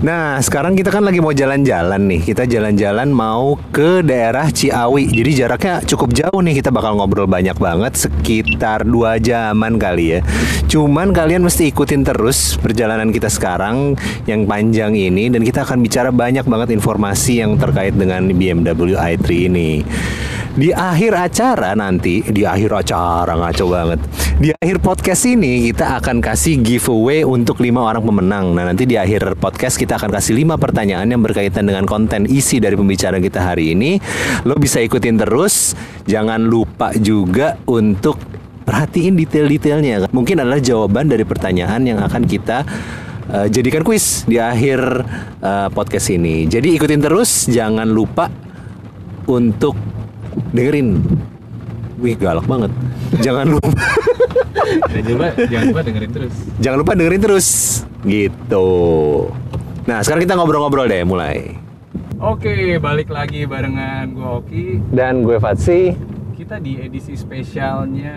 Nah, sekarang kita kan lagi mau jalan-jalan nih. Kita jalan-jalan mau ke daerah Ciawi. Jadi jaraknya cukup jauh nih. Kita bakal ngobrol banyak banget, sekitar dua jaman kali ya. Cuman kalian mesti ikutin terus perjalanan kita sekarang yang panjang ini dan kita akan bicara banyak banget informasi yang terkait dengan BMW i3 ini. Di akhir acara nanti, di akhir acara ngaco banget. Di akhir podcast ini kita akan kasih giveaway untuk lima orang pemenang. Nah nanti di akhir podcast kita akan kasih lima pertanyaan yang berkaitan dengan konten isi dari pembicaraan kita hari ini. Lo bisa ikutin terus. Jangan lupa juga untuk perhatiin detail-detailnya. Mungkin adalah jawaban dari pertanyaan yang akan kita uh, jadikan kuis di akhir uh, podcast ini. Jadi ikutin terus, jangan lupa untuk dengerin. Wih galak banget. Jangan lupa. Dan juga jangan lupa dengerin terus. Jangan lupa dengerin terus. Gitu. Nah sekarang kita ngobrol-ngobrol deh mulai. Oke, balik lagi barengan gue Oki. Dan gue Fatsi. Kita di edisi spesialnya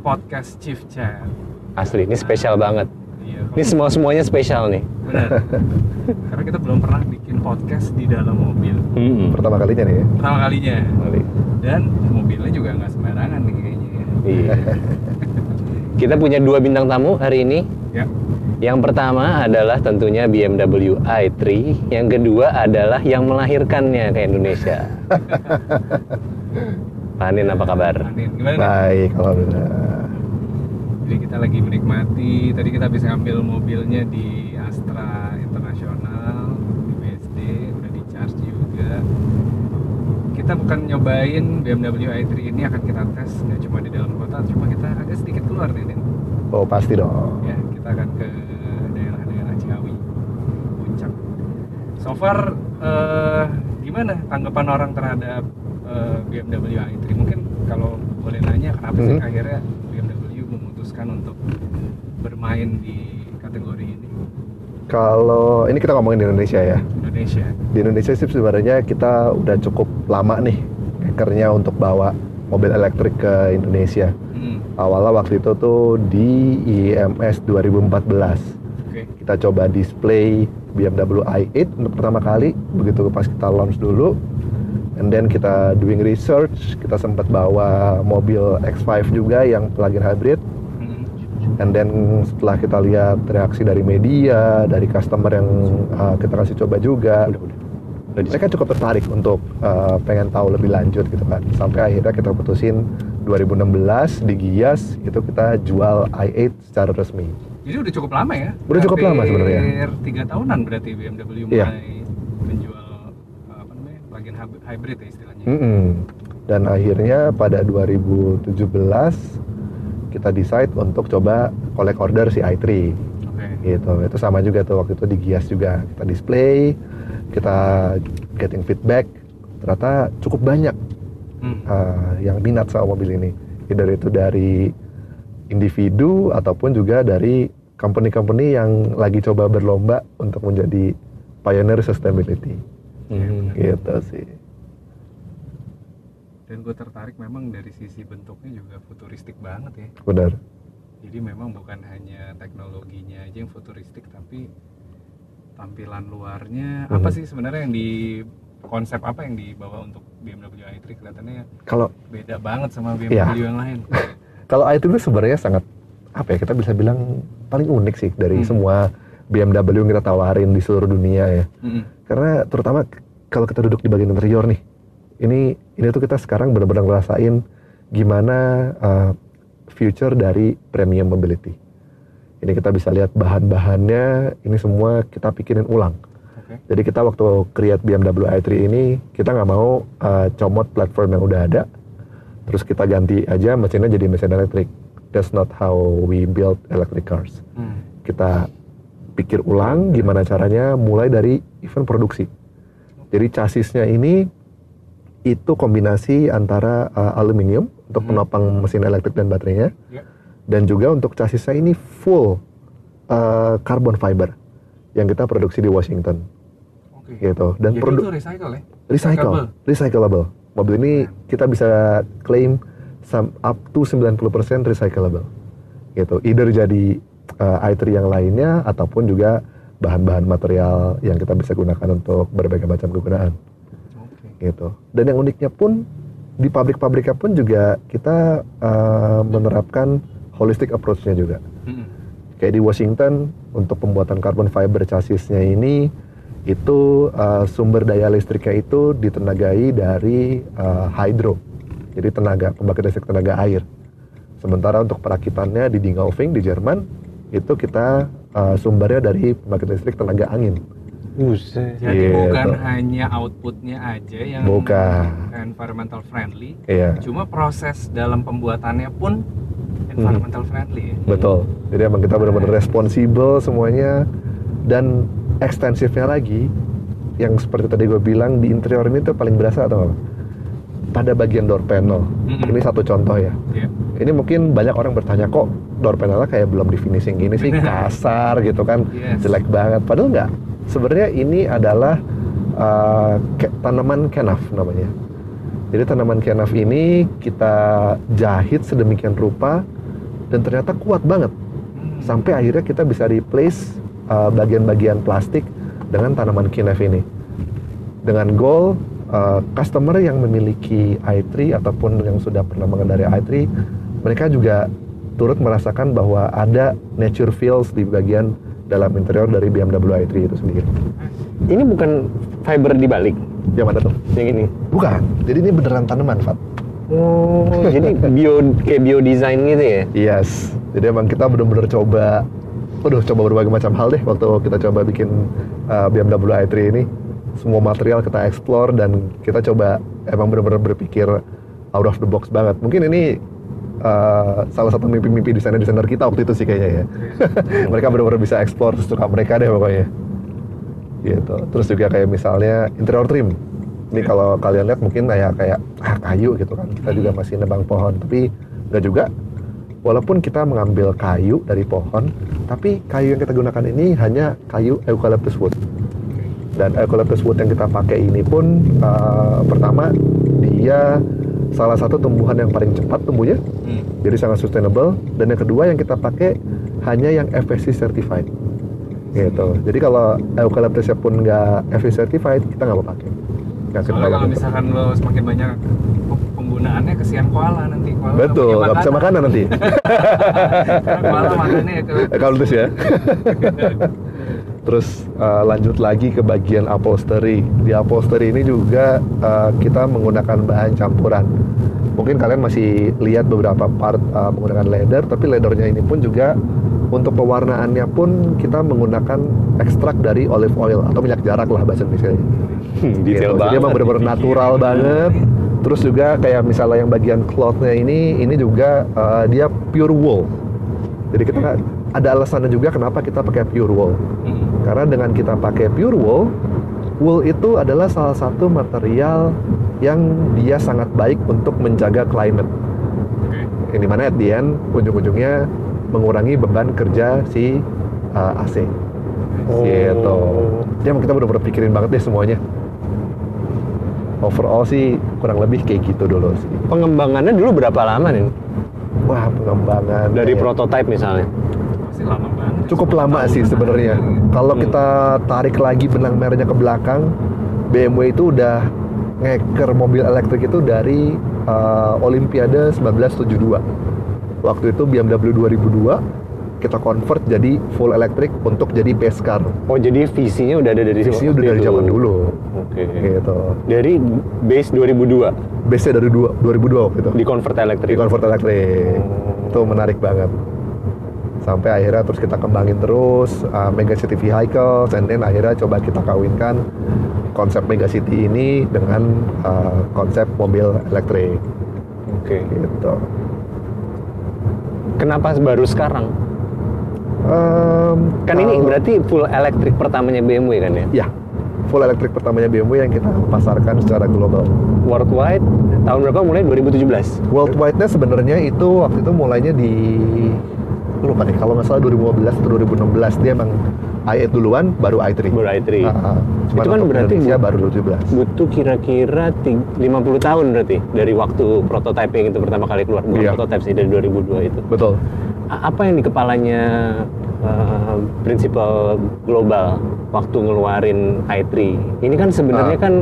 podcast Chief Chat. Asli ini spesial banget. Iya, Ini semua semuanya spesial nih. benar. Karena kita belum pernah bikin podcast di dalam mobil. Hmm. Pertama kalinya nih ya. Pertama kalinya. Kali. Dan mobilnya juga nggak sembarangan nih kayaknya. ya. Iya. Kita punya dua bintang tamu hari ini. Ya. Yang pertama adalah tentunya BMW i3, yang kedua adalah yang melahirkannya ke Indonesia. Panin apa kabar? Anin, gimana nih? Baik, alhamdulillah. Jadi kita lagi menikmati. Tadi kita bisa ngambil mobilnya di Astra Internasional di BSD, udah di charge juga. Kita bukan nyobain BMW i3 ini akan kita tes nggak cuma di dalam kota, cuma kita agak sedikit keluar nih, Nin. Oh pasti dong. Ya, kita akan ke daerah-daerah Ciawi, Puncak. So far, eh, gimana tanggapan orang terhadap eh, BMW i3? Mungkin kalau boleh nanya, kenapa sih Mhm. akhirnya BMW memutuskan untuk bermain di kategori ini Kalau ini kita ngomongin di Indonesia ya. Indonesia? Di Indonesia sih sebenarnya kita udah cukup lama nih hackernya untuk bawa mobil elektrik ke Indonesia. Hmm, Awalnya waktu itu tuh di IMS 2014. Oke. Kita coba display BMW i8 untuk pertama kali. Begitu pas kita launch dulu, and then kita doing research, kita sempat bawa mobil X5 juga yang plug-in hybrid. Hmm, And then setelah kita lihat reaksi dari media, dari customer yang uh, kita kasih coba juga, mereka cukup tertarik untuk uh, pengen tahu lebih lanjut gitu kan. Sampai akhirnya kita putusin 2016 di Gias itu kita jual i8 secara resmi. Jadi udah cukup lama ya? Udah cukup lama sebenarnya. Hampir tiga tahunan berarti BMW mulai Iya. menjual apa namanya plug-in hyb- hybrid ya istilahnya. Mm-mm. Dan akhirnya pada 2017 kita decide untuk coba collect order si i3 Oke. gitu. Itu sama juga tuh waktu itu di Gias juga. Kita display kita getting feedback. Ternyata cukup banyak Hmm. uh, yang minat sama mobil ini. Either itu dari individu ataupun juga dari company-company yang lagi coba berlomba untuk menjadi pioneer sustainability. Hmm. gitu sih Dan gue tertarik memang dari sisi bentuknya juga futuristik banget ya. benar Jadi memang bukan hanya teknologinya aja yang futuristik, tapi tampilan luarnya apa Mhm. sih sebenarnya yang di konsep apa yang dibawa untuk BMW i3 kelihatannya kalau beda banget sama BMW Iya. yang lain. Kalau i3 itu sebenarnya sangat apa ya kita bisa bilang paling unik sih dari Hmm. semua BMW yang kita tawarin di seluruh dunia ya. Mm-mm. Karena terutama kalau kita duduk di bagian interior nih, ini ini tuh kita sekarang benar-benar ngerasain gimana uh, future dari premium mobility. Ini kita bisa lihat bahan-bahannya, ini semua kita pikirin ulang. Oke. Jadi kita waktu create BMW i3 ini kita nggak mau uh, comot platform yang udah ada, terus kita ganti aja mesinnya jadi mesin elektrik. That's not how we build electric cars. Hmm. Kita pikir ulang gimana caranya mulai dari event produksi. Jadi chassisnya ini itu kombinasi antara uh, aluminium untuk Hmm. penopang mesin elektrik dan baterainya, Ya. dan juga untuk chassisnya ini full uh, carbon fiber yang kita produksi di Washington Oke. gitu. Dan Jadi produk itu recycle ya? recycle, recyclable. Mobil ini kita bisa some up to 90% recyclable. Gitu. Either jadi uh, i3 yang lainnya ataupun juga bahan-bahan material yang kita bisa gunakan untuk berbagai macam kegunaan. Gitu. Dan yang uniknya pun di pabrik-pabriknya pun juga kita uh, menerapkan holistic approach-nya juga. Mm-mm. Kayak di Washington untuk pembuatan carbon fiber chassisnya ini itu uh, sumber daya listriknya itu ditenagai dari uh, hydro. Jadi tenaga pembangkit listrik tenaga air. Sementara untuk perakitannya di Dingolfing di Jerman itu kita uh, sumbernya dari pembangkit listrik tenaga angin. Buset. Jadi Gitu. bukan hanya outputnya aja yang Bukan. environmental friendly, Iya. cuma proses dalam pembuatannya pun environmental friendly. ya. Betul. Jadi emang kita benar-benar responsibel semuanya dan ekstensifnya lagi yang seperti tadi gue bilang di interior ini tuh paling berasa atau apa? Pada bagian door panel. Mm-mm. Ini satu contoh ya. Iya. Ini mungkin banyak orang bertanya kok door panelnya kayak belum di finishing gini sih kasar gitu kan, Yes. jelek banget. Padahal nggak. Sebenarnya ini adalah uh, ke- tanaman kenaf namanya. Jadi tanaman kenaf ini kita jahit sedemikian rupa dan ternyata kuat banget Hmm. sampai akhirnya kita bisa replace uh, bagian-bagian plastik dengan tanaman kenaf ini dengan goal uh, customer yang memiliki i3 ataupun yang sudah pernah mengendarai i3 mereka juga turut merasakan bahwa ada nature feels di bagian dalam interior dari BMW i3 itu sendiri. Ini bukan fiber dibalik Yang mana tuh? yang ini. Bukan. Jadi ini beneran tanaman, Fat. Oh, jadi bio kayak bio design gitu ya? Yes. Jadi emang kita bener-bener coba, waduh coba berbagai macam hal deh waktu kita coba bikin uh, BMW i3 ini. Semua material kita explore dan kita coba emang bener-bener berpikir out of the box banget. Mungkin ini uh, salah satu mimpi-mimpi desainer-desainer kita waktu itu sih kayaknya ya. mereka bener-bener bisa explore suka mereka deh pokoknya. Gitu. Terus juga kayak misalnya interior trim. Ini kalau kalian lihat mungkin kayak kayak ah, kayu gitu kan. Kita juga masih nebang pohon, tapi enggak juga. Walaupun kita mengambil kayu dari pohon, tapi kayu yang kita gunakan ini hanya kayu eucalyptus wood. Dan eucalyptus wood yang kita pakai ini pun uh, pertama dia salah satu tumbuhan yang paling cepat tumbuhnya, Hmm. jadi sangat sustainable. Dan yang kedua yang kita pakai hanya yang FSC certified. Gitu. Jadi kalau eucalyptusnya pun nggak FSC certified, kita nggak mau pakai. Nggak Soalnya kalau misalkan lo semakin banyak penggunaannya kesian koala nanti. Koala Betul, nggak bisa makanan nanti. Koala makannya ke Eucalyptus ya. Terus uh, lanjut lagi ke bagian upholstery. Di upholstery ini juga uh, kita menggunakan bahan campuran. Mungkin kalian masih lihat beberapa part uh, menggunakan leather, tapi leathernya ini pun juga untuk pewarnaannya pun kita menggunakan ekstrak dari olive oil atau minyak jarak lah bahasa Indonesia. Hmm, detail Gitu. banget. Jadi emang benar-benar natural banget. Terus juga kayak misalnya yang bagian clothnya ini, ini juga uh, dia pure wool. Jadi kita ada alasannya juga kenapa kita pakai pure wool. Hmm. Karena dengan kita pakai pure wool, wool itu adalah salah satu material yang dia sangat baik untuk menjaga climate. Yang di mana at the end, ujung-ujungnya mengurangi beban kerja si uh, AC. Oh. Gitu. Jadi emang kita bener-bener pikirin banget deh semuanya. Overall sih kurang lebih kayak gitu dulu sih. Pengembangannya dulu berapa lama nih? Wah pengembangan Dari kayak- prototype misalnya. Cukup 10 lama sih sebenarnya. Kalau Hmm. kita tarik lagi benang merahnya ke belakang, BMW itu udah ngeker mobil elektrik itu dari uh, Olimpiade 1972. Waktu itu BMW 2002 kita convert jadi full elektrik untuk jadi pace car. Oh, jadi visinya udah ada dari Visinya udah dari zaman dulu. Oke. Gitu. Dari base 2002 Base-nya dari dua- 2002 waktu itu. di convert elektrik. di convert elektrik Oh. itu menarik banget sampai akhirnya terus kita kembangin terus uh, Mega City Vehicles and then akhirnya coba kita kawinkan konsep Mega City ini dengan uh, konsep mobil elektrik Oke. gitu Kenapa baru sekarang? Em, Kan ini kalau- berarti full elektrik pertamanya BMW kan ya? ya full elektrik pertamanya BMW yang kita pasarkan secara global Worldwide tahun berapa mulai 2017? worldwide-nya sebenarnya itu waktu itu mulainya di gue lupa deh kalau nggak salah 2015 atau 2016 dia emang i8 duluan baru i3 Baru i3. Ah, ah. Cuman Itu kan berarti Indonesia baru 2017 Butuh kira-kira ting- 50 tahun berarti dari waktu prototype yang itu pertama kali keluar. Bukan Iya. prototype sih dari 2002 itu. betul A- Apa yang di kepalanya eh, prinsipal global waktu ngeluarin i3. Ini kan sebenarnya Ah. kan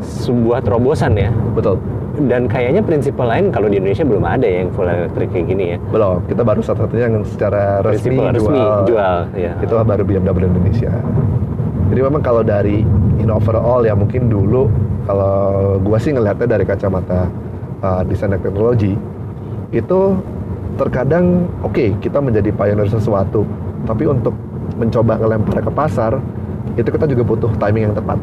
sebuah terobosan ya. Betul. Dan kayaknya prinsipal lain kalau di Indonesia belum ada ya yang full electric kayak gini ya. Belum, kita baru satu-satunya yang secara resmi, Prinsipal resmi jual, ya. Itu baru BMW Indonesia. Jadi memang kalau dari in overall ya mungkin dulu kalau gua sih ngelihatnya dari kacamata uh, desain dan teknologi itu terkadang oke kita menjadi pioneer sesuatu, tapi untuk mencoba ngelempar ke pasar itu kita juga butuh timing yang tepat.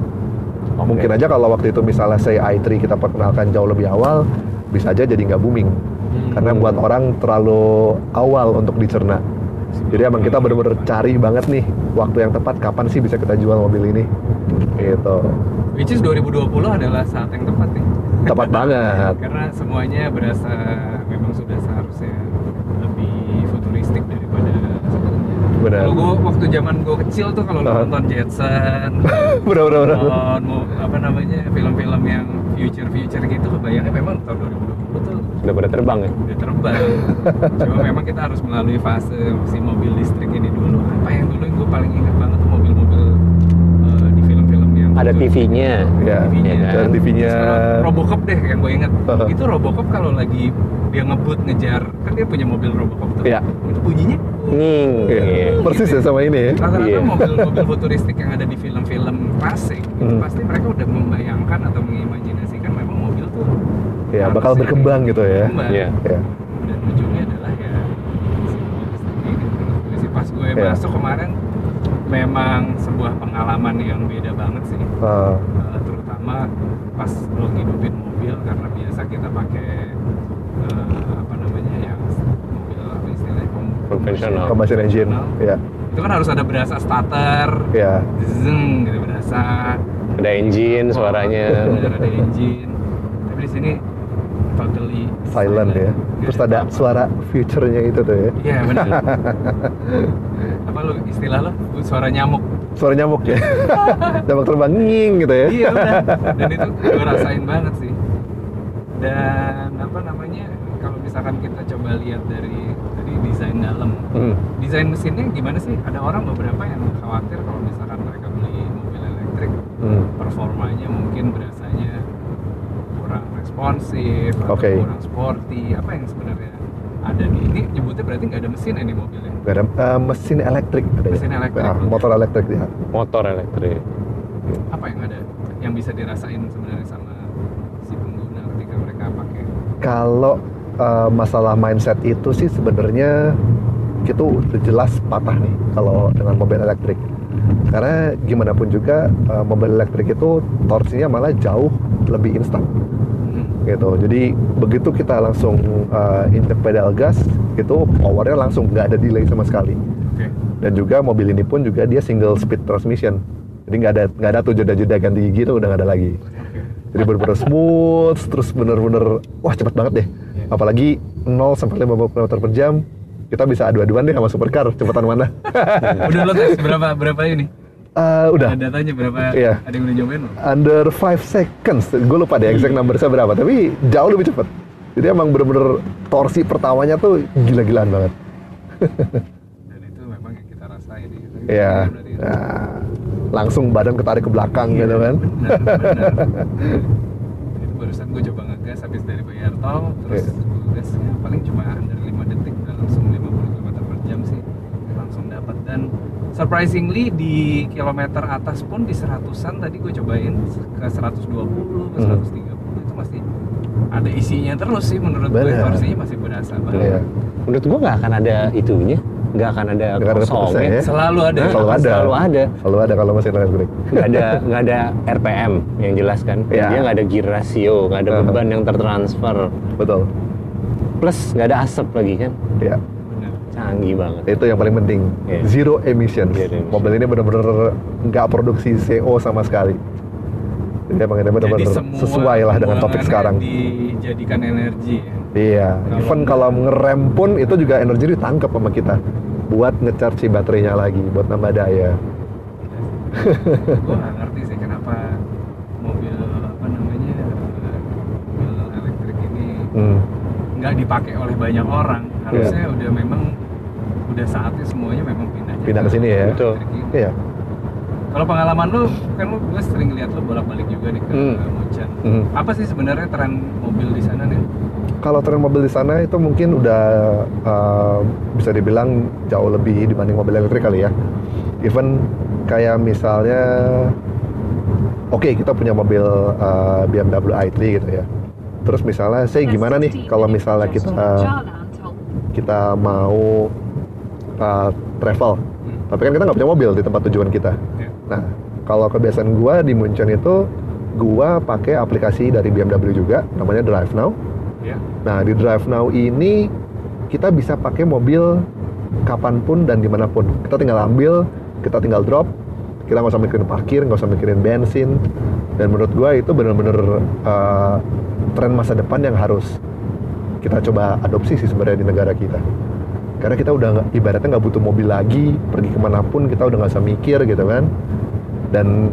Oke. Mungkin aja kalau waktu itu misalnya saya i3 kita perkenalkan jauh lebih awal, bisa aja jadi nggak booming. Karena buat orang terlalu awal untuk dicerna. Jadi emang kita bener-bener cari banget nih waktu yang tepat kapan sih bisa kita jual mobil ini. Gitu. Which is 2020 adalah saat yang tepat nih. Tepat banget. Karena semuanya berasa memang sudah seharusnya lebih futuristik daripada sebelumnya. Benar. Kalau gue waktu zaman gue kecil tuh kalau nonton Jetson, Bener bener bener. nonton mau apa namanya film-film yang future-future gitu, kebayangnya memang tahun 2020 tuh Udah pada terbang ya. udah terbang. Cuma memang kita harus melalui fase si mobil listrik ini dulu. Apa yang dulu yang gue paling ingat banget tuh mobil-mobil eh, di film-film yang Ada muncul. TV-nya. Ya, TV-nya. ya kan? dan TV-nya Robocop deh yang gue inget itu Robocop kalau lagi dia ngebut ngejar kan dia punya mobil Robocop tuh Iya. itu bunyinya Nging. Iya. Iya. Persis ya sama ini ya. rata-rata Iya. mobil-mobil futuristik yang ada di film-film klasik itu Hmm. pasti mereka udah membayangkan atau mengimajinasikan memang mobil tuh Ya, harus bakal berkembang gitu ya. Berkembang. Iya. Ya. dan ujungnya adalah ya si mobil sih pas gue Iya. masuk kemarin memang sebuah pengalaman yang beda banget sih Ah, Uh, terutama pas lo ngidupin mobil karena biasa kita pakai uh, apa namanya ya mobil apa istilahnya Konvensional. combustion engine. Ya. itu kan harus ada berasa starter Ya. zeng gitu berasa Ada engine suaranya. ada, ada engine tapi di sini totally Silent ya. Nggak Terus ada suara future-nya itu tuh ya. iya benar apa lo istilah lo suara nyamuk Suara nyamuk ya. nyamuk terbang nging gitu ya. iya udah dan itu gue rasain banget sih dan apa namanya kalau misalkan kita coba lihat dari tadi desain dalam Hmm. desain mesinnya gimana sih ada orang beberapa yang khawatir kalau misalkan mereka beli mobil elektrik Hmm. performanya mungkin berasanya kurang responsif Oke. atau kurang sporty apa yang sebenarnya ada di ini nyebutnya berarti nggak ada mesin ya ini mobilnya Gak ada eh, mesin elektrik ada ya? Mesin elektrik. Ah, motor elektrik ya. Motor elektrik. apa yang ada yang bisa dirasain sebenarnya sama si pengguna ketika mereka pakai Kalau eh, masalah mindset itu sih sebenarnya itu jelas patah nih kalau dengan mobil elektrik. Karena gimana pun juga eh, mobil elektrik itu torsinya malah jauh lebih instan. Gitu. Jadi begitu kita langsung eh, injek pedal gas itu powernya langsung nggak ada delay sama sekali. oke Dan juga mobil ini pun juga dia single speed transmission. Jadi nggak ada nggak ada tuh jeda-jeda ganti gigi tuh udah nggak ada lagi. Jadi bener-bener smooth, terus bener-bener wah cepet banget deh. Iya. Apalagi 0 sampai 50 km per jam, kita bisa adu-aduan deh sama supercar, cepetan mana. udah lo tes berapa berapa ini Eh, udah, ada datanya berapa Iya. ada yang udah lo under 5 seconds. Gue lupa deh exact number-nya berapa, tapi jauh lebih cepet. Jadi emang bener-bener torsi pertamanya tuh gila-gilaan banget. dan itu memang yang kita rasain ya Iya. Nah, langsung badan ketarik ke belakang gitu kan. benar benar itu barusan gue coba ngegas habis dari bayar tol terus Iya. gue gas ya, paling cuma under 5 detik udah langsung 50 km per jam sih langsung dapat dan surprisingly di kilometer atas pun di seratusan tadi gue cobain ke 120 ke Hmm. 130 itu masih ada isinya terus sih menurut gue Benar. torsinya masih berasa banget Iya. Menurut gua nggak akan ada itunya, nggak akan ada kosongnya. kosong ya. selalu ada Selalu ada. Selalu ada. Selalu ada kalau mesin elektrik. Nggak ada nggak ada RPM yang jelas kan. Iya. Dia nggak ada gear ratio, nggak ada beban yang tertransfer. Betul. Plus nggak ada asap lagi kan. Ya. Canggih banget. Itu yang paling penting. Iya. Zero emissions. Zero emission. Mobil ini benar-benar nggak produksi CO sama sekali. Jadi emang ini benar-benar sesuai lah dengan topik sekarang. dijadikan energi ya. Iya. Kalau- Even kalau ngerem pun itu juga energi ditangkap sama kita buat ngecharge si baterainya lagi, buat nambah daya. gue nggak ngerti sih kenapa mobil apa namanya mobil elektrik ini Hmm. nggak dipakai oleh banyak orang harusnya udah memang udah saatnya semuanya memang pindah Pindah ke sini ya. Betul. Iya. Kalau pengalaman lu, kan lu gue sering lihat lu bolak-balik juga nih ke Hmm. Munchen. Mhm. Apa sih sebenarnya tren mobil di sana nih? Kalau tren mobil di sana itu mungkin udah uh, bisa dibilang jauh lebih dibanding mobil elektrik kali ya. Even kayak misalnya, oke kita punya mobil uh, BMW i3 gitu ya. Terus misalnya, saya gimana nih kalau misalnya kita kita mau uh, travel, tapi kan kita nggak punya mobil di tempat tujuan kita. Ya. Nah, kalau kebiasaan gua di Munchen itu, gua pakai aplikasi dari BMW juga, namanya Drive Now. Ya. Nah, di Drive Now ini kita bisa pakai mobil kapan pun dan di mana pun. Kita tinggal ambil, kita tinggal drop, kita nggak usah mikirin parkir, nggak usah mikirin bensin. Dan menurut gua itu bener-bener uh, tren masa depan yang harus kita coba adopsi sih sebenarnya di negara kita. Karena kita udah ibaratnya nggak butuh mobil lagi, pergi ke mana pun kita udah nggak usah mikir gitu kan. Dan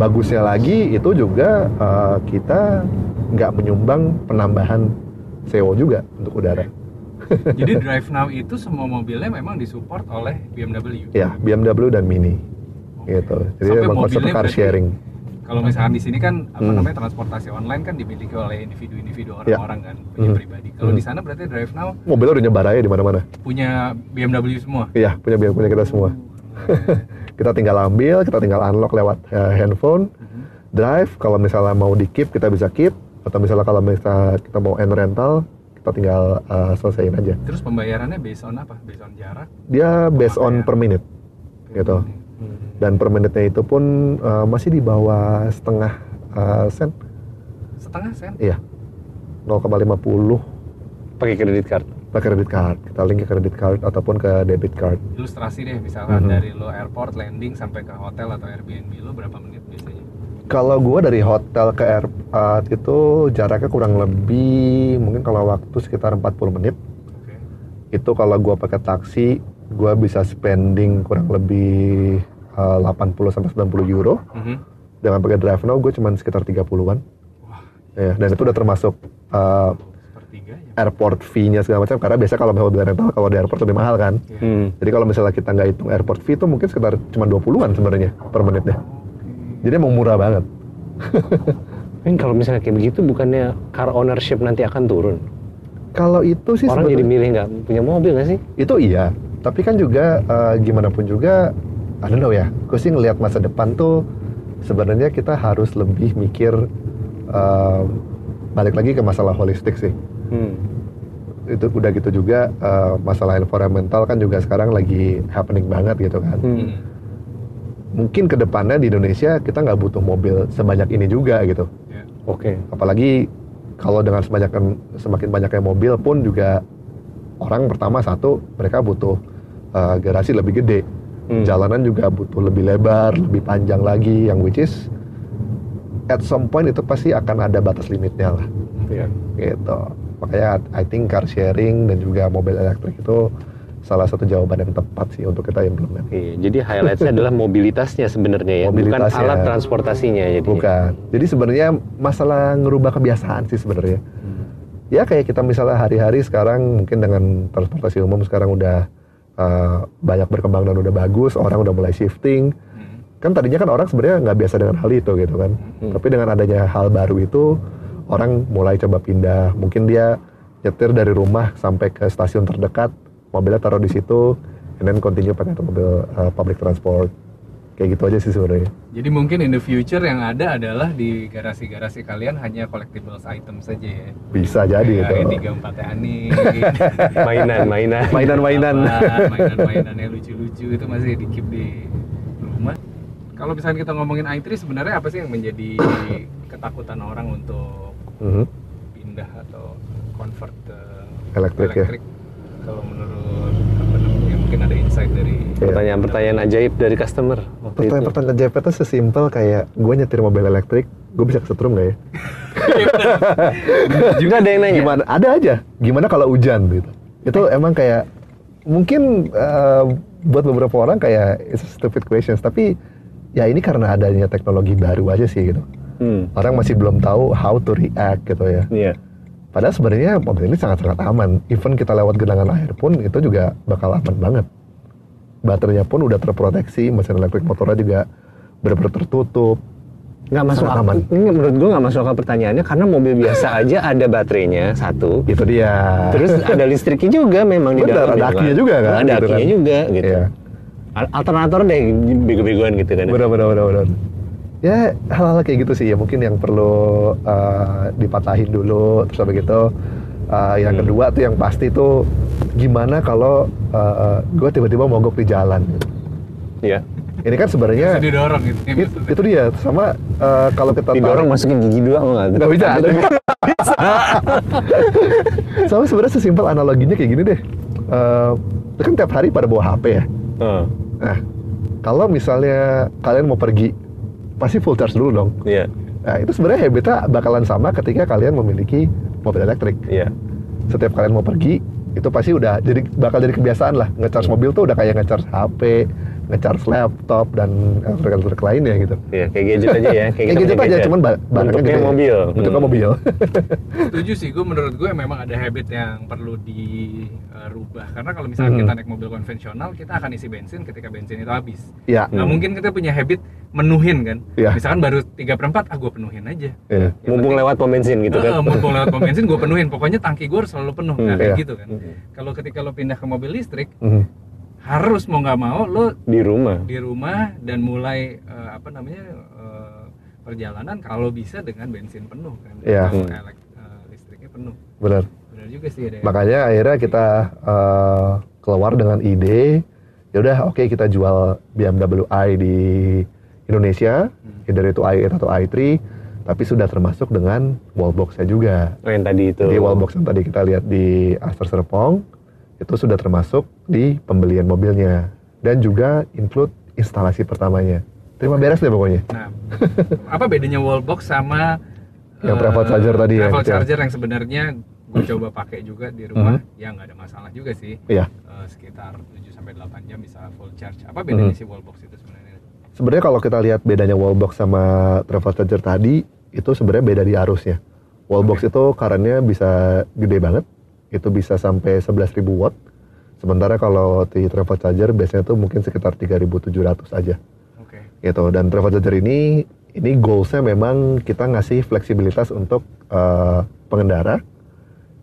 bagusnya lagi itu juga uh, kita nggak menyumbang penambahan CO juga untuk udara. Jadi Drive Now itu semua mobilnya memang disupport oleh BMW. Ya, BMW dan Mini gitu. Jadi Sampai konsep mobilnya car sharing. Kalau misalkan di sini kan apa Hmm. namanya transportasi online kan dimiliki oleh individu-individu orang-orang kan punya Hmm. pribadi. Kalau Hmm. di sana berarti Drive Now Mobilnya udah nyebar aja di mana-mana. punya BMW semua. Iya, punya punya kita semua. kita tinggal ambil, kita tinggal unlock lewat uh, handphone, Mhm. drive. Kalau misalnya mau di keep, kita bisa keep. Atau misalnya kalau misalnya kita mau end rental, kita tinggal uh, selesaiin aja. Terus pembayarannya based on apa? Based on jarak. Dia based on per minute, gitu. Dan per menitnya itu pun uh, masih di bawah setengah uh, sen. Setengah sen. Iya, 0,50 Pakai kredit card. pakai kredit card. Kita link ke kredit card ataupun ke debit card. Ilustrasi deh misalkan Mhm. dari lo airport landing sampai ke hotel atau Airbnb lo berapa menit biasanya? Kalau gua dari hotel ke airport itu jaraknya kurang lebih mungkin kalau waktu sekitar 40 menit. Oke. Itu kalau gua pakai taksi, gua bisa spending kurang lebih uh, 80 sampai 90 euro. Mhm. Dengan pakai Drive Now gue cuman sekitar 30-an. Wah, Ya, dan itu udah termasuk uh, sepertiga ya. airport fee-nya segala macam karena biasa kalau mobil rental kalau di airport lebih mahal kan. Iya. Hmm. Jadi kalau misalnya kita nggak hitung airport fee itu mungkin sekitar cuma 20-an sebenarnya per menitnya. Jadi emang murah banget. Kan kalau misalnya kayak begitu bukannya car ownership nanti akan turun? Kalau itu sih Orang jadi sebenarnya- milih nggak punya mobil nggak sih? Itu iya, tapi kan juga eh, gimana pun juga, I don't know ya, gue sih ngelihat masa depan tuh sebenarnya kita harus lebih mikir eh, balik lagi ke masalah holistik sih. Hmm. Itu udah gitu juga eh, masalah environmental kan juga sekarang lagi happening banget gitu kan. Hmm. Mungkin ke depannya di Indonesia kita nggak butuh mobil sebanyak ini juga gitu. Ya. Oke. Apalagi kalau dengan semakin semakin banyaknya mobil pun juga orang pertama satu mereka butuh eh, garasi lebih gede. Hmm. jalanan juga butuh lebih lebar, lebih panjang lagi, yang which is at some point itu pasti akan ada batas limitnya lah, Iya. gitu. Makanya I think car sharing dan juga mobil elektrik itu salah satu jawaban yang tepat sih untuk kita implement. Iya, jadi highlightnya adalah mobilitasnya sebenarnya ya, bukan Mobilitasnya. alat transportasinya jadi. Bukan. Jadi sebenarnya masalah ngerubah kebiasaan sih sebenarnya. Ya kayak kita misalnya hari-hari sekarang mungkin dengan transportasi umum sekarang udah uh, banyak berkembang dan udah bagus, orang udah mulai shifting. Hmm. kan tadinya kan orang sebenarnya nggak biasa dengan hal itu gitu kan Hmm. tapi dengan adanya hal baru itu orang mulai coba pindah mungkin dia nyetir dari rumah sampai ke stasiun terdekat mobilnya taruh di situ and then continue pakai mobil uh, public transport kayak gitu aja sih sebenarnya Jadi mungkin in the future yang ada adalah di garasi-garasi kalian hanya collectibles item saja ya. bisa jadi Kayak itu E34 Ani, Mainan, mainan. mainan-mainan mainan-mainan yang lucu-lucu itu masih di keep di rumah. Kalau misalnya kita ngomongin i3 sebenarnya apa sih yang menjadi ketakutan orang untuk Mhm. pindah atau convert ke Elektrik ya. Kalau menurut apa namanya mungkin ada insight dari Iya. Pertanyaan-pertanyaan ajaib dari customer pertanyaan-pertanyaan JP itu sesimpel kayak gue nyetir mobil elektrik gue bisa kesetrum gak ya Juga ada yang nanya. gimana ada aja gimana kalau hujan gitu itu emang kayak mungkin eh, buat beberapa orang kayak it's a stupid questions tapi ya ini karena adanya teknologi baru aja sih gitu Hmm. orang masih belum tahu how to react gitu ya Iya. Padahal sebenarnya mobil ini sangat-sangat aman. Even kita lewat genangan air pun itu juga bakal aman banget. Baterainya pun udah terproteksi, mesin elektrik motornya juga benar-benar tertutup. nggak masuk akal. aman. Ini menurut gue nggak masuk akal pertanyaannya karena mobil biasa aja ada baterainya satu. Itu dia. Terus ada listriknya juga memang di dalam. ada gitu akinya juga kan, Ada gitu akinya kan. juga gitu. Al- Alternator deh bego-begoan gitu kan. Benar, benar, benar, benar. Ya hal-hal kayak gitu sih ya mungkin yang perlu uh, dipatahin dulu terus habis gitu uh, yang Hmm. kedua tuh yang pasti tuh gimana kalau uh, gue tiba-tiba mogok di jalan Iya. ini kan sebenarnya Bisa didorong gitu. it- itu dia sama uh, kalau kita Didorong tarik- masukin gigi dua nggak? nggak bisa sama sebenarnya sesimpel analoginya kayak gini deh Eh, itu kan tiap hari pada bawa HP ya Oh, nah kalau misalnya kalian mau pergi pasti full charge dulu dong iya, Nah, itu sebenarnya habitnya bakalan sama ketika kalian memiliki mobil elektrik. iya. Setiap kalian mau pergi, itu pasti udah jadi bakal jadi kebiasaan lah. Ngecharge mobil tuh udah kayak ngecharge HP, ngecharge laptop dan elektrik-elektrik lainnya gitu. Iya, kayak gadget aja ya. Kayak kita gitu aja, cuman ba- barangnya Bentuknya gede. mobil. Bentuknya Hmm. mobil. Setuju sih, gue menurut gue memang ada habit yang perlu dirubah. Karena kalau misalnya Mhm. kita naik mobil konvensional, kita akan isi bensin ketika bensin itu habis. Iya. Hmm. mungkin kita punya habit menuhin kan. Iya. Misalkan baru 3 per 4, ah gue penuhin aja. Iya. Yang Mumpung lewat pom bensin gitu kan. Eh, mumpung lewat pom bensin gue penuhin. Pokoknya tangki gue harus selalu penuh. Hmm, Nah, kayak iya. gitu kan. Hmm. Kalau ketika lo pindah ke mobil listrik, Mhm. Harus mau nggak mau lo Di rumah. di rumah dan mulai eh, apa namanya eh, perjalanan kalau bisa dengan bensin penuh kan. Iya. Atau Hmm. elek- eh, listriknya penuh. Benar. Benar juga sih ada. Makanya akhirnya kita eh, keluar dengan ide, ya udah oke kita jual BMW i di Indonesia, Hmm. either itu i8 atau i3, tapi sudah termasuk dengan wallbox-nya juga. Oh, yang tadi itu. Jadi wallbox yang tadi kita lihat di Aster Serpong itu sudah termasuk di pembelian mobilnya dan juga include instalasi pertamanya. Terima beres deh pokoknya. Nah, apa bedanya wallbox sama Yang eh, travel charger tadi ya, Travel gitu ya. charger yang sebenarnya gue coba pakai juga di rumah, ya nggak ada masalah juga sih. Iya. Eh, sekitar 7 sampai 8 jam bisa full charge. Apa bedanya Mhm. sih wallbox itu sebenarnya? Sebenarnya kalau kita lihat bedanya wallbox sama travel charger tadi, itu sebenarnya beda di arusnya. Wallbox Oke. itu currentnya bisa gede banget, itu bisa sampai 11.000 watt. Sementara kalau di travel charger biasanya tuh mungkin sekitar 3.700 aja. Oke. gitu dan travel charger ini ini goalsnya memang kita ngasih fleksibilitas untuk eh, pengendara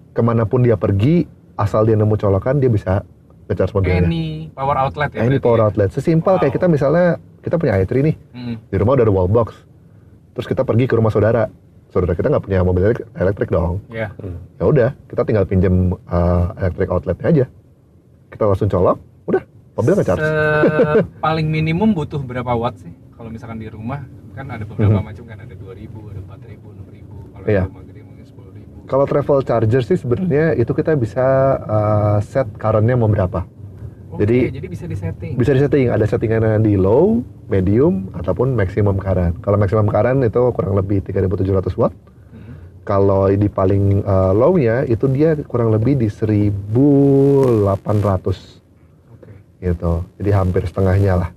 ke mana pun dia pergi asal dia nemu colokan dia bisa ngecharge mobilnya Any power outlet ya? ini berarti power ya? outlet sesimpel kayak Wow. kita misalnya kita punya i3 nih Mm. di rumah udah ada wallbox terus kita pergi ke rumah saudara saudara kita nggak punya mobil elektrik, elektrik dong Ya. Hmm. ya udah kita tinggal pinjem eh, elektrik outletnya aja kita langsung colok udah mobil ngecharge Se- paling minimum butuh berapa watt sih? Kalau misalkan di rumah kan ada beberapa Mhm. macam kan ada 2000, ada 4000, 6000. Kalau di rumah gede mungkin 10000. Kalau travel charger sih sebenarnya itu kita bisa uh, set currentnya mau berapa. Jadi- jadi bisa disetting. Bisa disetting, ada settingannya di low, medium, ataupun maximum current. Kalau maximum current itu kurang lebih 3700 watt. Mhm. Kalau di paling uh, low-nya itu dia kurang lebih di 1800 Oke. gitu. Jadi hampir setengahnya lah.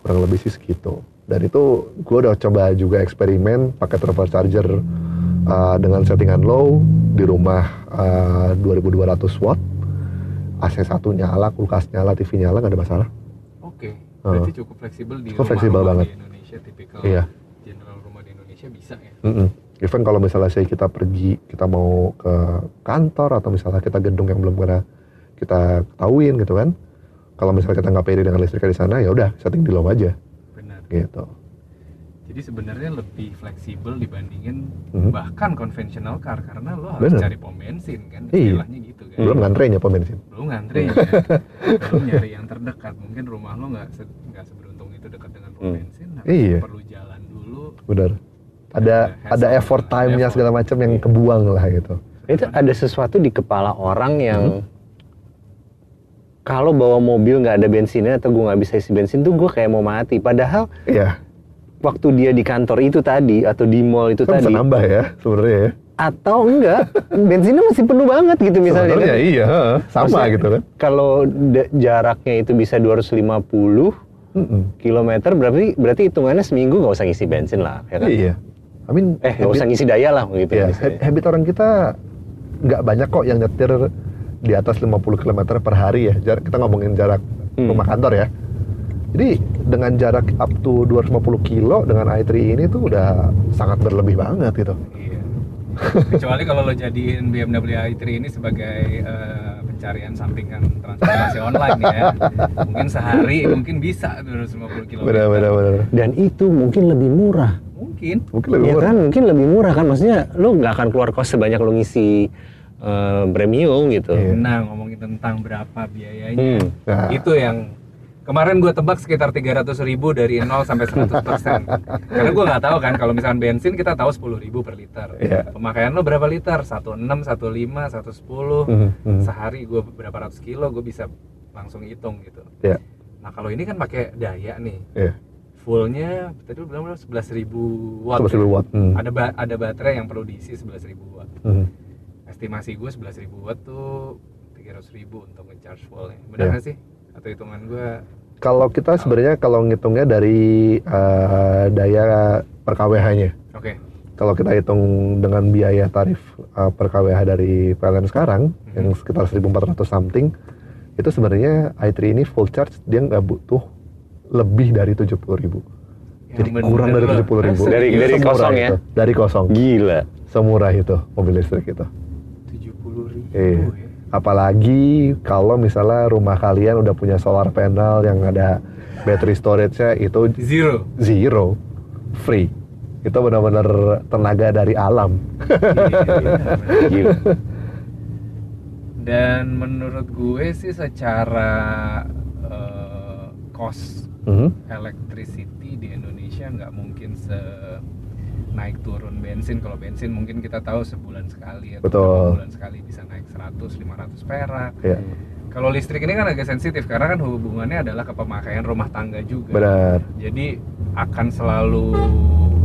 Kurang lebih sih segitu. Dan itu gue udah coba juga eksperimen pakai travel charger uh, dengan settingan low di rumah uh, 2200 watt. AC satu nyala, kulkas nyala, TV nyala nggak ada masalah. Oke. Uh. Berarti cukup fleksibel di Cukup fleksibel rumah-rumah banget. di Indonesia tipikal Iya. general rumah di Indonesia bisa ya. Mm-mm. Even kalau misalnya saya kita pergi, kita mau ke kantor atau misalnya kita gedung yang belum pernah kita ketahuin gitu kan. Kalau misalnya kita nggak pede dengan listriknya di sana, ya udah setting di low aja Benar. gitu. Jadi sebenarnya lebih fleksibel dibandingin Mhm. bahkan konvensional car karena lo harus Benar. cari pom bensin kan Iya. istilahnya gitu kan. Belum ngantrenya pom bensin. belum ngantri ya. belum nyari yang terdekat mungkin rumah lo nggak se nggak seberuntung itu dekat dengan pom Hmm. bensin harus Iya. perlu jalan dulu Benar. Ada Ada effort time-nya segala macam yang kebuang lah gitu. Itu ada sesuatu di kepala orang yang Hmm. kalau bawa mobil nggak ada bensinnya atau gue nggak bisa isi bensin tuh gue kayak mau mati. Padahal Iya, waktu dia di kantor itu tadi atau di mall itu kan bisa tadi nambah ya sebenarnya ya. atau enggak bensinnya masih penuh banget gitu misalnya Sebenarnya kan. iya, sama Maksudnya, gitu kan. Kalau jaraknya itu bisa 250 Mm-mm. kilometer berarti berarti hitungannya seminggu nggak usah ngisi bensin lah ya kan? Iya. I mean, Eh, nggak usah ngisi daya lah gitu. ya, misalnya. ha- habit orang kita nggak banyak kok yang nyetir di atas 50 km per hari ya. Jar- kita ngomongin jarak Hmm. rumah kantor ya. Jadi dengan jarak up to 250 kilo dengan i3 ini tuh udah sangat berlebih banget gitu. Iya. Kecuali kalau lo jadiin BMW i3 ini sebagai eh, pencarian sampingan transportasi online ya. Mungkin sehari mungkin bisa 250 km. Benar, benar, benar. Dan itu mungkin lebih murah. Mungkin. Mungkin lebih Iya murah. kan, mungkin lebih murah kan. Maksudnya lu nggak akan keluar kos sebanyak lu ngisi eh, premium gitu. Iya. Nah, ngomongin tentang berapa biayanya. Hmm. Nah, Itu yang kemarin gue tebak sekitar 300 ribu dari 0 sampai 100 persen. Karena gue nggak tahu kan kalau misalnya bensin kita tahu 10 ribu per liter. Iya. Pemakaian lo berapa liter? 16, 15, 110. Mhm, mhm. Sehari gue berapa ratus kilo gue bisa langsung hitung gitu. Iya. Nah kalau ini kan pakai daya nih. Iya. Fullnya tadi lu bilang? 11 ribu watt. 11.000 ya? watt, hmm. Ada ba- ada baterai yang perlu diisi 11 ribu watt. Mhm. Estimasi gue 11 ribu watt tuh 300 ribu untuk ngecharge fullnya. Benar nggak sih? Atau hitungan gue Kalau kita sebenarnya kalau ngitungnya dari eh, daya per kWh-nya. oke. Kalau kita hitung dengan biaya tarif eh, per kWh dari PLN sekarang yang sekitar 1400 something, itu sebenarnya i3 ini full charge dia nggak butuh lebih dari 70.000 ribu. Yang Jadi bener kurang dari loh. 70.000 ribu. Dari- dari kosong ya? Dari kosong. Gila. Semurah itu mobil listrik itu. 70 ribu Iya. ya. Apalagi kalau misalnya rumah kalian udah punya solar panel yang ada battery storage-nya itu Zero. zero, free. Itu benar-benar tenaga dari alam. Gila. Dan menurut gue sih secara eh, cost Mhm. electricity di Indonesia nggak mungkin se naik turun bensin kalau bensin mungkin kita tahu sebulan sekali atau Betul. bulan sekali bisa naik 100 500 perak Iya, kalau listrik ini kan agak sensitif karena kan hubungannya adalah ke pemakaian rumah tangga juga benar. jadi akan selalu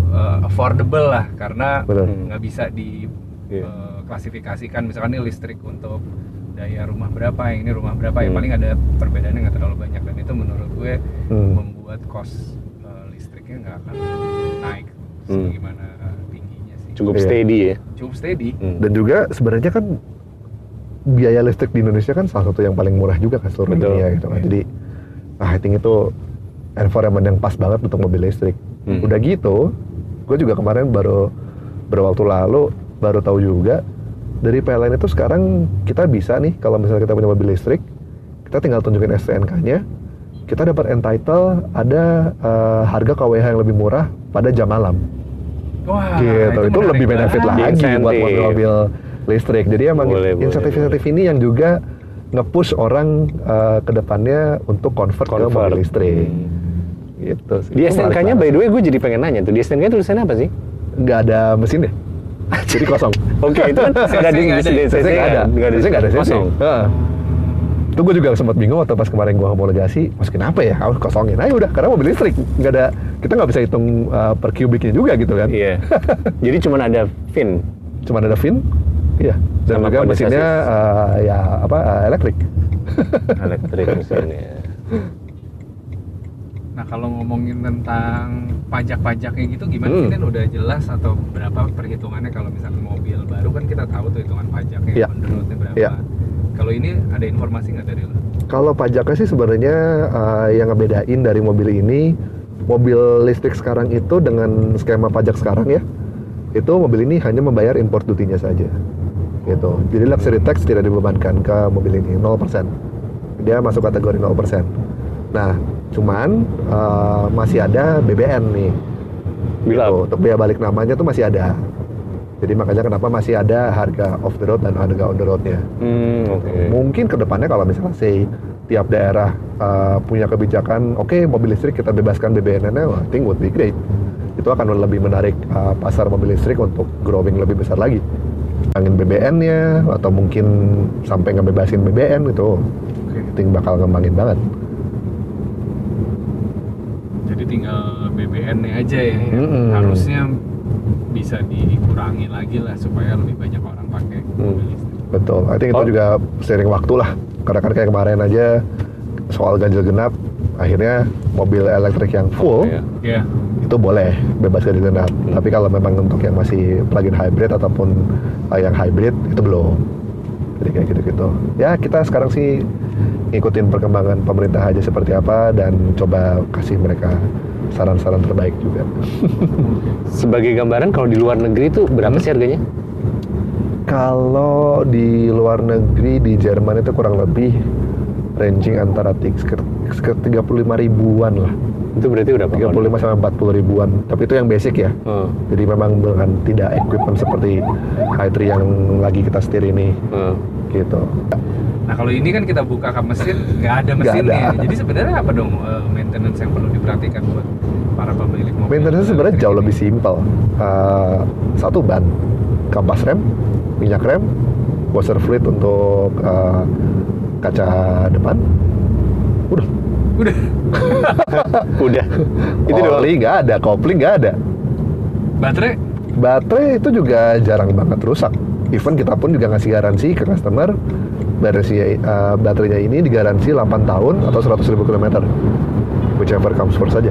uh, affordable lah karena nggak bisa Iya. diklasifikasikan misalkan ini listrik untuk daya rumah berapa yang ini rumah berapa yang Hmm. paling ada perbedaannya nggak terlalu banyak dan itu menurut gue Hmm. membuat cost uh, listriknya nggak akan naik Hmm. gimana tingginya sih Cukup Iya. steady ya. cukup steady Hmm. Dan juga sebenarnya kan biaya listrik di Indonesia kan salah satu yang paling murah juga kan seluruh Betul. dunia gitu kan. Jadi ah, I think itu environment yang pas banget untuk mobil listrik. Hmm. Udah gitu, gue juga kemarin baru beberapa waktu lalu baru tahu juga dari PLN itu sekarang kita bisa nih kalau misalnya kita punya mobil listrik, kita tinggal tunjukin STNK-nya, kita dapat entitle ada eh, harga KWH yang lebih murah pada jam malam. Wah gitu, itu, menarik lebih benefit banget. lagi buat Insentif. mobil-mobil listrik. Jadi emang insentif-insentif ini yang juga nge-push orang eh, ke depannya untuk convert, ke Convert. mobil listrik. Hmm. Gitu. sih. Di Itu STNK-nya by the way gue jadi pengen nanya tuh. Di STNK tulisannya apa sih? nggak ada mesin deh. Jadi kosong. Oke, itu kan nggak ada. CC nggak ada. nggak ada CC kosong. Heeh. Itu gue juga sempat bingung waktu pas kemarin gue homologasi, masukin apa ya? Harus kosongin aja udah, karena mobil listrik nggak ada, kita nggak bisa hitung uh, per kubiknya juga gitu kan. Iya. Jadi cuma ada fin. Cuma ada VIN, iya. Dan Sama juga mesinnya uh, ya apa uh, elektrik. Elektrik mesinnya. Nah kalau ngomongin tentang pajak-pajaknya gitu gimana Hmm. sih Nen? Udah jelas atau berapa perhitungannya kalau misalkan mobil baru kan kita tahu tuh hitungan pajaknya Iya. the road-nya berapa. Iya. Kalau ini ada informasi nggak dari lo? Kalau pajaknya sih sebenarnya uh, yang ngebedain dari mobil ini, mobil listrik sekarang itu dengan skema pajak sekarang ya, itu mobil ini hanya membayar import duty-nya saja. Gitu. Jadi luxury tax tidak dibebankan ke mobil ini 0%. Dia masuk kategori 0%. Nah, cuman uh, masih ada BBN nih. Bila Gitu. Untuk biaya balik namanya tuh masih ada. Jadi makanya kenapa masih ada harga off the road dan harga on the road-nya. Hmm, oke. Mungkin ke depannya kalau misalnya say tiap daerah uh, punya kebijakan, oke mobil listrik kita bebaskan BBN-nya, wah, I think would be great. Itu akan lebih menarik uh, pasar mobil listrik untuk growing lebih besar lagi. Angin BBN-nya atau mungkin sampai ngebebasin BBN itu, Oke. I think bakal ngembangin banget. Jadi tinggal BBN-nya aja ya. yang Mm-mm. Harusnya bisa dikurangi lagi lah supaya lebih banyak orang pakai mobil listrik. Betul. I think itu Oh. juga sering waktu lah. Karena kan kayak kemarin aja soal ganjil genap akhirnya mobil elektrik yang full Iya. Iya. itu boleh bebas ganjil genap. Tapi kalau memang untuk yang masih plug-in hybrid ataupun uh, yang hybrid itu belum. Jadi kayak gitu-gitu. Ya kita sekarang sih ngikutin perkembangan pemerintah aja seperti apa dan coba kasih mereka saran-saran terbaik juga. Sebagai gambaran kalau di luar negeri itu berapa Hmm. sih harganya? Kalau di luar negeri di Jerman itu kurang lebih ranging antara tik- sekitar sekitar 35 ribuan lah. Itu berarti udah 35 sampai 40 ribuan. Tapi itu yang basic ya. Oh, Jadi memang dengan tidak equipment seperti i3 yang lagi kita setir ini oh. gitu. Nah kalau ini kan kita buka kap mesin nggak ada mesinnya. ada. Jadi sebenarnya apa dong eh, maintenance yang perlu diperhatikan buat para pemilik mobil? Maintenance sebenarnya jauh ini? lebih simpel. Uh, satu ban, kampas rem, minyak rem, washer fluid untuk uh, kaca depan. Udah. Udah. Udah. itu doang. Oli nggak ada, kopling nggak ada. Baterai? Baterai itu juga jarang banget rusak. Even kita pun juga ngasih garansi ke customer baterai uh, baterainya ini digaransi 8 tahun atau 100 ribu kilometer whichever comes first saja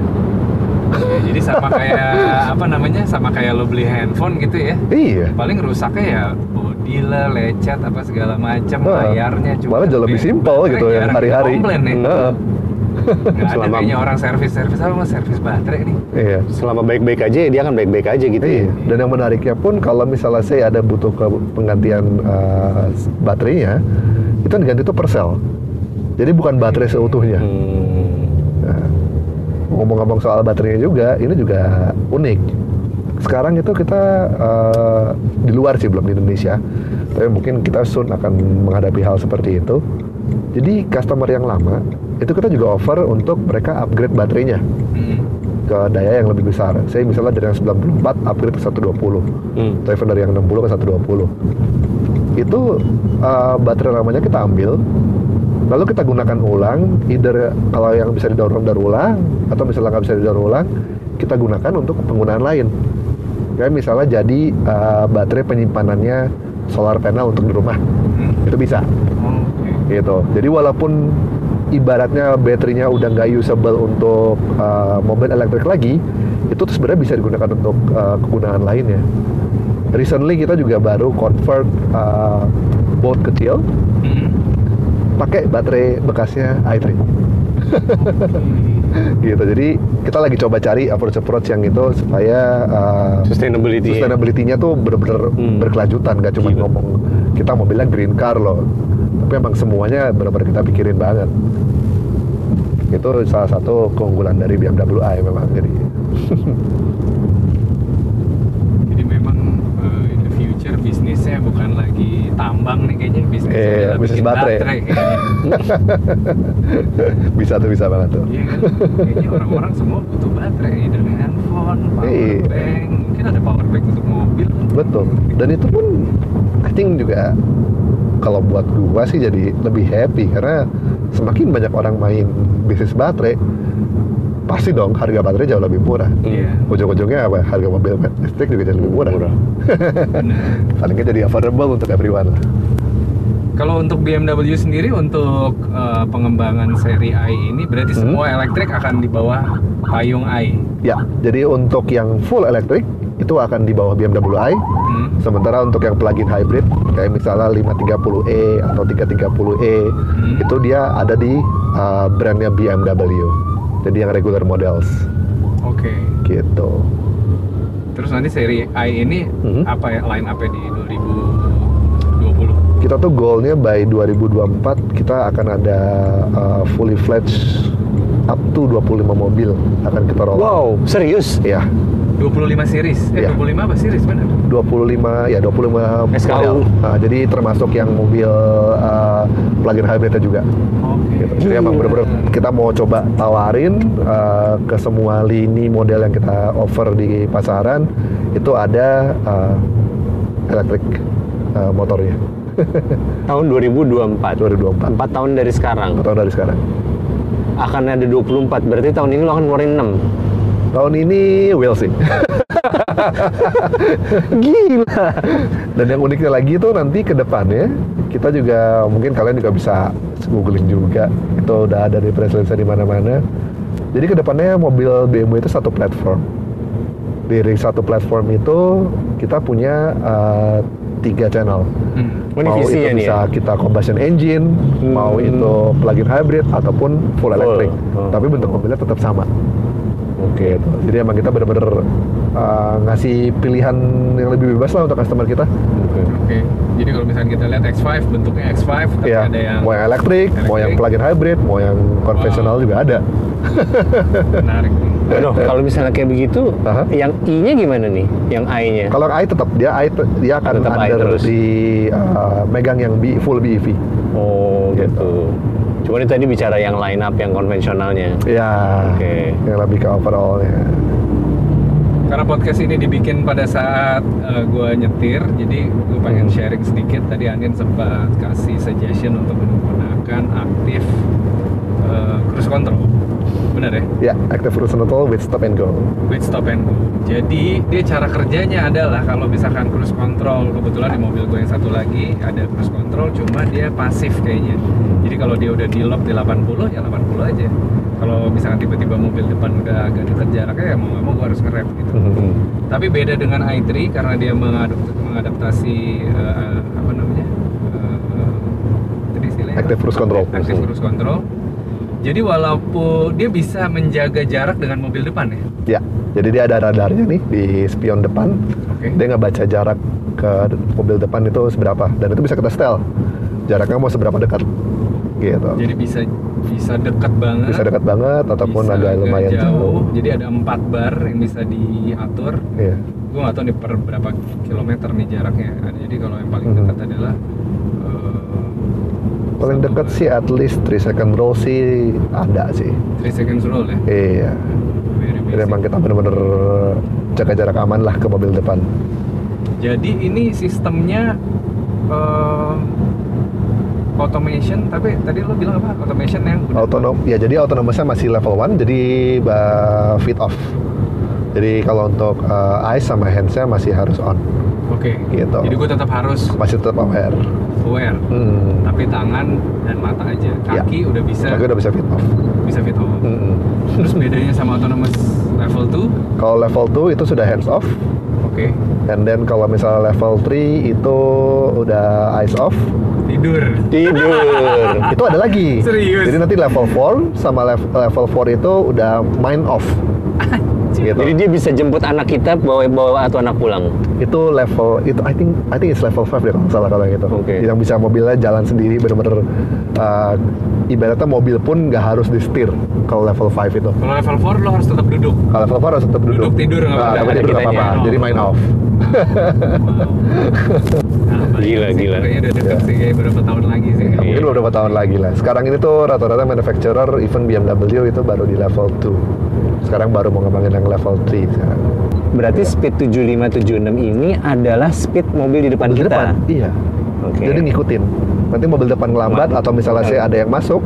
Ya, jadi sama kayak apa namanya? Sama kayak lo beli handphone gitu ya. iya Paling rusaknya ya body lah, lecet apa segala macam, Heeh. layarnya cuma. malah jauh lebih simpel gitu ya hari-hari Komplain ya. Heeh. Nggak ada Selama- kayaknya orang servis servis apa mas servis baterai nih. iya Selama baik-baik aja dia akan baik-baik aja gitu Iya, ya. dan yang menariknya pun kalau misalnya saya ada butuh ke penggantian uh, baterainya, itu diganti itu per sel. Jadi bukan baterai seutuhnya. Hmm. Ngomong-ngomong soal baterainya juga, ini juga unik. Sekarang itu kita uh, di luar sih belum di Indonesia, tapi mungkin kita soon akan menghadapi hal seperti itu. Jadi customer yang lama itu kita juga offer untuk mereka upgrade baterainya Hmm. ke daya yang lebih besar. Saya misalnya dari yang 94 upgrade ke 120 Hmm. atau even dari yang 60 ke 120 itu uh, baterai lamanya kita ambil lalu kita gunakan ulang either kalau yang bisa didaur ulang daur ulang atau misalnya nggak bisa didaur ulang kita gunakan untuk penggunaan lain kayak misalnya jadi uh, baterai penyimpanannya solar panel untuk di rumah Hmm. itu bisa Oke. gitu. Jadi walaupun ibaratnya baterainya udah nggak usable untuk uh, mobil elektrik lagi, itu tuh sebenarnya bisa digunakan untuk uh, kegunaan lainnya. Recently kita juga baru convert uh, boat kecil Hmm. Pakai baterai bekasnya i3 gitu. Jadi kita lagi coba cari approach-approach yang itu supaya uh, Sustainability. sustainability-nya tuh bener-bener Hmm. berkelanjutan, nggak cuma Gila. ngomong kita mau bilang green car loh, tapi emang semuanya benar-benar kita pikirin banget. Itu salah satu keunggulan dari BMW i memang jadi. Jadi memang eh, in the future bisnisnya bukan tambang nih kayaknya Eh, adalah bisnis baterai. kayaknya. bisa tuh bisa banget tuh. Iya kan? Kayaknya orang-orang semua butuh baterai dari handphone, power Iya. bank, mungkin ada power bank untuk mobil. Betul. Dan itu pun I think juga kalau buat gua sih jadi lebih happy karena semakin banyak orang main bisnis baterai pasti dong harga baterai jauh lebih murah. Iya. Ujung-ujungnya apa? Harga mobil listrik juga jadi lebih murah. Murah. Palingnya jadi affordable untuk everyone lah. Kalau untuk BMW sendiri untuk eh, pengembangan seri i ini berarti Hmm. semua elektrik akan di bawah payung i. Ya, jadi untuk yang full elektrik itu akan di bawah BMW i. Hmm. Sementara untuk yang plug-in hybrid kayak misalnya 530e atau 330e Hmm. itu dia ada di uh, brandnya BMW. Jadi yang regular models Oke. gitu. Terus nanti seri i ini Mhm. apa ya line up di 2020? Kita tuh goalnya by 2024 kita akan ada uh, fully fledged up to 25 mobil akan kita roll out. Wow, serius? Ya, 25 series. Eh Iya. 25 apa series benar? 25 ya 25 SKU. model. Nah, jadi termasuk yang mobil uh, plug-in hybridnya juga. Oke. gitu. Jadi emang bener-bener kita mau coba tawarin uh, ke semua lini model yang kita offer di pasaran itu ada uh, elektrik uh, motornya Tahun 2024. 2024 4 tahun dari sekarang. atau dari sekarang. Akan ada 24. Berarti tahun ini lo akan ngeluarin 6. Tahun ini will sih. Gila. Dan yang uniknya lagi itu nanti ke depannya kita juga mungkin kalian juga bisa googling juga itu udah ada di press release di mana-mana jadi ke depannya mobil BMW itu satu platform di satu platform itu kita punya uh, tiga channel Hmm. Oh, mau itu nih bisa ya? kita combustion engine Hmm. mau itu plug-in hybrid ataupun full electric Oh. tapi bentuk mobilnya tetap sama. Gitu. Jadi emang kita bener-bener uh, ngasih pilihan yang lebih bebas lah untuk customer kita. Oke. Oke. Jadi kalau misalnya kita lihat X5 bentuknya X5 tapi Iya, ada yang mau yang elektrik, mau yang plug-in hybrid, mau yang konvensional Wow. juga ada. menarik nih. Noh, kalau misalnya kayak begitu, Aha. yang I-nya gimana nih? Yang I-nya? Kalau i tetap dia i te- dia akan Tetap i under terus. di uh, megang yang B, full BEV. Oh, Gitu. gitu. Cuman tadi bicara yang line up yang konvensionalnya. Ya, Oke. yang lebih ke overallnya. Karena podcast ini dibikin pada saat gue nyetir, jadi gue pengen Hmm. sharing sedikit. Tadi Andin sempat kasih suggestion untuk menggunakan aktif eh, cruise control. Benar ya? Ya, active cruise control with stop and go. With stop and go. Jadi dia cara kerjanya adalah kalau misalkan cruise control kebetulan di mobil gue yang satu lagi ada cruise control, cuma dia pasif kayaknya. Jadi kalau dia udah di lock di 80 ya 80 aja. Kalau misalkan tiba-tiba mobil depan udah agak dekat jaraknya ya mau nggak mau gue harus ngerem gitu. Hmm. Tapi beda dengan i3 karena dia mengadap- mengadaptasi eh, apa namanya? eh, istilahnya apa? Active cruise control. Active cruise control. Jadi walaupun dia bisa menjaga jarak dengan mobil depan ya. Ya, jadi dia ada radarnya nih di spion depan. Oke. Dia ngebaca jarak ke mobil depan itu seberapa dan itu bisa kita setel jaraknya mau seberapa dekat gitu. Jadi bisa bisa dekat banget. Bisa dekat banget ataupun bisa agak lumayan jauh. Jadi ada empat bar yang bisa diatur. Iya. Gue nggak tahu nih per berapa kilometer nih jaraknya. Jadi kalau yang paling Mhm. dekat adalah eh, Paling dekat sih at least 3 second roll sih ada sih. 3 seconds roll ya. Iya. Jadi emang kita bener-bener jaga jarak aman lah ke mobil depan. Jadi ini sistemnya eh, automation, tapi tadi lo bilang apa? Automation yang udah- Autonom, ya jadi autonomousnya masih level 1, jadi uh, fit off. Jadi kalau untuk uh, eyes sama handsnya masih harus on, Oke. gitu. Jadi gue tetap harus masih tetap aware. Aware. Hmm. Tapi tangan dan mata aja. Ya. Kaki udah bisa Tapi udah bisa fit off. bisa fit off. Mm-mm. Terus bedanya sama autonomous level 2? Kalau level 2 itu sudah hands off, Oke. and then kalau misalnya level 3 itu udah eyes off. Tidur. Tidur. itu ada lagi. Serius? Jadi nanti level 4 sama lev- level 4 itu udah mind off. Gitu. Jadi dia bisa jemput anak kita bawa bawa atau anak pulang. itu level itu I think I think it's level 5 deh kalau nggak salah kalau yang itu. Oke. Yang bisa mobilnya jalan sendiri bener-bener uh, ibaratnya mobil pun nggak harus di setir kalau level 5 itu. Kalau level 4 lo harus tetap duduk. Kalau level 4 harus tetap duduk. Duduk, tidur nggak Nah, apa-apa. Jadi main off. Wow. Nah, Gila, sih, gila. Kayaknya udah deket Ya. sih, kayak beberapa tahun lagi sih. Ya, mungkin beberapa tahun lagi lah. Sekarang ini tuh rata-rata manufacturer even BMW itu baru di level 2. Sekarang baru mau ngembangin yang level 3 sekarang. Berarti speed 7576 ini adalah speed mobil di depan Di kita. depan, iya. Oke. Jadi ngikutin. Nanti mobil depan ngelambat atau misalnya saya ada yang masuk,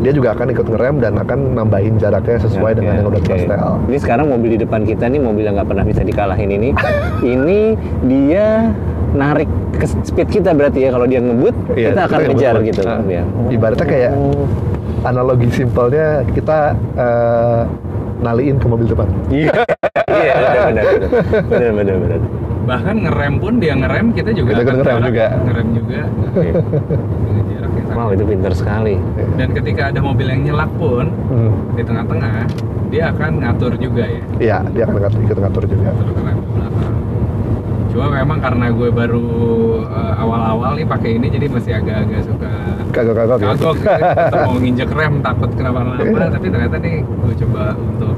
dia juga akan ikut ngerem dan akan nambahin jaraknya sesuai Oke, dengan yang udah kita setel. Jadi sekarang mobil di depan kita nih mobil yang nggak pernah bisa dikalahin ini, ini dia narik ke speed kita berarti ya kalau dia ngebut Iya, kita akan kita ngejar ngebut. gitu. Nah, ya. ibaratnya kayak Oh. analogi simpelnya kita eh, naliin ke mobil depan. Iya, iya benar benar benar benar benar. Bahkan ngerem pun dia ngerem, kita juga Kita akan ngerem jarak- juga. Ngerem juga. Jarak yang Wow itu pintar sekali. Dan ketika ada mobil yang nyelak pun Hmm. di tengah-tengah, dia akan ngatur juga ya. Iya, dia akan ngatur, ikut ngatur juga. Ngatur ke rem belakang. Cuma memang karena gue baru eh, awal-awal nih pakai ini, jadi masih agak-agak suka Kagok-kagok ya. kagok. Kita mau nginjek rem takut kenapa-napa, Iya. tapi ternyata nih gue coba untuk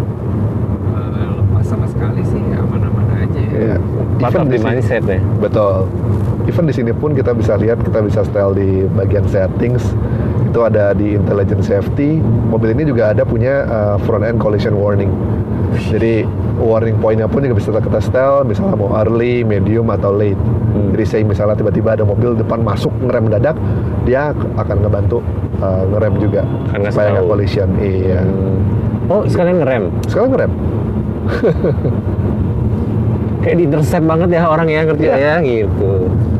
eh, lepas sama sekali sih aman-aman aja. Iya. Part Even di mindset ya. Betul. Even di sini pun kita bisa lihat, kita bisa setel di bagian settings. Itu ada di intelligent safety. Mobil ini juga ada punya uh, front end collision warning. Jadi warning pointnya pun juga bisa kita setel, misalnya mau early, medium atau late. Hmm. Jadi saya misalnya tiba-tiba ada mobil depan masuk ngerem mendadak, dia akan ngebantu uh, ngerem juga Akan ngasih supaya nggak collision. Iya. Hmm. Oh sekalian ngerem. Sekarang ngerem. kayak di intercept banget ya orang ya ngerti Iya. ya gitu.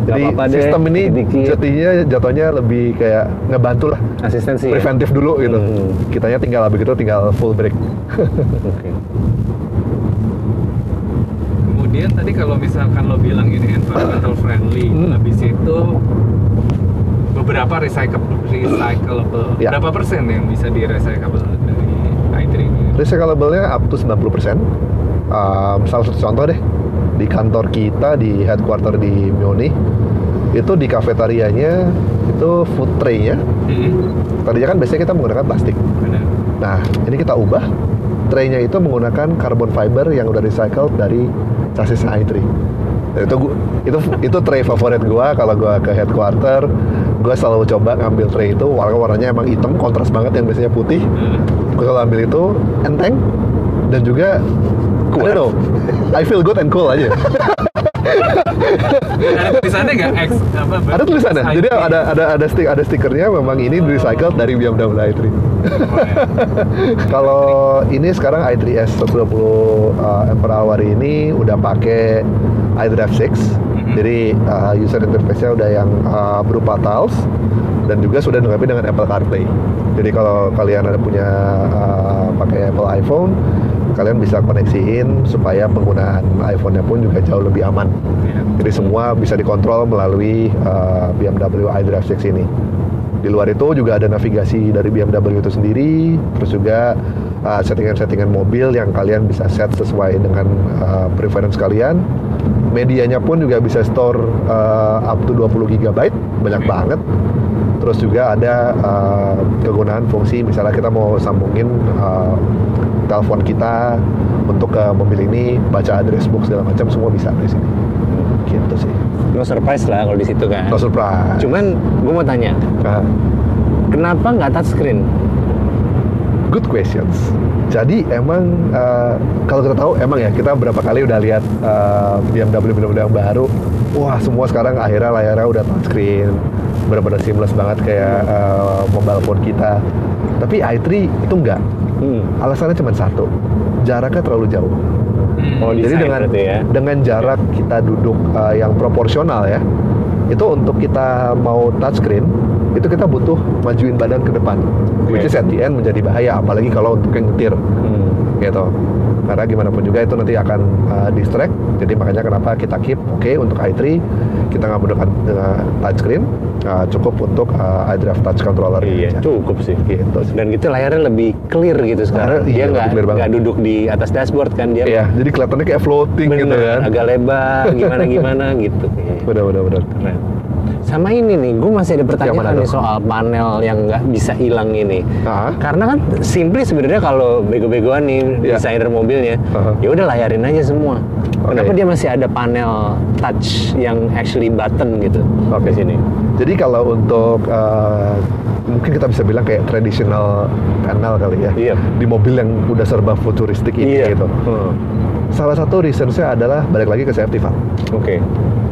Jadi apa-apa deh. sistem ini jadinya jatuhnya lebih kayak ngebantu lah, asistensi. ya? preventif dulu gitu. Hmm. Kitanya tinggal begitu tinggal full break. Oke. Kemudian tadi kalau misalkan lo bilang ini environmental friendly, Hmm. habis itu beberapa recyclable, recyclable. Ya. Berapa persen yang bisa di recyclable dari i3 ini? Recyclable-nya up to 90%. Um, salah satu contoh deh, di kantor kita di headquarter di Munich, itu di kafetarianya itu food tray-nya. Hmm, Tadinya kan biasanya kita menggunakan plastik. benar. Nah, ini kita ubah. Tray-nya itu menggunakan carbon fiber yang udah recycled dari chassis i3. Dan itu gua, itu itu tray favorit gua kalau gua ke headquarter, gua selalu coba ngambil tray itu warna warnanya emang hitam kontras banget yang biasanya putih. Hmm. Gua kalau ambil itu enteng dan juga I don't know, I feel good and cool aja. Ada tulisannya nggak X apa? ada tulisannya. i3? Jadi ada ada ada stick ada stikernya memang ini recycled dari BMW i3. Oh, ya. Kalau ini sekarang i3s 120 uh, ampere hour ini udah pakai iDrive 6. Mhm. Jadi uh, user interface-nya udah yang uh, berupa tiles dan juga sudah dilengkapi dengan Apple CarPlay. Jadi kalau kalian ada punya uh, pakai Apple iPhone, kalian bisa koneksiin supaya penggunaan iPhone-nya pun juga jauh lebih aman. Jadi semua bisa dikontrol melalui uh, BMW iDrive 6 ini. Di luar itu juga ada navigasi dari BMW itu sendiri, terus juga uh, settingan-settingan mobil yang kalian bisa set sesuai dengan uh, preference kalian. Medianya pun juga bisa store uh, up to 20 GB, banyak banget. Terus juga ada uh, kegunaan fungsi misalnya kita mau sambungin uh, telepon kita untuk ke mobil ini, baca address book segala macam semua bisa di sini. Gitu sih. No surprise lah kalau di situ kan. No surprise. Cuman gue mau tanya, Nah, kenapa nggak touchscreen? good questions. Jadi emang uh, kalau kita tahu emang ya kita berapa kali udah lihat uh, BMW BMW yang baru, wah semua sekarang akhirnya layarnya udah touchscreen, benar-benar seamless banget kayak uh, mobile phone kita. Tapi i3 itu enggak. Hmm. Alasannya cuma satu, jaraknya terlalu jauh. Hmm. Oh, Jadi dengan ya. dengan jarak kita duduk uh, yang proporsional ya, itu untuk kita mau touchscreen itu kita butuh majuin badan ke depan, which Oke. is at the end menjadi bahaya, apalagi kalau untuk yang nyetir Hmm. Gitu. Karena gimana pun juga itu nanti akan uh, distract. Jadi makanya kenapa kita keep oke untuk i3 kita nggak menggunakan uh, touchscreen, uh, cukup untuk uh, iDrive touch controller Iya, aja. cukup sih. Gitu sih. Dan gitu layarnya lebih clear gitu sekarang. Layarnya, iya, dia banget. nggak duduk di atas dashboard kan dia. Iya, jadi kelihatannya kayak floating Bener, gitu kan. agak lebar gimana gimana gitu. Iya. Bener bener bener. Keren. Sama ini nih, gue masih ada pertanyaan nih soal panel yang nggak bisa hilang ini. Ah. Karena kan simply sebenarnya kalau bego-begoan nih Iya. desainer mobilnya, Aha. ya udah layarin aja semua. Oke. Kenapa dia masih ada panel touch yang actually button gitu Oke. di sini? Jadi kalau untuk uh, mungkin kita bisa bilang kayak traditional panel kali ya. Iya. Di mobil yang udah serba futuristik ini gitu. Hmm. Salah satu reasonsnya adalah balik lagi ke safety Pak. Oke.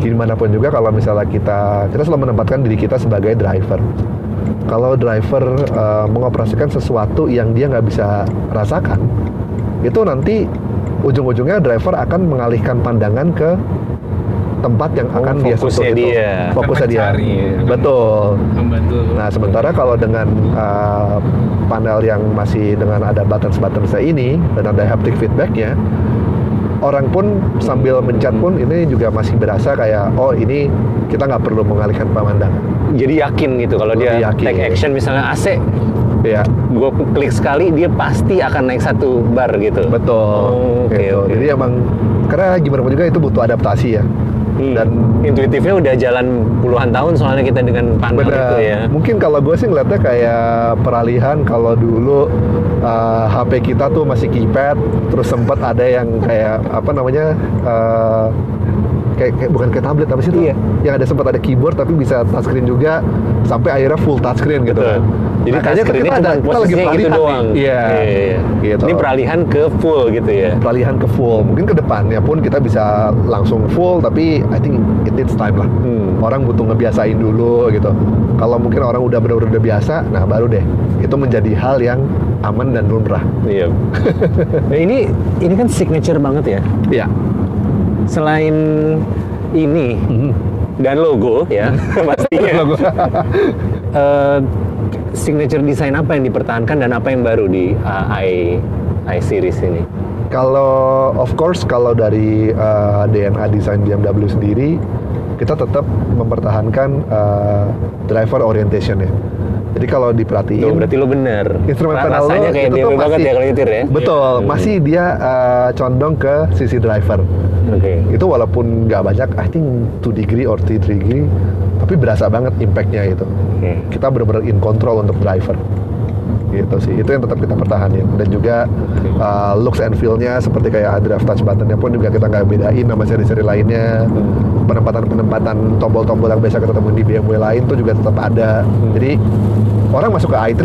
Gimana pun juga kalau misalnya kita kita selalu menempatkan diri kita sebagai driver. Kalau driver uh, mengoperasikan sesuatu yang dia nggak bisa rasakan, itu nanti ujung-ujungnya driver akan mengalihkan pandangan ke tempat yang Oh, akan dia sentuh itu. dia. Fokusnya dia. akan Betul. membantu Nah, sementara kalau dengan uh, panel yang masih dengan ada buttons-buttons ini dan ada haptic feedbacknya, orang pun sambil mencet pun ini juga masih berasa kayak oh ini kita nggak perlu mengalihkan pemandangan. Jadi yakin gitu kalau dia yakin. take action misalnya AC, Ya, gue klik sekali dia pasti akan naik satu bar gitu. betul. Oh, oke, Gitu. oke. Jadi emang karena gimana pun juga itu butuh adaptasi ya. Hmm. Dan intuitifnya udah jalan puluhan tahun soalnya kita dengan panel Bener. itu ya. Mungkin kalau gue sih ngeliatnya kayak peralihan kalau dulu uh, HP kita tuh masih keypad, terus sempat ada yang kayak apa namanya uh, kayak, kayak bukan kayak tablet apa sih? Iya. Yang ada sempat ada keyboard tapi bisa touchscreen juga sampai akhirnya full touchscreen gitu. Betul. Jadi kayaknya touchscreen-nya kita ada kita lagi peralihan gitu doang. Iya. Iya. Gitu. Ini peralihan ke full gitu ya. peralihan ke full. Mungkin ke depannya pun kita bisa langsung full tapi I think it needs time lah. Hmm. Orang butuh ngebiasain dulu gitu. Kalau mungkin orang udah benar-benar udah biasa, nah baru deh itu menjadi hal yang aman dan lumrah. Iya. nah, ini ini kan signature banget ya. Iya. Selain ini Mhm. dan logo ya pastinya Logo. Eh, signature design apa yang dipertahankan dan apa yang baru di uh, i i series ini Kalau of course kalau dari uh, DNA desain BMW sendiri kita tetap mempertahankan uh, driver orientation ya. Jadi kalau diperhatiin Tuh, berarti lo bener instrumen rasanya kayak itu tuh banget masih ya kalau nyetir ya betul masih dia uh, condong ke sisi driver. oke Itu walaupun nggak banyak, I think 2 degree or 3 degree, tapi berasa banget impactnya itu. Oke. Kita benar-benar in control untuk driver gitu sih. Itu yang tetap kita pertahanin. Dan juga uh, looks and feel-nya seperti kayak drive touch button-nya pun juga kita nggak bedain sama seri-seri lainnya. Penempatan-penempatan tombol-tombol yang biasa kita temuin di BMW lain tuh juga tetap ada. Jadi orang masuk ke i3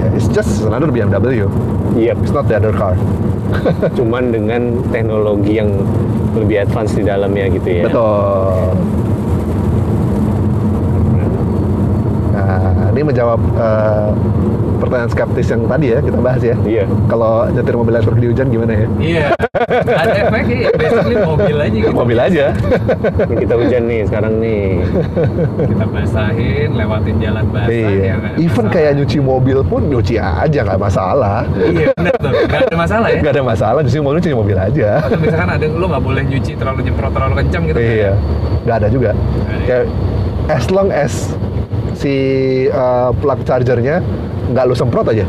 ya it's just another BMW Iya, it's not the other car. Cuman dengan teknologi yang lebih advance di dalamnya gitu ya. betul. Nah ini menjawab uh, pertanyaan skeptis yang tadi ya kita bahas ya Iya. kalau nyetir mobil elektrik di hujan gimana ya Iya. Ada efeknya ya, basically mobil aja gitu. mobil aja Ini kita hujan nih sekarang nih. Kita basahin, lewatin jalan basah ya Iya. nggak ada Even masalah. kayak nyuci mobil pun nyuci aja nggak masalah. Iya benar tuh, nggak ada masalah ya. Nggak ada masalah nyuci mobil nyuci mobil aja. Atau misalkan ada lu nggak boleh nyuci terlalu nyemprot terlalu kencang gitu. iya. Nggak ada juga. ada. Kayak as long as si uh, plug chargernya nggak lu semprot aja.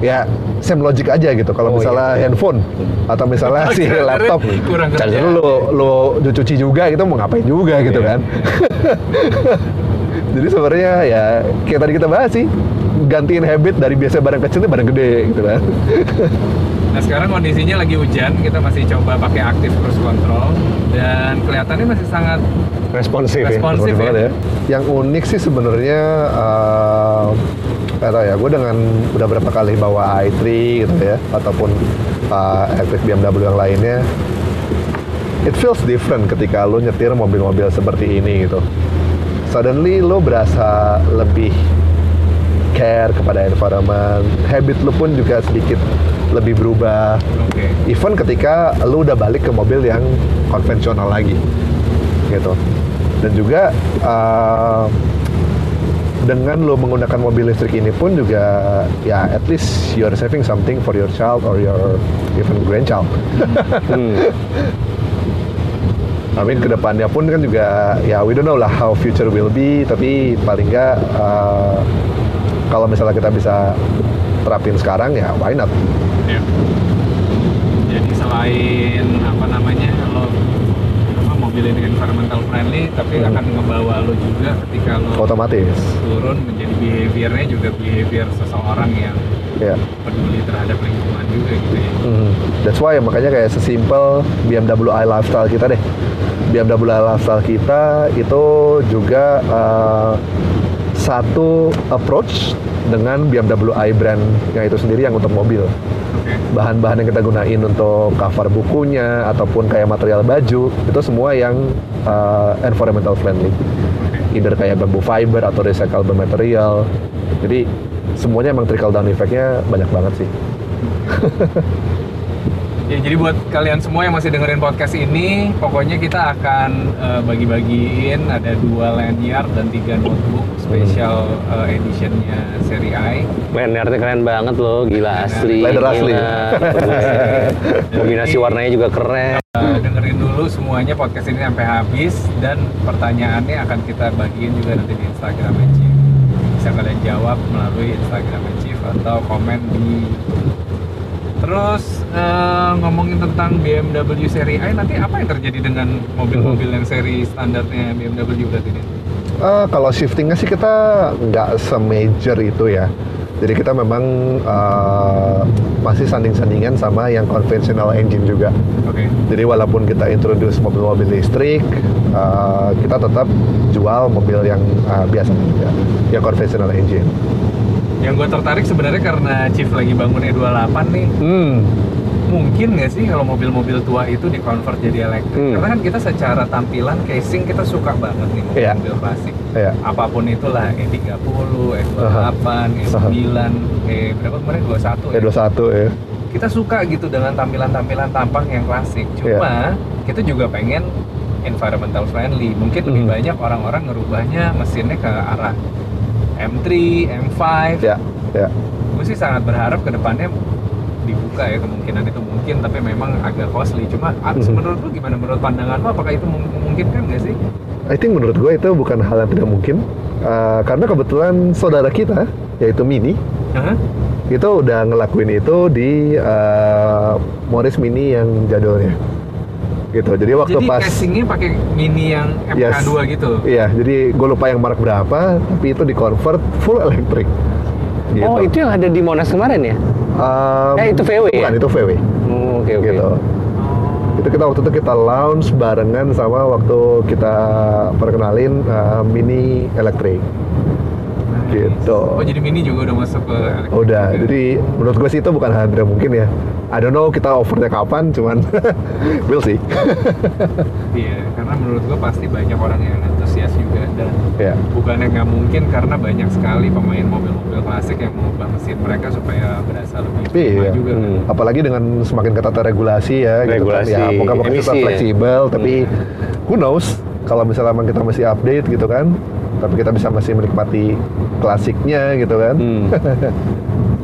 Ya same logic aja gitu. Kalau Oh, misalnya iya. handphone atau misalnya si laptop, charger lu lu cuci juga gitu mau ngapain juga gitu Iya. kan. Jadi sebenarnya ya kayak tadi kita bahas sih gantiin habit dari biasa barang kecil ke barang gede gitu kan. Nah sekarang kondisinya lagi hujan, kita masih coba pakai active cruise control dan kelihatannya masih sangat Responsif ya. Responsif. Banget ya. Yang unik sih sebenarnya eh nggak tahu ya, gue dengan udah berapa kali bawa i3 gitu ya, ataupun uh, electric BMW yang lainnya, it feels different ketika lo nyetir mobil-mobil seperti ini gitu. Suddenly lo berasa lebih care kepada environment, habit lo pun juga sedikit lebih berubah. oke. Even ketika lu udah balik ke mobil yang konvensional lagi, gitu. Dan juga uh, dengan lu menggunakan mobil listrik ini pun juga ya at least you're saving something for your child or your even grandchild. Hmm. I mean ke depannya pun kan juga ya we don't know lah how future will be tapi paling nggak uh, kalau misalnya kita bisa terapin sekarang ya why not? Ya. Jadi selain apa namanya lo ini environmental friendly, tapi Hmm. akan ngebawa lo juga ketika lo Otomatis. turun menjadi behaviornya juga behavior seseorang yang Ya. peduli terhadap lingkungan juga gitu ya. Hmm, That's why makanya kayak sesimpel BMW i lifestyle kita deh. BMW i lifestyle kita itu juga uh, satu approach dengan BMW i brand yang itu sendiri yang untuk mobil. Bahan-bahan yang kita gunain untuk cover bukunya ataupun kayak material baju itu semua yang uh, environmental friendly. Either kayak bambu fiber atau recyclable material. Jadi semuanya emang trickle down effect-nya banyak banget sih. Ya jadi buat kalian semua yang masih dengerin podcast ini, pokoknya kita akan eh, bagi-bagiin ada dua lanyard dan tiga notebook special eh, editionnya seri I. Lanyardnya keren banget loh, gila asli. Leather asli. Kombinasi warnanya juga keren. Eh, dengerin dulu semuanya podcast ini sampai habis dan pertanyaannya akan kita bagiin juga nanti di Instagram Chief. Bisa kalian jawab melalui Instagram Chief atau komen di Terus eh, ngomongin tentang BMW seri I nanti apa yang terjadi dengan mobil-mobil yang seri standarnya BMW berarti ini? Eh, kalau shiftingnya sih kita nggak semajor itu ya. Jadi kita memang eh, masih sanding-sandingan sama yang konvensional engine juga. Oke. Jadi walaupun kita introduce mobil-mobil listrik, eh, kita tetap jual mobil yang eh, biasa juga, yang konvensional engine. Yang gue tertarik sebenarnya karena Chief lagi bangun E28 nih. Hmm, Mungkin nggak sih kalau mobil-mobil tua itu di-convert jadi elektrik? Hmm. Karena kan kita secara tampilan casing kita suka banget nih Iya. mobil-mobil klasik. ya. Apa pun itulah E30, E28, E9, E berapa kemarin 21 ya? E21 ya. kita suka gitu dengan tampilan-tampilan tampang yang klasik. Iya. Cuma kita juga pengen environmental friendly. Mungkin lebih Mhm. banyak orang-orang ngerubahnya mesinnya ke arah M3, M5. Ya, ya. Gue sih sangat berharap ke depannya dibuka ya kemungkinan itu mungkin tapi memang agak costly. Cuma Mhm. menurut lu gimana menurut pandangan lu apakah itu mem- memungkinkan nggak sih? I think menurut gue itu bukan hal yang tidak mungkin Uh, karena kebetulan saudara kita yaitu Mini Hah? itu udah ngelakuin itu di uh, Morris Mini yang jadulnya gitu jadi waktu Jadi pas casingnya pakai mini yang Yes. MK2 gitu. iya jadi gue lupa yang merek berapa tapi itu di convert full electric gitu. Oh, itu yang ada di Monas kemarin ya? Um, Eh, itu VW ya? bukan itu VW Oh, Oke, oke. gitu itu kita waktu itu kita launch barengan sama waktu kita perkenalin uh, Mini electric gitu Oh jadi mini juga udah masuk ke elektrik Udah, juga. jadi menurut gue sih itu bukan hal yang mungkin ya. I don't know kita overnya kapan, cuman we'll see. Iya, karena menurut gua pasti banyak orang yang antusias juga dan ya, bukannya nggak mungkin karena banyak sekali pemain mobil-mobil klasik yang mengubah mesin mereka supaya berasa lebih Iya. juga kan. Hmm. apalagi dengan semakin ketatnya regulasi ya, Regulasi gitu kan. Ya, moga-moga kita emisi ya. fleksibel, tapi who knows kalau misalnya kita masih update gitu kan, tapi kita bisa masih menikmati klasiknya gitu kan. Hmm.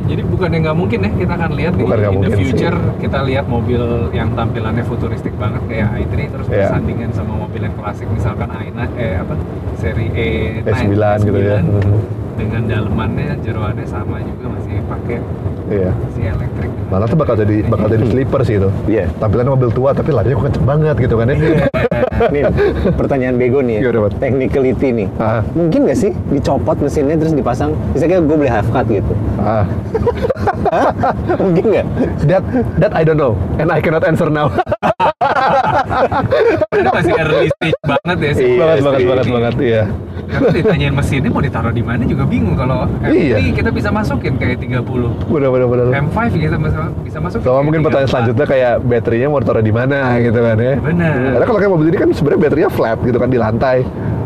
Jadi bukannya nggak mungkin ya kita akan lihat di Bukan nggak in the mungkin sih. future kita lihat mobil yang tampilannya futuristik banget kayak i3 terus Iya. bersandingan sama mobil yang klasik misalkan i9 eh apa seri E9 S9 gitu ya. Mhm. dengan dalemannya jeroannya sama juga masih pakai Iya. masih elektrik. Malah tuh bakal jadi bakal jadi sleeper sih itu. Iya. Tampilannya mobil tua tapi larinya kok kenceng banget gitu kan ya. Nih, pertanyaan bego nih ya. Bud? Technicality nih. Ah. Mungkin nggak sih dicopot mesinnya terus dipasang? Misalnya gue beli half cut gitu. Ah, Mungkin nggak? that that I don't know and I cannot answer now. Ini masih early stage banget ya sih. Iya banget banget banget banget iya. Karena ditanyain mesinnya mau ditaruh di mana juga bingung kalau M3 Iya. kita bisa masukin kayak 30. Bener bener bener. M5 kita bisa bisa masukin. Sama kayak mungkin pertanyaan 34. selanjutnya kayak baterainya mau taruh di mana gitu kan ya. Benar. Karena kalau kayak mobil ini kan sebenarnya baterainya flat gitu kan di lantai.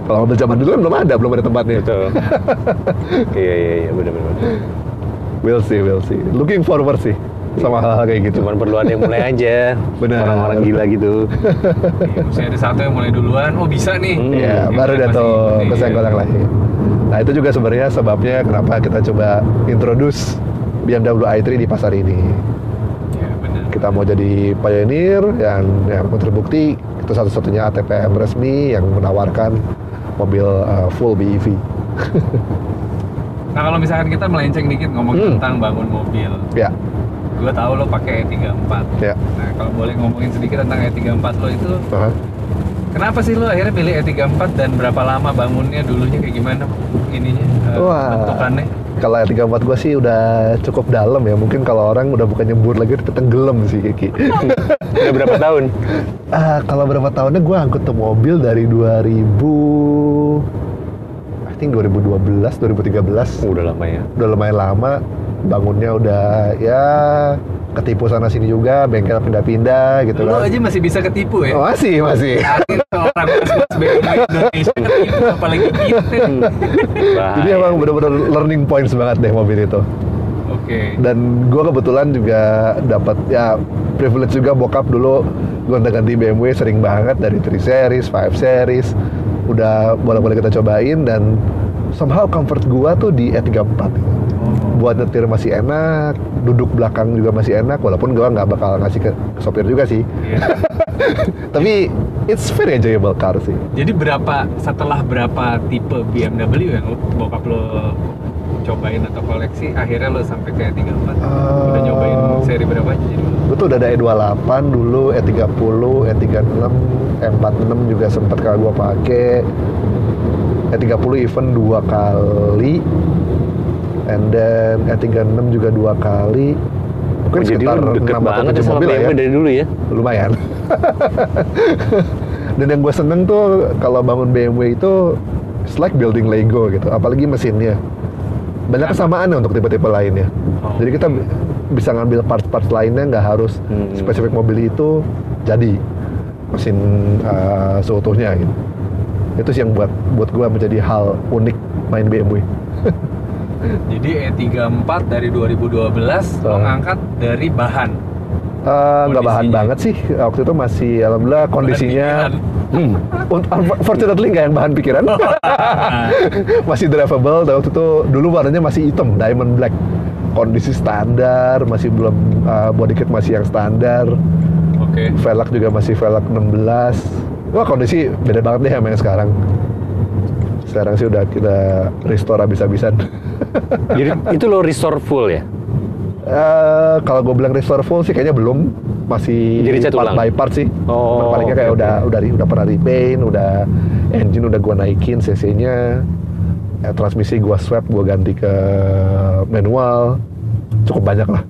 Kalau mobil zaman dulu kan belum ada, belum ada tempatnya. Betul. iya iya iya benar benar. We'll see, we'll see. Looking forward sih sama hal-hal kayak gitu. Cuman perlu ada yang mulai aja. Benar. Orang-orang gila gitu. Mesti ada satu yang mulai duluan. Oh bisa nih. Hmm. Iya, Yang baru masih- tuh iya. kesenggol yang lain. Nah itu juga sebenarnya sebabnya kenapa kita coba introduce BMW i3 di pasar ini. Iya benar. Kita mau jadi pioneer yang yang terbukti itu satu-satunya ATPM resmi yang menawarkan mobil uh, full BEV. Nah kalau misalkan kita melenceng dikit ngomong Hmm. tentang bangun mobil, Ya, gue tahu lo pakai E34. ya. Nah kalau boleh ngomongin sedikit tentang E34 lo itu, Aha. kenapa sih lo akhirnya pilih E34 dan berapa lama bangunnya dulunya kayak gimana ininya eh, Wah. bentukannya? Kalau E34 gua sih udah cukup dalam ya. Mungkin kalau orang udah bukan nyebur lagi udah tenggelam sih Kiki. Udah berapa tahun? Ah, kalau berapa tahunnya gue angkut tuh mobil dari 2000 I think 2012, 2013 Udah lama ya. udah lumayan lama bangunnya udah ya ketipu sana sini juga bengkel pindah-pindah gitu Lo kan aja masih bisa ketipu ya? Oh, masih masih orang Indonesia ketipu apalagi kita. Bahaya. jadi emang bener-bener learning points banget deh mobil itu Oke. dan gue kebetulan juga dapat ya privilege juga bokap dulu gonta-ganti BMW sering banget dari 3 series, 5 series udah boleh-boleh kita cobain dan somehow comfort gua tuh di E34 buat nyetir masih enak duduk belakang juga masih enak walaupun gua nggak bakal ngasih ke, ke sopir juga sih. Iya. tapi it's very enjoyable car sih. Jadi berapa setelah berapa tipe BMW yang lo, bokap lo cobain atau koleksi akhirnya lo sampai ke 34 udah nyobain Um, seri berapa aja jadi? Gue tuh udah ada E28 dulu, E E30, E36, E46 juga sempet kalau gue pakai. E30 even dua kali, and then E36 juga dua kali. Mungkin Oh, jadi sekitar 6 atau banget 7 sama mobil lah ya. dari dulu ya? Lumayan. dan yang gue seneng tuh kalau bangun BMW itu it's like building Lego gitu, apalagi mesinnya. Banyak kesamaan untuk tipe-tipe lainnya. Oh. Jadi kita bi- bisa ngambil parts-parts lainnya nggak harus Hmm. spesifik mobil itu jadi mesin uh, seutuhnya gitu. Itu sih yang buat buat gua menjadi hal unik main BMW. Jadi E34 dari 2012 lo Ah. ngangkat dari bahan. Eh, nggak bahan banget sih. Waktu itu masih alhamdulillah kondisinya hmm, un- unfortunately nggak yang bahan pikiran. Masih drivable dan waktu itu dulu warnanya masih hitam diamond black. Kondisi standar masih belum uh, body kit masih yang standar. Oke. velg juga masih velg 16 wah kondisi beda banget deh sama yang sekarang. Sekarang sih udah kita restore habis-habisan Jadi itu lo restore full ya? Eh, kalau gue bilang restore full sih kayaknya belum masih Jadi part ulang? by part sih. Oh, palingnya kayak oke. udah udah udah pernah repaint, udah engine udah gua naikin cc-nya, eh, transmisi gua swap, gua ganti ke manual, cukup banyak lah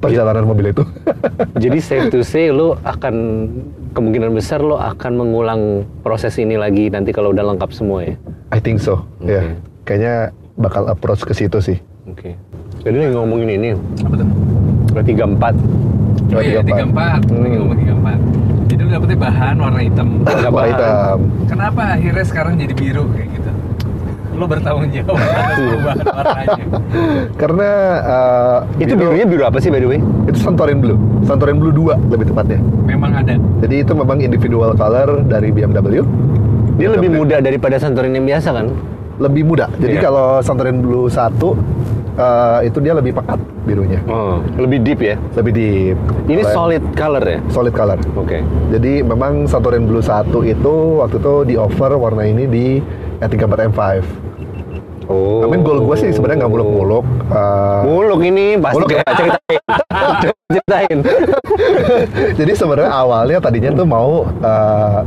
perjalanan mobil itu. Jadi safe to say lo akan kemungkinan besar lo akan mengulang proses ini lagi nanti kalau udah lengkap semua ya. I think so, Oke. ya. Kayaknya bakal approach ke situ sih. Oke. Jadi lagi ngomongin ini Apa tuh? tiga empat. Oh iya, 34. 34. Lagi Hmm. ngomong 34. Jadi lu dapetnya bahan warna hitam. Warna bahan. hitam. Kenapa akhirnya sekarang jadi biru kayak gitu? Lo bertanggung jawab atas perubahan warnanya. Karena eh, Itu biru- birunya biru apa sih by the way? itu Santorin Blue, Santorin Blue 2 lebih tepatnya. Memang ada. Jadi itu memang individual color dari BMW. Dia lebih muda daripada Santorin yang biasa kan? Lebih muda. Jadi Iya. kalau Santorin Blue 1 eh, itu dia lebih pekat birunya, Oh, lebih deep ya. lebih di Ini solid color ya? solid color. Oke. Jadi memang Santorin Blue 1 itu waktu itu di offer warna ini di E34 M5. Oh. Mean goal gue sih sebenarnya nggak muluk-muluk. Eh, Muluk ini pasti Muluk ya? ceritain. Ceritain. jadi sebenarnya awalnya tadinya tuh mau eh,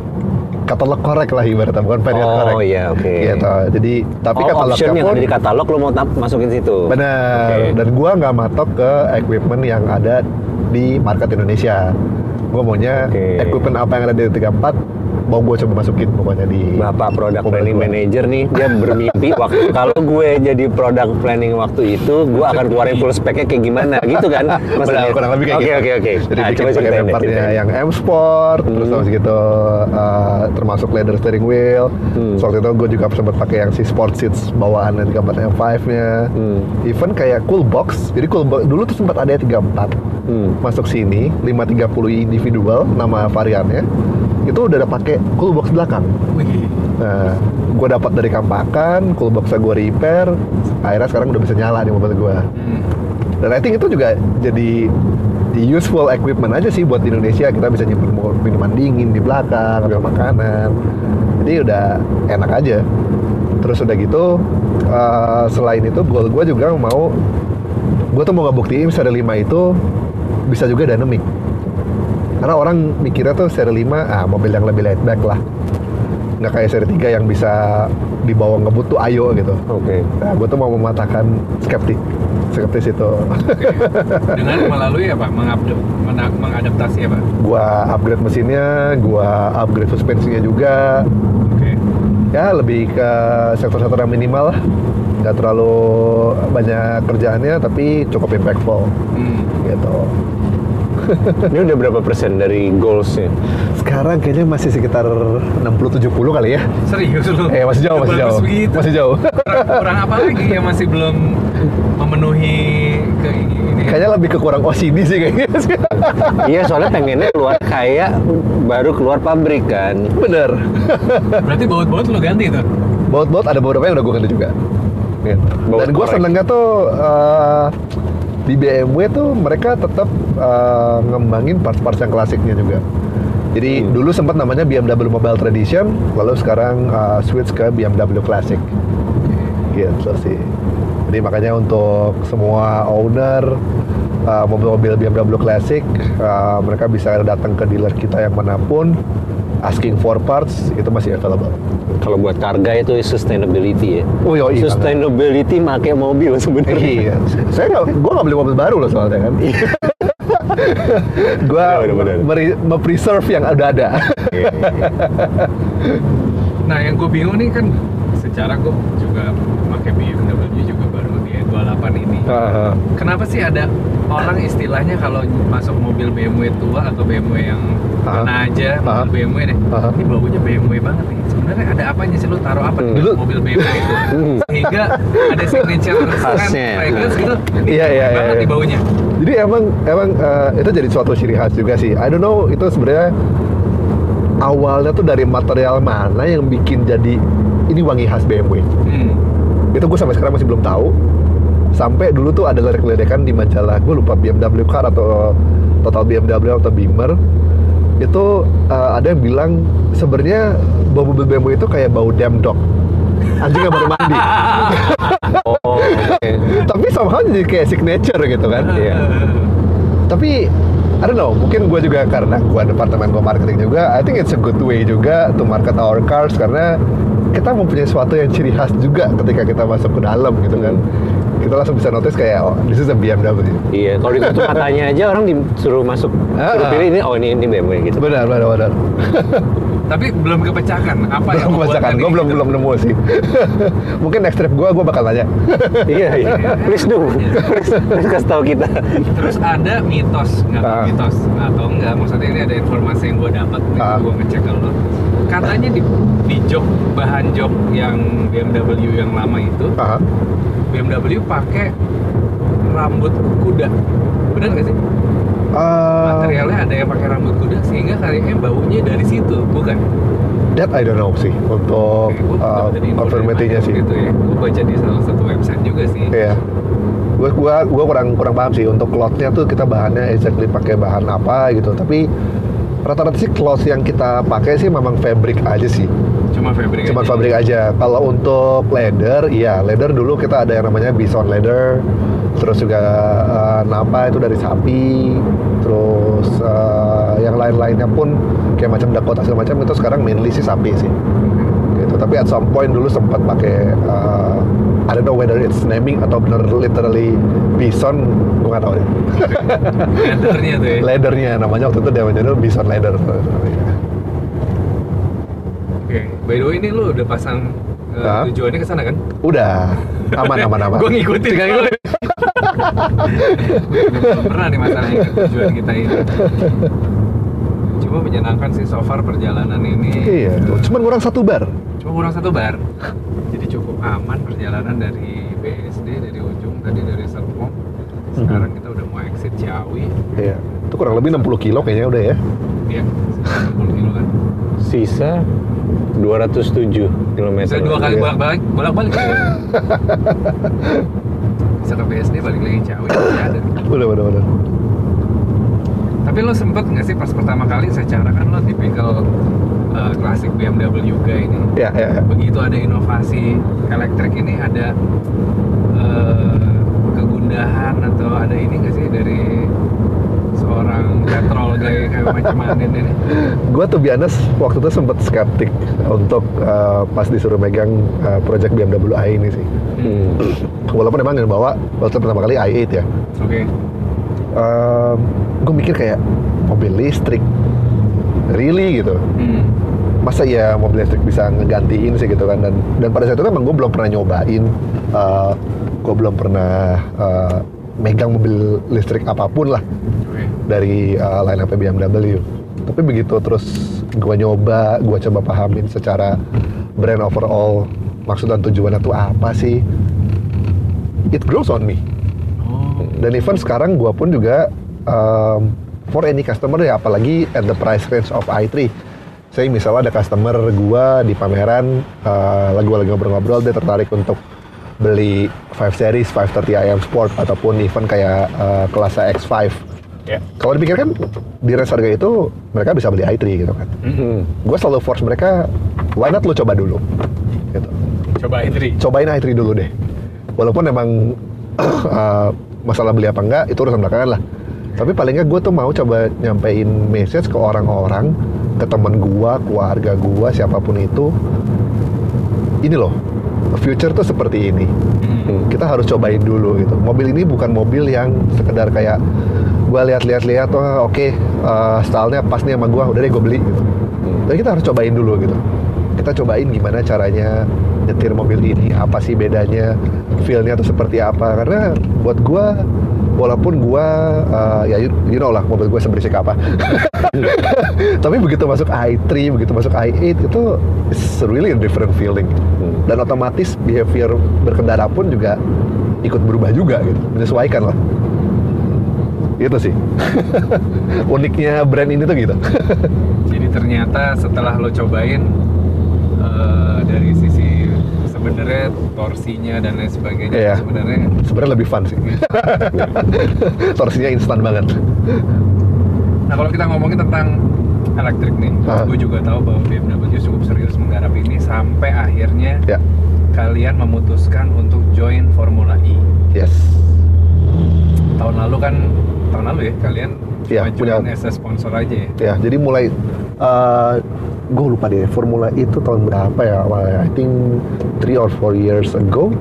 katalog korek lah ibaratnya bukan variant Oh, korek. iya, oke. Gitu. Jadi tapi oh, katalognya option yang pun ada di katalog lo mau masukin situ. Benar. Oke. Dan gua nggak matok ke equipment yang ada di market Indonesia. Gua maunya Oke. equipment apa yang ada di 34 mau gue coba masukin pokoknya di Bapak product planning gua. manager nih, dia bermimpi waktu kalau gue jadi product planning waktu itu, gue akan keluarin full speknya kayak gimana, gitu kan? Benar, kurang lebih kayak Oke gitu. oke oke. Jadi Nah, bikin coba pakai bumpernya yang M Sport, terus Hmm. habis gitu uh, termasuk leather steering wheel. Hmm. So, waktu itu gue juga sempat pakai yang si Sport Seats bawaan yang 34 M5-nya. Hmm. Even kayak cool box. Jadi cool box dulu tuh sempat ada yang 34 Hmm. masuk sini 530 individual nama variannya itu udah ada pakai cool box belakang. Wih. Nah, gue dapat dari kampakan, cool boxnya gue repair, akhirnya sekarang udah bisa nyala nih mobil gue. Hmm. Dan I think itu juga jadi useful equipment aja sih buat di Indonesia kita bisa nyimpen minuman dingin di belakang atau makanan. Jadi udah enak aja. Terus udah gitu, uh, selain itu goal gue juga mau, gue tuh mau ngebuktiin seri 5 itu bisa juga dynamic. Karena orang mikirnya tuh seri 5, ah mobil yang lebih laid back lah. Nggak kayak seri 3 yang bisa dibawa ngebut tuh ayo gitu. Oke. Nah, gue tuh mau mematahkan skeptik. Skeptis itu. Dengan melalui apa? Mengupdate, mengadaptasi apa? gua upgrade mesinnya, gua upgrade suspensinya juga. Oke. Ya lebih ke sektor-sektor yang minimal lah. Nggak terlalu banyak kerjaannya tapi cukup impactful Hmm. gitu. Ini udah berapa persen dari goalsnya? Sekarang kayaknya masih sekitar 60-70 kali ya. Serius lu? Eh masih jauh, masih jauh. begitu. Masih jauh. Kurang, kurang apa lagi yang masih belum memenuhi ke ini? kayaknya lebih ke kurang OCD sih kayaknya. Iya soalnya pengennya keluar kayak baru keluar pabrik kan. Bener. Berarti baut-baut lu ganti tuh? Baut-baut ada beberapa yang udah gue ganti juga. Gitu. Baut Dan gue senengnya tuh eh, di BMW tuh mereka tetap eh, ngembangin parts-parts yang klasiknya juga. Jadi Hmm. dulu sempat namanya BMW Mobile Tradition, lalu sekarang eh, switch ke BMW Classic. Gitu sih. Jadi makanya untuk semua owner eh, mobil-mobil BMW Classic, eh, mereka bisa datang ke dealer kita yang mana pun, asking for parts itu masih available. Kalau buat karga itu sustainability ya. Oh, yoi, Sustainability make mobil sebenarnya. Iya, saya nggak, gue nggak beli mobil baru loh soalnya kan. gue Iya, bener-bener. meri- me-preserve yang udah ada. Iya, Nah yang gue bingung nih kan secara gue juga pakai BMW juga baru di E28 ini. Kenapa sih ada orang istilahnya kalau masuk mobil BMW tua atau BMW yang Mana aja mobil BMW deh Aha. ini baunya BMW banget nih sebenarnya ada apanya sih lu taruh apa di Dulu- dalam mobil BMW itu Hmm. sehingga ada signature Khasnya. fragrance gitu Iya, iya, iya, nih iya. baunya Jadi emang emang eh, itu jadi suatu ciri khas juga sih. I don't know itu sebenarnya awalnya tuh dari material mana yang bikin jadi ini wangi khas BMW. hmm. Itu gue sampai sekarang masih belum tahu. Sampai dulu tuh ada lirik-lirikan di majalah gue lupa BMW Car atau Total BMW atau Beamer itu eh, ada yang bilang sebenarnya bau mobil BMW itu kayak bau damn dog anjing yang baru mandi Oh, oke. tapi somehow jadi kayak signature gitu kan Iya. tapi I don't know, mungkin gue juga karena gue departemen gue marketing juga, I think it's a good way juga to market our cars karena kita mempunyai sesuatu yang ciri khas juga ketika kita masuk ke dalam gitu kan. Kita langsung bisa notice kayak, oh this is a BMW. Iya, kalau ditutup matanya aja orang disuruh masuk, suruh ah. pilih ini, oh ini ini BMW gitu. Benar, benar, benar. tapi belum kepecahkan apa yang Belum bacakan, tadi gue belum belum nemu sih. mungkin next trip gue, gue bakal nanya. iya, iya. Please do, please, please kasih tahu kita. Terus ada mitos, nggak Ah. mitos atau enggak? Maksudnya ini ada informasi yang gue dapat, Ah. gue ngecek ke lo. Katanya di, di jok bahan jok yang BMW yang lama itu, Aha. BMW pakai rambut kuda. Benar nggak sih? Uh, Materialnya ada yang pakai rambut kuda sehingga kayaknya baunya dari situ, bukan? that I don't know sih untuk gua uh, Pak sih. Gitu ya. Gue baca di salah satu website juga sih. Iya. Gue gua gua kurang kurang paham sih untuk cloth-nya tuh kita bahannya exactly pakai bahan apa gitu. Tapi rata-rata sih cloth yang kita pakai sih memang fabric aja sih. Cuma fabric Cuma aja. fabric aja. Kalau untuk leather, iya leather dulu kita ada yang namanya bison leather. Terus juga eh, napa itu dari sapi. Terus eh, yang lain-lainnya pun kayak macam Dakota segala macam itu sekarang mainly sih sapi sih. Gitu. Tapi at some point dulu sempat pakai eh, I don't know whether it's naming atau bener literally bison, gue nggak tahu deh. Leathernya tuh ya. Leathernya namanya waktu itu dia dulu bison leather. Oke, by the way ini lu udah pasang uh, tujuannya ke sana kan? Udah aman aman aman. Gue ngikutin, tinggal ngikutin. Belum pernah nih masalah ikut tujuan kita ini. Cuma menyenangkan sih so far perjalanan ini. Iya, cuman kurang satu bar. Cuma kurang satu bar. Jadi cukup aman perjalanan dari BSD dari ujung tadi dari Serpong. Sekarang kita udah mau exit Ciawi. Iya. Itu kurang lebih 60 kilo kayaknya udah ya. Ya, sekitar 60 kilo kan. Sisa 207 km. Bisa dua kali Iya. bolak-balik, bolak-balik. Bisa ke BSD balik lagi Ciawi ada. Udah, udah, udah. Tapi lo sempet nggak sih pas pertama kali secara kan lo tipikal uh, klasik BMW guy ini. Ya, ya, ya. Begitu ada inovasi elektrik ini ada uh, kegundahan atau ada ini nggak sih dari seorang petrol guy kayak macam ini? Gue tuh biasa waktu itu sempet skeptik untuk uh, pas disuruh megang uh, project BMW i ini sih. Hmm. Walaupun emang yang bawa waktu pertama kali i8 ya. Oke. gue mikir kayak mobil listrik, really gitu. Hmm. Masa ya mobil listrik bisa ngegantiin sih gitu kan dan dan pada saat itu emang gue belum pernah nyobain, gue belum pernah uh, megang mobil listrik apa pun lah dari uh, line up BMW. Tapi begitu terus gue nyoba, gue coba pahamin secara brand overall maksud dan tujuannya tuh apa sih? It grows on me. Oh. Dan even sekarang gue pun juga um, for any customer ya apalagi at the price range of i3. Saya misalnya ada customer gue di pameran, uh, lagi lagi ngobrol-ngobrol dia tertarik untuk beli 5 series 530 IM Sport ataupun even kayak uh, kelas X5. Ya. Kalau dipikirkan di range harga itu mereka bisa beli i3 gitu kan. Hmm. Gue selalu force mereka, why not lo coba dulu? Gitu Coba Indri. cobain i3 dulu deh. Walaupun emang uh, masalah beli apa enggak itu urusan belakangan lah. Tapi paling nggak gue tuh mau coba nyampein message ke orang-orang, ke temen gua, keluarga gua, siapa pun itu. Ini loh, future tuh seperti ini. Hmm. Kita harus cobain dulu gitu. Mobil ini bukan mobil yang sekedar kayak gua lihat-lihat lihat, oh oke, uh, stylenya pas nih sama gua, udah deh gue beli gitu. Tapi kita harus cobain dulu gitu. Kita cobain gimana caranya nyetir mobil ini apa sih bedanya feelnya tuh seperti apa. Karena buat gua walaupun gua uh, ya you, you know lah mobil gua seberisik apa. Tapi begitu masuk i3 begitu masuk i8 itu it's really a different feeling. Dan otomatis behavior berkendara pun juga ikut berubah juga gitu. Menyesuaikan lah. Itu sih. Uniknya brand ini tuh gitu. Jadi ternyata setelah lo cobain dari sisi sebenarnya torsinya dan lain sebagainya Iya. sebenarnya sebenarnya lebih fun sih torsinya instan banget Nah kalau kita ngomongin tentang elektrik nih, Ah. gue juga tahu bahwa BMW cukup serius menggarap ini sampai akhirnya ya kalian memutuskan untuk join Formula E. yes Tahun lalu kan, tahun lalu ya kalian Iya, majuin punya- as a sponsor aja ya. ya jadi mulai gue lupa deh Formula E itu tahun berapa ya I think three or four years ago.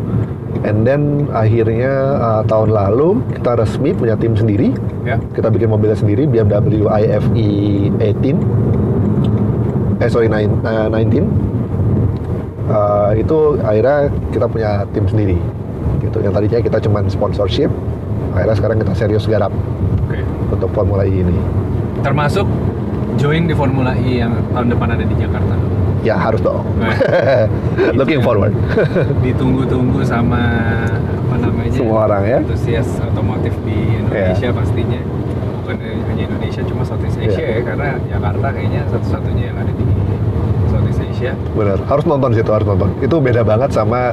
And then akhirnya uh, tahun lalu kita resmi punya tim sendiri. Ya, kita bikin mobilnya sendiri BMW iFE 18 eh sorry uh, 19 Uh, itu akhirnya kita punya tim sendiri. Gitu. Yang tadinya kita cuman sponsorship akhirnya sekarang kita serius garap oke. untuk Formula E ini. Termasuk join di Formula E yang tahun depan ada di Jakarta. ya harus dong Nah, looking forward Ditunggu-tunggu sama apa namanya? Semua orang ya. Antusias otomotif di Indonesia Iya. pastinya. Bukan hanya Indonesia, cuma Southeast Asia Iya. ya, karena Jakarta kayaknya satu-satunya yang ada di Southeast Asia. bener harus nonton situ harus nonton itu beda banget sama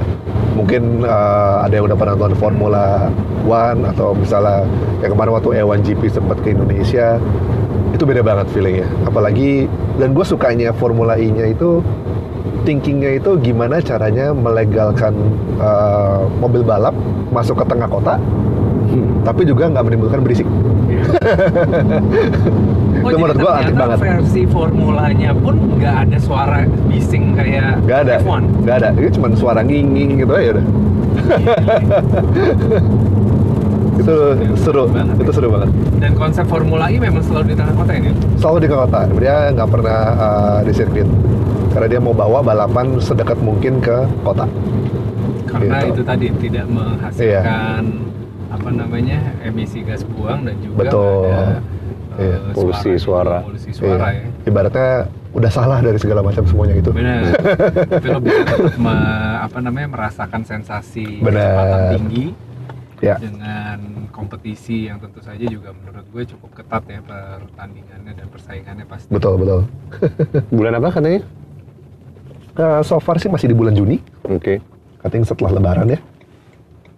mungkin uh, ada yang udah pernah nonton Formula One atau misalnya yang kemarin waktu E1GP sempat ke Indonesia itu beda banget feelingnya apalagi dan gue sukanya Formula E nya itu thinkingnya itu gimana caranya melegalkan uh, mobil balap masuk ke tengah kota tapi juga nggak menimbulkan berisik itu menurut gue antik banget versi formulanya pun nggak ada suara bising kayak Gak ada, F1. gak ada. Itu cuma suara nging gitu aja udah. itu seru, banget. itu seru banget. Dan konsep Formula E memang selalu di tengah kota ini. Selalu di kota, dia nggak pernah uh, di sirkuit. Karena dia mau bawa balapan sedekat mungkin ke kota. Karena Gitu. itu tadi tidak menghasilkan apa namanya emisi gas buang dan juga Betul. ada eh, Iya, polusi suara. Polusi suara Iya. ya. Ibaratnya udah salah dari segala macam semuanya itu. Benar. Bisa tetap me- apa namanya merasakan sensasi kecepatan tinggi Ya, dengan kompetisi yang tentu saja juga menurut gue cukup ketat ya pertandingannya dan persaingannya pasti. betul betul. Bulan apa katanya? Uh, so far sih masih di bulan Juni. Oke. I think setelah Lebaran ya.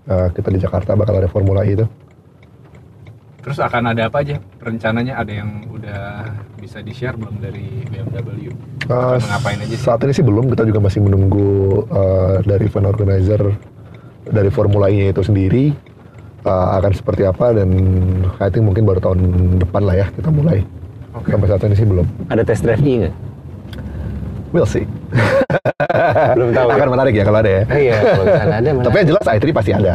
Uh, kita di Jakarta bakal ada Formula E itu. Terus akan ada apa aja rencananya? Ada yang udah bisa di share belum dari BMW? Uh, Akan ngapain aja sih? Saat ini sih belum, kita juga masih menunggu uh, dari event organizer dari Formula E itu sendiri uh, akan seperti apa dan I think mungkin baru tahun depan lah ya kita mulai. Oke. Sampai saat ini sih belum. Ada test drive E nggak? We'll see. Belum tahu. Akan ya? menarik ya kalau ada ya. Iya, kalau misalnya ada? Tapi yang jelas i3 pasti ada.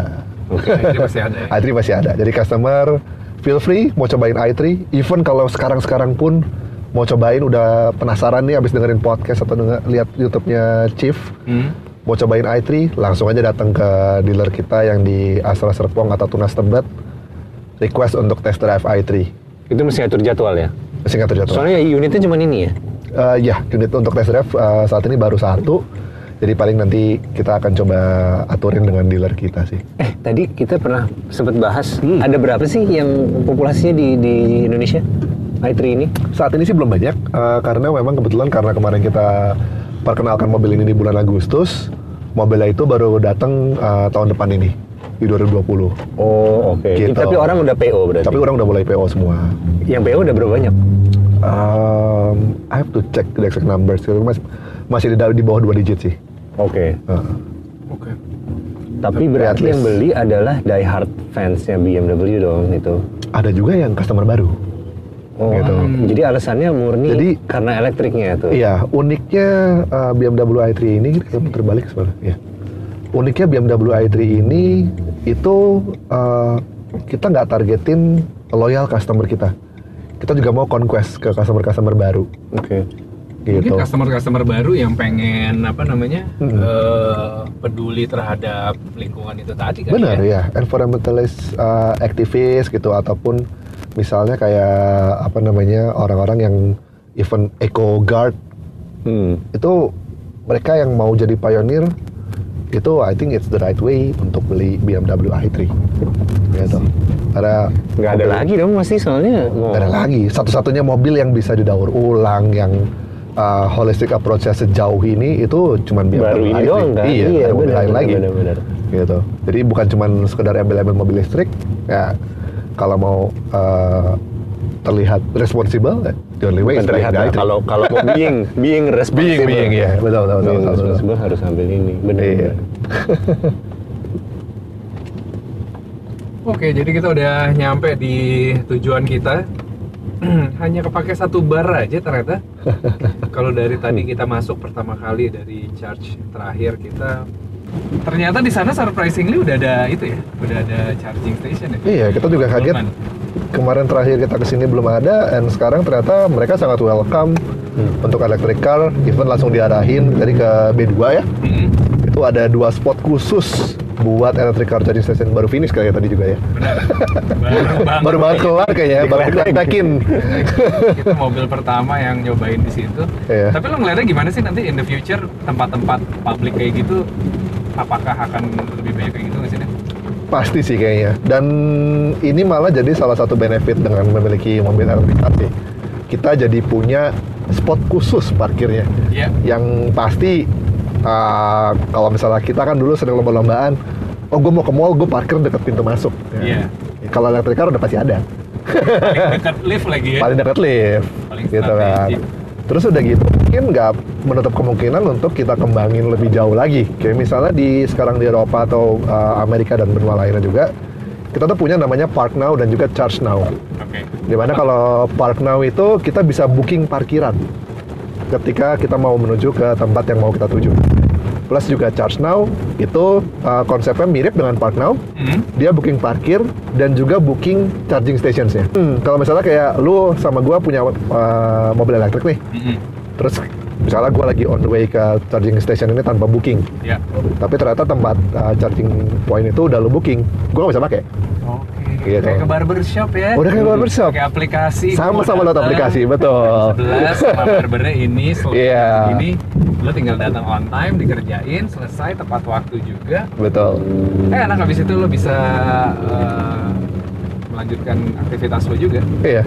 Oke, ini pasti ada ya. i3 pasti ada. Jadi customer feel free mau cobain i3. Even kalau sekarang-sekarang pun mau cobain udah penasaran nih abis dengerin podcast atau denger, lihat YouTube-nya Chief. Hmm? Mau cobain i3 langsung aja datang ke dealer kita yang di Astra Serpong atau Tunas Tebet request untuk test drive i3 Itu mesti atur jadwal ya? singkat terjatuh Soalnya unitnya cuma ini ya? Eh, ya unit untuk test drive eh, saat ini baru satu jadi paling nanti kita akan coba aturin dengan dealer kita sih Eh, tadi kita pernah sempat bahas, ada berapa sih yang populasinya di, di Indonesia? i3 ini? saat ini sih belum banyak eh, karena memang kebetulan karena kemarin kita perkenalkan mobil ini di bulan Agustus mobilnya itu baru datang eh, tahun depan ini di 2020 Oh, oke. Gitu. Tapi orang udah PO berarti? tapi orang udah mulai PO semua Yang PO udah berapa banyak? Um, I have to check the exact numbers. Masih, masih di, di bawah dua digit sih. Oke. Uh, Oke. Tapi At berarti yang beli adalah diehard fansnya BMW dong itu. ada juga yang customer baru. Oh, Gitu. jadi alasannya murni Jadi- karena elektriknya tuh. Iya, uniknya uh, BMW i3 ini kita putar balik sebenarnya. Ya. Uniknya BMW i3 ini itu uh, kita nggak targetin loyal customer kita. Kita juga mau conquest ke customer-customer baru. Oke. gitu. Mungkin customer-customer baru yang pengen apa namanya Hmm. eh, peduli terhadap lingkungan itu tadi kan Benar ya. ya, environmentalist uh, activist gitu ataupun misalnya kayak apa namanya orang-orang yang even eco guard Hmm. itu mereka yang mau jadi pionir itu I think it's the right way untuk beli BMW i3 gitu. Karena Nggak ada mobil- lagi dong masih soalnya. nggak ada lagi. Satu-satunya mobil yang bisa didaur ulang yang uh, holistic approach-nya sejauh ini itu cuman BMW Baru ini i3. doang kan? Iya, Iya, ada mobil lain lagi. benar, benar. Gitu. Jadi bukan cuman sekedar embel-embel mobil listrik. Ya kalau mau uh, terlihat responsible, ya, the only way Bukan is buying terlihat ya, i3. kalau kalau mau being being responsible. Being, being, ya. Betul, betul, betul, Being betul, betul. responsible harus ambil ini. Benar. Iya. Oke, jadi kita udah nyampe di tujuan kita. Hanya kepake satu bar aja ternyata. Kalau dari tadi kita masuk pertama kali dari charge terakhir kita ternyata di sana surprisingly udah ada itu ya, udah ada charging station ya. Iya, kita juga kaget. Kemarin terakhir kita ke sini belum ada, dan sekarang ternyata mereka sangat welcome untuk electric car. Even langsung diarahin tadi ke B2 ya. Mm-mm. Itu ada dua spot khusus buat electric car charging station baru finish kayaknya tadi juga ya. Baru banget. Baru banget keluar kayaknya, baru dipraktekin. kita mobil pertama yang nyobain di situ. Iya. Tapi lo ngeliatnya gimana sih nanti in the future tempat-tempat publik kayak gitu apakah akan lebih banyak kayak gitu nggak sih? Pasti sih kayaknya. Dan ini malah jadi salah satu benefit dengan memiliki mobil elektrifikasi. Kita jadi punya spot khusus parkirnya. Iya. Yang pasti uh, kalau misalnya kita kan dulu sering lomba-lombaan, oh gue mau ke mall, gue parkir deket pintu masuk. Iya. Kalau electric car udah pasti ada. Paling dekat lift lagi ya. Paling dekat lift. Paling gitu kan. Terus udah gitu, mungkin nggak menutup kemungkinan untuk kita kembangin lebih jauh lagi. Kayak misalnya di sekarang di Eropa atau uh, Amerika dan benua lainnya juga, kita tuh punya namanya Park Now dan juga Charge Now. Oke. Di mana kalau Park Now itu kita bisa booking parkiran ketika kita mau menuju ke tempat yang mau kita tuju. Plus juga Charge Now itu uh, konsepnya mirip dengan Park Now. Hmm. Dia booking parkir dan juga booking charging stationsnya. Hmm, kalau misalnya kayak lu sama gua punya uh, mobil elektrik nih, Mm-mm. Terus misalnya gua lagi on the way ke charging station ini tanpa booking, Ya. tapi ternyata tempat uh, charging point itu udah lu booking, gua nggak bisa pakai. Oke. Gitu. Kayak ke barbershop ya. Udah kayak barbershop. Pakai aplikasi. Sama-sama Lu lewat datang, aplikasi, betul. Sebelas sama barbernya ini, selesai Iya. ini, lo tinggal datang on time, dikerjain, selesai tepat waktu juga. Betul. Eh, enak habis itu lo bisa eh, melanjutkan aktivitas lo juga. Iya.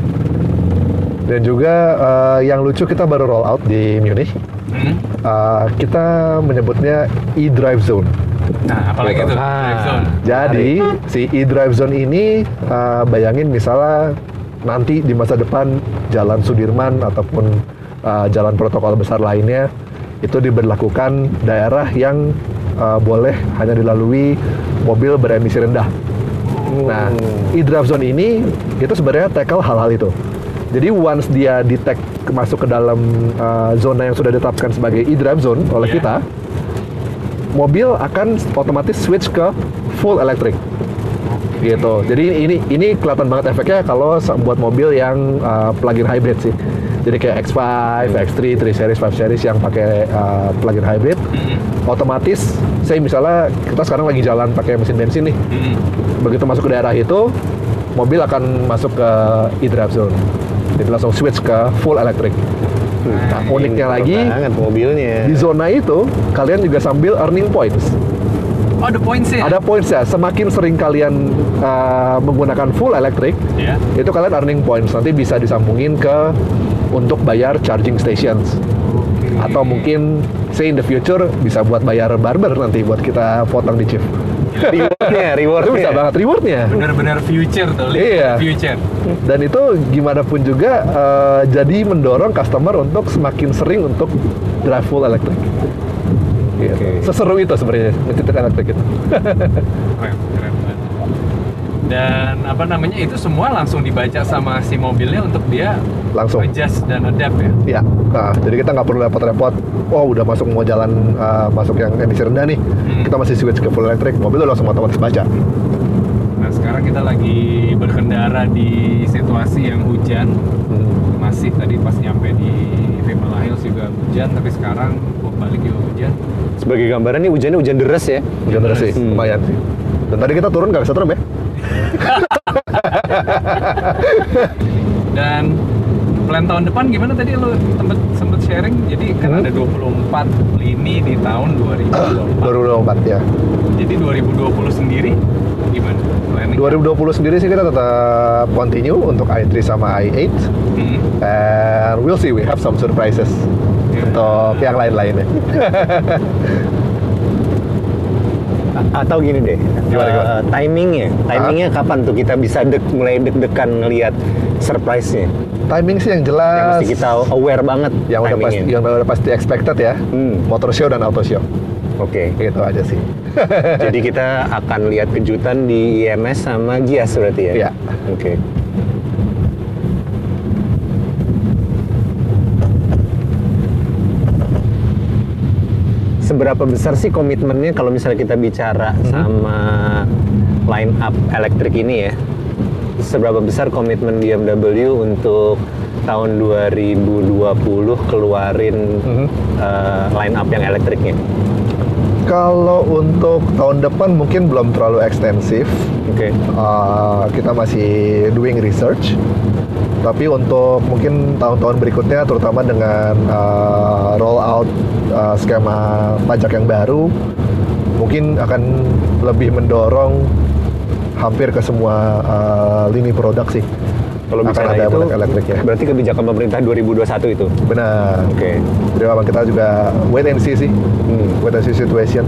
Dan juga uh, yang lucu kita baru roll out di Munich. Hmm. Uh, kita menyebutnya e-drive zone. Nah, apalagi Gitu. itu Ah. drive zone. Jadi si e-drive zone ini uh, bayangin misalnya nanti di masa depan Jalan Sudirman ataupun uh, jalan protokol besar lainnya itu diberlakukan daerah yang uh, boleh hanya dilalui mobil beremisi rendah. Nah, e-drive zone ini itu sebenarnya tackle hal-hal itu. Jadi once dia detect masuk ke dalam uh, zona yang sudah ditetapkan sebagai e-drive zone oleh Iya. kita, mobil akan otomatis switch ke full electric gitu. Jadi ini ini kelihatan banget efeknya kalau buat mobil yang uh, plug-in hybrid sih. Jadi kayak X5, X3, 3 series, 5 series yang pakai uh, plug-in hybrid, Mm-mm. otomatis saya misalnya kita sekarang lagi jalan pakai mesin bensin nih. Mm-mm. Begitu masuk ke daerah itu, mobil akan masuk ke e-drive zone. Jadi langsung switch ke full electric. Nah, uniknya lagi banget mobilnya. di zona itu kalian juga sambil earning points. Oh, ada points ya? Ada points ya. Semakin sering kalian uh, menggunakan full electric, Ya. itu kalian earning points. Nanti bisa disambungin ke untuk bayar charging stations. Atau mungkin say in the future bisa buat bayar barber nanti buat kita potong di chief. Rewardnya, Itu rewardnya. bisa banget rewardnya. Benar-benar future tuh. Iya. Future. Dan itu gimana pun juga uh, jadi mendorong customer untuk semakin sering untuk drive full electric. Gitu. Oke. Seseru itu sebenarnya ngecit elektrik itu. Dan apa namanya itu semua langsung dibaca sama si mobilnya untuk dia Langsung. adjust dan adapt ya. Ya, nah, jadi kita nggak perlu repot-repot. Oh, udah masuk mau jalan uh, masuk yang emisi rendah nih, Hmm. kita masih switch ke full electric, mobil udah langsung otomatis baca. Nah sekarang kita lagi berkendara di situasi yang hujan Hmm. masih tadi pas nyampe di Vimala Hills juga hujan tapi sekarang kok balik juga hujan Sebagai gambaran nih hujannya hujan deras ya. Hujan deras sih, Hmm. lumayan sih. Dan tadi kita turun nggak kesetrum ya? dan plan tahun depan gimana tadi lo sempet sempet sharing jadi kan Hmm. ada 24 lini di tahun 2024 2024 ya. jadi 2020 sendiri gimana planning 2020 sendiri sih kita tetap continue untuk i3 sama i8 Hmm. and we'll see we have some surprises Ya. untuk yang lain-lainnya. Atau gini deh, Gimana, eh, gimana? timingnya, timingnya kapan tuh kita bisa dek, mulai deg-degan ngelihat surprise-nya? Timing sih yang Yang jelas, mesti kita aware banget yang udah pasti, yang udah pasti expected ya, Hmm. motor show dan auto show, Oke, gitu aja sih. jadi kita akan lihat kejutan di IMS sama Gias berarti ya? Iya. Oke. Seberapa besar sih komitmennya kalau misalnya kita bicara Hmm. sama line up elektrik ini ya? Seberapa besar komitmen BMW untuk tahun 2020 keluarin Mhm. eh, line up yang elektriknya? Kalau untuk tahun depan mungkin belum terlalu ekstensif, Oke. Uh, kita masih doing research. Tapi untuk mungkin tahun-tahun berikutnya, terutama dengan uh, roll out uh, skema pajak yang baru, mungkin akan lebih mendorong hampir ke semua uh, lini produk sih. Kalau Akan bicara ada itu, elektrik ya. berarti kebijakan pemerintah 2021 itu. Benar. Oke. Jadi memang kita juga wait and see sih, Hmm. wait and see situation.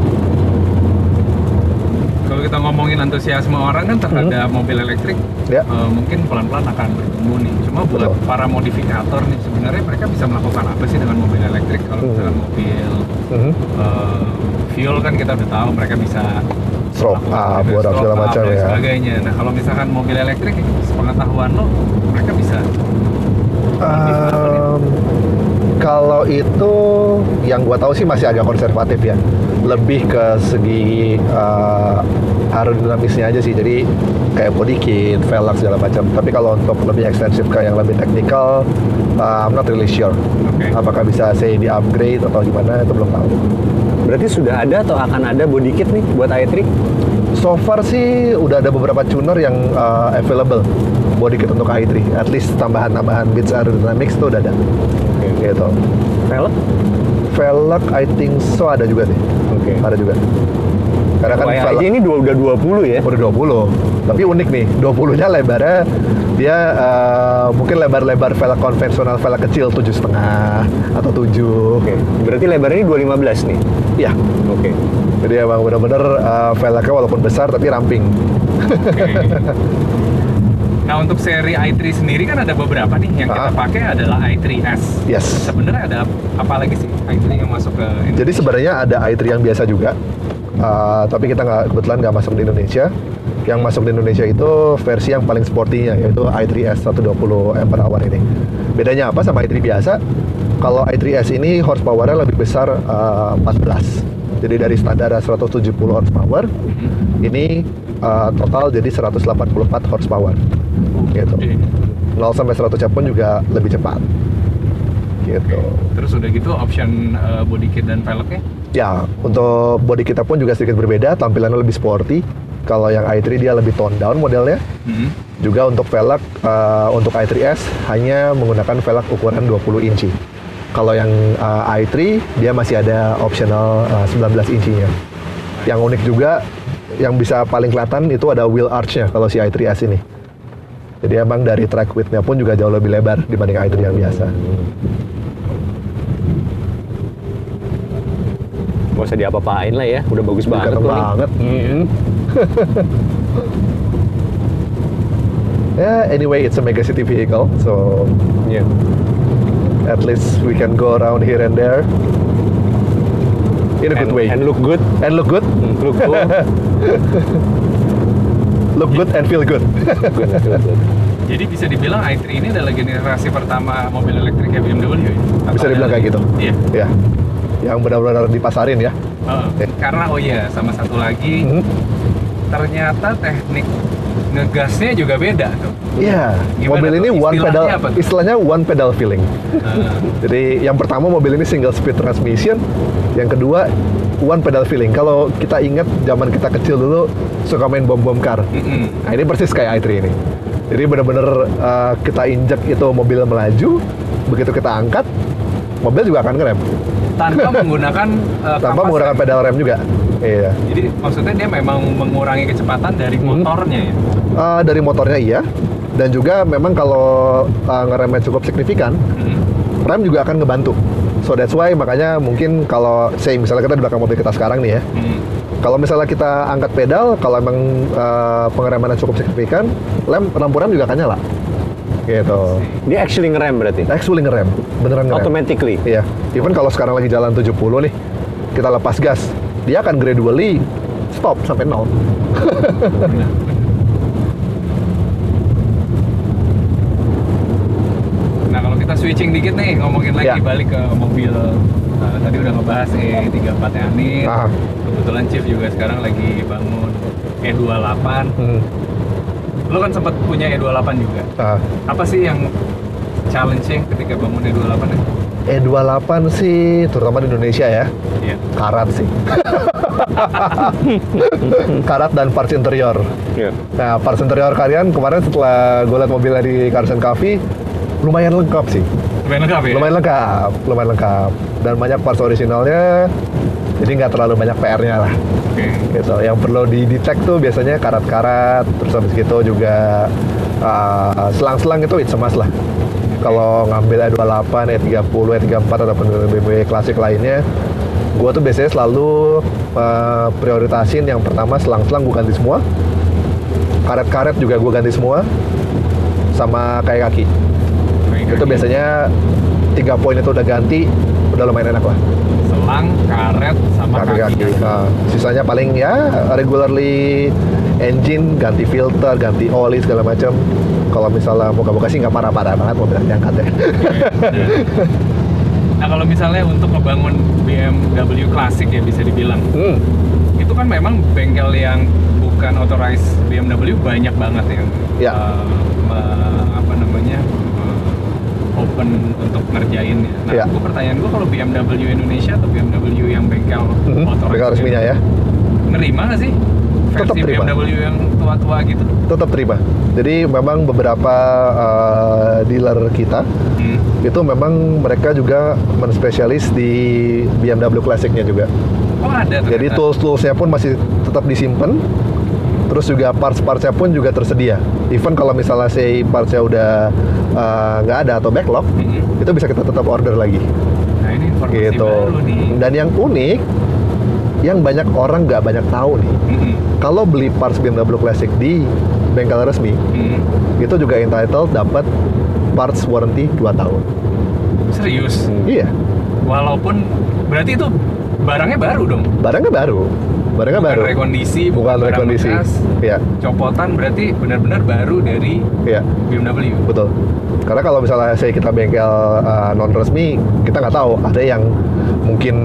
Kalau kita ngomongin antusiasme orang kan terhadap mobil elektrik Ya. eh, mungkin pelan-pelan akan bertumbuh nih cuma buat Betul. para modifikator nih sebenarnya mereka bisa melakukan apa sih dengan mobil elektrik kalau Hmm. misalkan mobil Mhm. eh, fuel kan kita udah tahu mereka bisa melakukan up, buat segala up macam ya. sebagainya nah kalau misalkan mobil elektrik sepengetahuan lo mereka bisa Um, kalau itu yang gua tahu sih masih agak konservatif ya. Lebih ke segi uh, aerodinamisnya aja sih. Jadi kayak body kit, velg segala macam. Tapi kalau untuk lebih ekstensif ke yang lebih teknikal, uh, I'm not really sure. Oke. Apakah bisa say di upgrade atau gimana itu belum tahu. Berarti sudah ada atau akan ada body kit nih buat i3? So far sih udah ada beberapa tuner yang uh, available body kit untuk i3. At least tambahan-tambahan bits aerodynamics itu udah ada. Gitu. Velg? Velg I think so ada juga sih. Oke. Ada juga. Karena kan Kayak velg ini dua, udah 20 ya? udah 20. Tapi unik nih, 20-nya lebarnya dia eh, mungkin lebar-lebar velg konvensional velg kecil 7,5 atau 7. Oke. Berarti lebarnya ini 215 nih? Iya. Oke. Jadi emang bener-bener eh, velgnya walaupun besar tapi ramping. Oke. Nah untuk seri i3 sendiri kan ada beberapa nih yang kita Ah. pakai adalah i3s. Yes. Sebenarnya ada apa lagi sih i3 yang masuk ke Indonesia? Jadi sebenarnya ada i3 yang biasa juga, Uh, tapi kita nggak kebetulan nggak masuk di Indonesia. Yang masuk di Indonesia itu versi yang paling sportinya yaitu i3S 120 ampere hour ini. Bedanya apa sama i3 biasa? Kalau i3S ini horsepower-nya lebih besar uh, 14. Jadi dari standar 170 horsepower, ini uh, total jadi 184 horsepower. Gitu. Oke. 0 sampai 100 pun juga lebih cepat. Gitu. Terus udah gitu option eh, body kit dan velgnya? Ya, untuk body kita pun juga sedikit berbeda, tampilannya lebih sporty. Kalau yang i3 dia lebih tone down modelnya. Mhm. Juga untuk velg eh, untuk i3S hanya menggunakan velg ukuran 20 inci. Kalau yang eh, i3 dia masih ada optional eh, 19 incinya. Yang unik juga yang bisa paling kelihatan itu ada wheel arch-nya kalau si i3S ini. Jadi emang dari track width-nya pun juga jauh lebih lebar dibanding i3 yang biasa. Gak usah diapa-apain lah ya, udah bagus banget. Nih. banget. Hmm. Ya, anyway, it's a mega city vehicle, so Iya. at least we can go around here and there in a good And- way And look good. and look good, Hmm, Look cool. look good and feel good. Good, good, good. Jadi bisa dibilang i3 ini adalah generasi pertama mobil elektrik ya BMW ya? Atau Bisa dibilang kayak gitu. Iya. ya, yang benar-benar dipasarin ya. Heeh. Oke. Karena oh iya sama satu lagi Hmm. ternyata teknik ngegasnya juga beda tuh. Iya, Gimana mobil tuh? ini one pedal, istilahnya one pedal feeling. Nah, Jadi yang pertama mobil ini single speed transmission, yang kedua one pedal feeling. Kalau kita ingat zaman kita kecil dulu suka main bom bom car. Nah ini persis kayak i3 ini. Jadi bener-bener uh, kita injek itu mobil melaju, begitu kita angkat, mobil juga akan ngerem. Tanpa menggunakan uh, Tanpa menggunakan pedal rem juga. Iya. Jadi maksudnya dia memang mengurangi kecepatan dari Hmm. motornya ya. Uh, dari motornya iya, dan juga memang kalau uh, ngeremnya cukup signifikan, Mm. rem juga akan ngebantu. So that's why makanya mungkin kalau say misalnya kita di belakang mobil kita sekarang nih ya, Mm. kalau misalnya kita angkat pedal, kalau emang uh, pengeremannya cukup signifikan, lem lampu rem juga akan nyala. Gitu. Dia actually ngerem berarti. Actually ngerem, beneran ngerem. Automatically. Iya. Even kalau sekarang lagi jalan 70 nih, kita lepas gas, dia akan gradually stop sampai nol. Nah kalau kita switching dikit nih ngomongin lagi Ya. balik ke mobil uh, tadi udah ngebahas E34 nya Anit. Ah. Kebetulan Chief juga sekarang lagi bangun E28. Hmm. Lo kan sempat punya E28 juga. Ah. Apa sih yang challenging ketika bangun E28 ya? E28 sih, terutama di Indonesia ya, Iya. karat sih. karat dan parts interior. Iya. Nah, parts interior kalian kemarin setelah gue liat mobilnya di Cars and Coffee, lumayan lengkap sih. Lumayan lengkap ya? Lumayan lengkap, lumayan lengkap. Dan banyak parts originalnya, jadi nggak terlalu banyak PR-nya lah. Oke. Gitu. Yang perlu didetect tuh biasanya karat-karat, terus habis gitu juga uh, selang-selang itu it's a must lah. Kalau ngambil E28, E30, E34 ataupun BMW klasik lainnya, gue tuh biasanya selalu uh, prioritasin yang pertama selang-selang gue ganti semua, karet-karet juga gue ganti semua, sama kayak kaki. Itu biasanya tiga poin itu udah ganti, udah lumayan enak lah. selang, karet, sama kaki. kaki-kaki. Nah, sisanya paling ya regularly engine, ganti filter, ganti oli segala macam. Kalau misalnya moga-moga sih nggak parah-parah banget mobil yang diangkat ya. Nah kalau misalnya untuk ngebangun BMW klasik ya bisa dibilang Hmm. itu kan memang bengkel yang bukan authorized BMW banyak banget yang Ya. me- apa namanya open untuk ngerjainnya. Nah, Ya. gue pertanyaan gue kalau BMW Indonesia atau BMW yang bengkel Mhm, authorized bengkel resminya ya. nerima nggak sih Tetap versi terima. BMW yang tua-tua gitu? Tetap terima. Jadi memang beberapa uh, dealer kita Hmm. itu memang mereka juga menspesialis di BMW klasiknya juga. Oh ada Jadi ternyata. tools-toolsnya pun masih tetap disimpan. Terus juga parts-partsnya pun juga tersedia. Even kalau misalnya say partsnya udah uh, nggak ada atau backlog, Mhm. itu bisa kita tetap order lagi. Nah ini informasi gitu. baru nih. Dan yang unik, yang banyak orang nggak banyak tahu nih, Mhm. kalau beli parts BMW Classic di bengkel resmi, Mhm. itu juga entitled dapat parts warranty 2 tahun. Serius? Iya, Walaupun berarti itu barangnya baru dong. barangnya baru. Barangnya Bukan baru. rekondisi, Bukan barang rekondisi. bekas, Iya, copotan berarti benar-benar baru dari iya. BMW. Betul. Karena kalau misalnya saya kita bengkel uh, non resmi, kita nggak tahu. Ada yang mungkin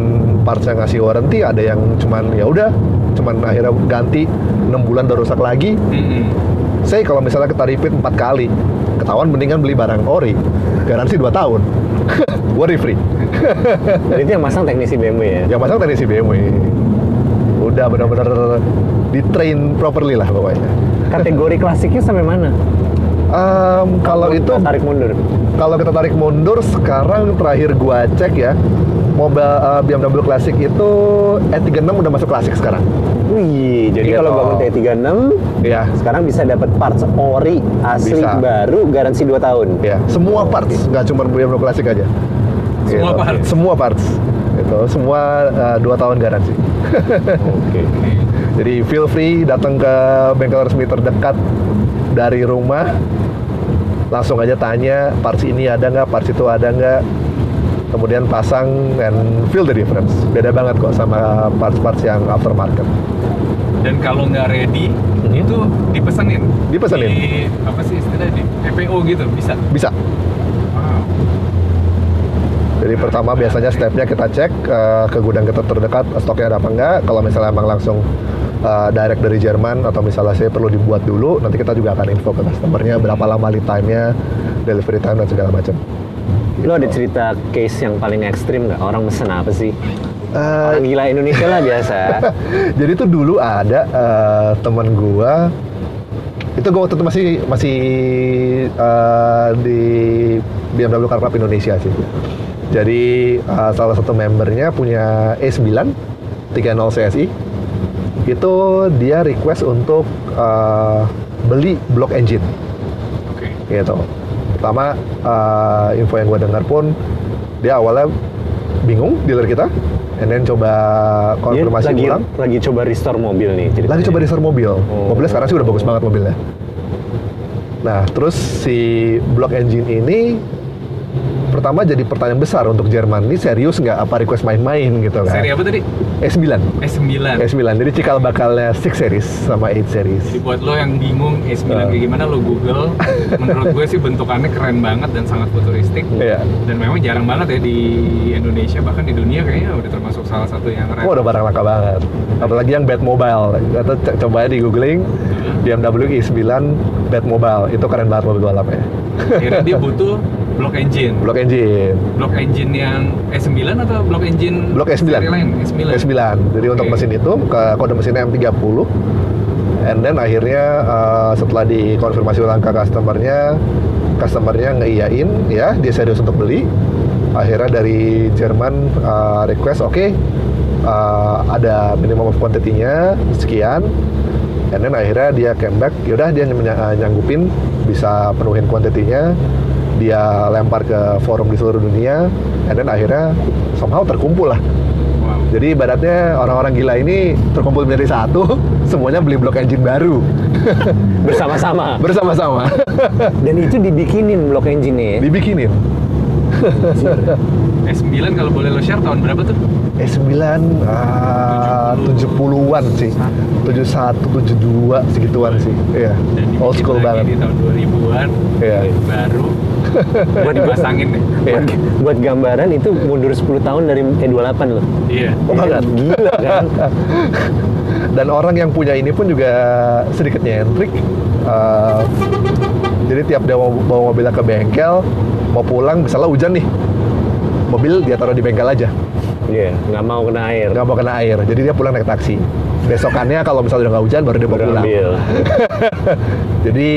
parts yang ngasih warranty, ada yang cuman ya udah, cuman akhirnya ganti 6 bulan udah rusak lagi. Mhm. Saya kalau misalnya kita repeat 4 kali, ketahuan mendingan beli barang ori, garansi 2 tahun. Worry free. Dan itu yang masang teknisi BMW ya. Yang masang teknisi BMW. Udah benar-benar di train properly lah pokoknya. Kategori klasiknya sampai mana? Em, kalau itu Kita tarik mundur. kalau kita tarik mundur sekarang terakhir gua cek ya mobil uh, BMW klasik itu E36 udah masuk klasik sekarang. Wih, jadi Gitu. kalau bangun T36 Ya, sekarang bisa dapat parts ori asli Bisa. baru garansi 2 tahun. ya. Semua parts, nggak cuma BMW klasik aja. Semua parts? Semua parts. Itu semua uh, dua tahun garansi. Oke. Jadi feel free datang ke bengkel resmi terdekat dari rumah. Langsung aja tanya parts ini ada nggak, parts itu ada nggak. Kemudian pasang and feel the difference. Beda banget kok sama parts-parts yang aftermarket. Dan kalau nggak ready, Mhm. itu dipesenin. Dipesenin. Di, apa sih istilahnya di PPO gitu bisa. Bisa. Jadi pertama biasanya stepnya kita cek eh, ke gudang kita terdekat stoknya ada apa enggak. Kalau misalnya emang langsung uh, direct dari Jerman atau misalnya saya perlu dibuat dulu, nanti kita juga akan info ke customernya berapa lama lead time-nya, delivery time dan segala macam. Lo ada cerita case yang paling ekstrim nggak? Orang mesen apa sih? Eh, Orang gila Indonesia lah biasa. Jadi tuh dulu ada eh, teman gua itu gua waktu itu masih masih eh, di BMW Car Club Indonesia sih. Jadi eh, salah satu membernya punya E E9 30 CSI. Itu dia request untuk eh, beli block engine Oke. gitu. Pertama eh, info yang gue dengar pun dia awalnya bingung dealer kita, and then coba Dia konfirmasi lagi, ulang. lagi coba restore mobil nih. ceritanya. Lagi coba restore mobil. Oh. Mobilnya sekarang sih udah bagus banget mobilnya. Nah, terus si block engine ini pertama jadi pertanyaan besar untuk Jerman. Ini serius nggak apa request main-main gitu kan? Seri apa tadi? E9. S9. E9. Jadi cikal bakalnya 6 series sama 8 series. Jadi buat lo yang bingung S9 Nah. kayak gimana lo Google. Menurut gue sih bentukannya keren banget dan sangat futuristik. Iya. Dan memang jarang banget ya di Indonesia bahkan di dunia kayaknya udah termasuk salah satu yang Oh, udah barang langka banget. Apalagi yang Batmobile. Atau c- coba aja di googling BMW i9 Batmobile. Itu keren banget mobil balapnya. Akhirnya dia butuh block engine. Block engine. Block engine yang S9 atau block engine Block S9. seri lain? S9. S9. Jadi untuk Oke. mesin itu ke kode mesinnya M30. And then akhirnya uh, setelah dikonfirmasi ulang ke customernya, customernya ngeiyain ya dia serius untuk beli. Akhirnya dari Jerman uh, request oke uh, ada minimum of quantity-nya sekian. And then akhirnya dia came back, yaudah dia nyang- nyang- nyanggupin bisa penuhin kuantitinya, dia lempar ke forum di seluruh dunia, and then akhirnya somehow terkumpul lah Wow. jadi ibaratnya orang-orang gila ini terkumpul menjadi satu, semuanya beli blok engine baru Bersama-sama. bersama-sama. Dan itu dibikinin blok engine-nya ya. Dibikinin. S9 kalau boleh lo share tahun berapa tuh? S9 ah, 70-an sih. 71, 72 segituan sih. Iya. Old school banget. Di tahun 2000-an. Iya. Baru. Buat dipasangin deh. Iya. Buat, buat gambaran itu mundur 10 tahun dari E28 loh. Iya. Oh, banget. Gila kan? Dan orang yang punya ini pun juga sedikit nyentrik. Eh, jadi tiap dia mau bawa mobilnya ke bengkel, mau pulang, misalnya hujan nih, mobil dia taruh di bengkel aja. Iya, nggak mau kena air. nggak mau kena air jadi dia pulang naik taksi besokannya kalau misalnya udah nggak hujan baru dia mau pulang ambil. jadi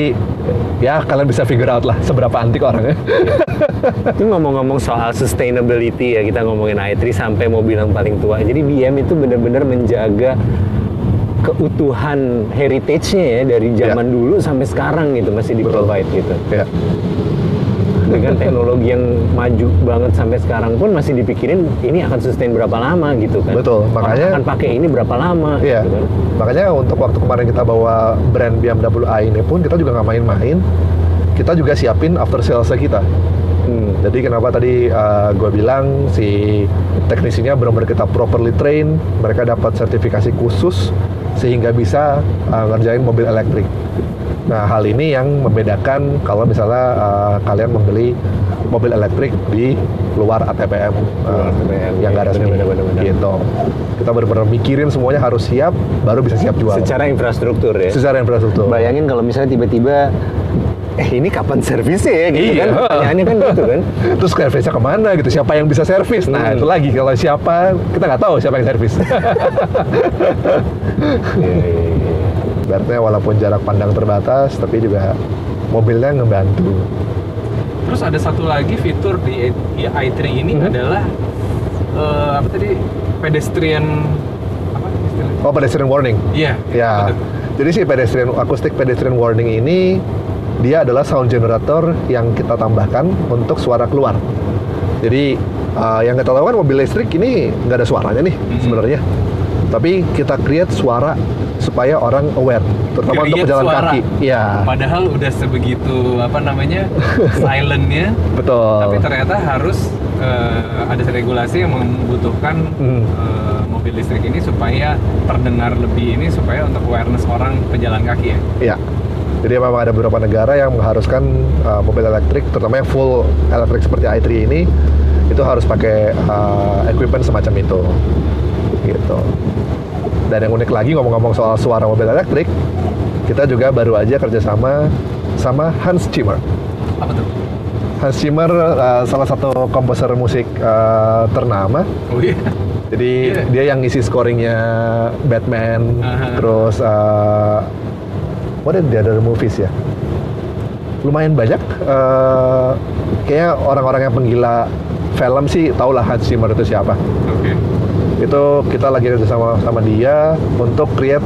ya kalian bisa figure out lah seberapa antik orangnya Itu ngomong-ngomong soal sustainability ya, kita ngomongin i3 sampai mobil yang paling tua. Jadi BM itu benar-benar menjaga keutuhan heritage-nya ya dari zaman dulu sampai sekarang gitu masih di provide gitu. ya Dengan teknologi yang maju banget sampai sekarang pun masih dipikirin ini akan sustain berapa lama gitu kan. Betul, Orang makanya- akan pakai ini berapa lama Iya, gitu kan. makanya untuk waktu kemarin kita bawa brand BMW i ini pun kita juga nggak main-main. Kita juga siapin after sales kita. Hmm. Jadi kenapa tadi gue bilang si teknisinya benar-benar kita properly train, mereka dapat sertifikasi khusus sehingga bisa uh, ngerjain mobil elektrik. Nah hal ini yang membedakan kalau misalnya uh, kalian membeli mobil elektrik di luar ATPM, uh, Luar ATPM, yang nggak iya, resmi, gitu. Kita benar-benar mikirin semuanya harus siap, baru bisa siap jual. Secara infrastruktur ya. Secara infrastruktur. Bayangin kalau misalnya tiba-tiba eh ini kapan servisnya ya gitu Iya. kan pertanyaannya kan gitu kan Terus servisnya ke mana gitu? Siapa yang bisa servis? Nah Hmm. itu lagi kalau siapa kita nggak tahu siapa yang servis. Iya, iya, iya. Berarti walaupun jarak pandang terbatas, tapi juga mobilnya ngebantu. Terus ada satu lagi fitur di i- i3 ini Mhm. adalah eh, apa tadi pedestrian apa istilahnya? Oh pedestrian warning. Iya. Ya. betul. Jadi si pedestrian akustik pedestrian warning ini dia adalah sound generator yang kita tambahkan untuk suara keluar. Jadi uh, yang kita tahu kan mobil listrik ini nggak ada suaranya nih Mhm. sebenarnya. Tapi kita create suara supaya orang aware, terutama untuk Create pejalan suara. kaki. Iya, Padahal udah sebegitu apa namanya silentnya, betul. tapi ternyata harus eh, ada regulasi yang membutuhkan Hmm. eh, mobil listrik ini supaya terdengar lebih ini supaya untuk awareness orang pejalan kaki ya. Iya. Jadi memang ada beberapa negara yang mengharuskan uh, mobil elektrik, terutama yang full elektrik seperti i3 ini, itu harus pakai uh, equipment semacam itu. Gitu. Dan yang unik lagi ngomong-ngomong soal suara mobil elektrik, kita juga baru aja kerjasama sama Hans Zimmer. Apa tuh? Hans Zimmer uh, salah satu komposer musik uh, ternama. Oh iya. Jadi Iya. dia yang ngisi scoringnya Batman, Aha. terus uh, what are the other movies ya? Lumayan banyak. Uh, kayaknya orang-orang yang penggila film sih tau lah Hans Zimmer itu siapa. Oke. Itu kita lagi kerja sama sama dia untuk create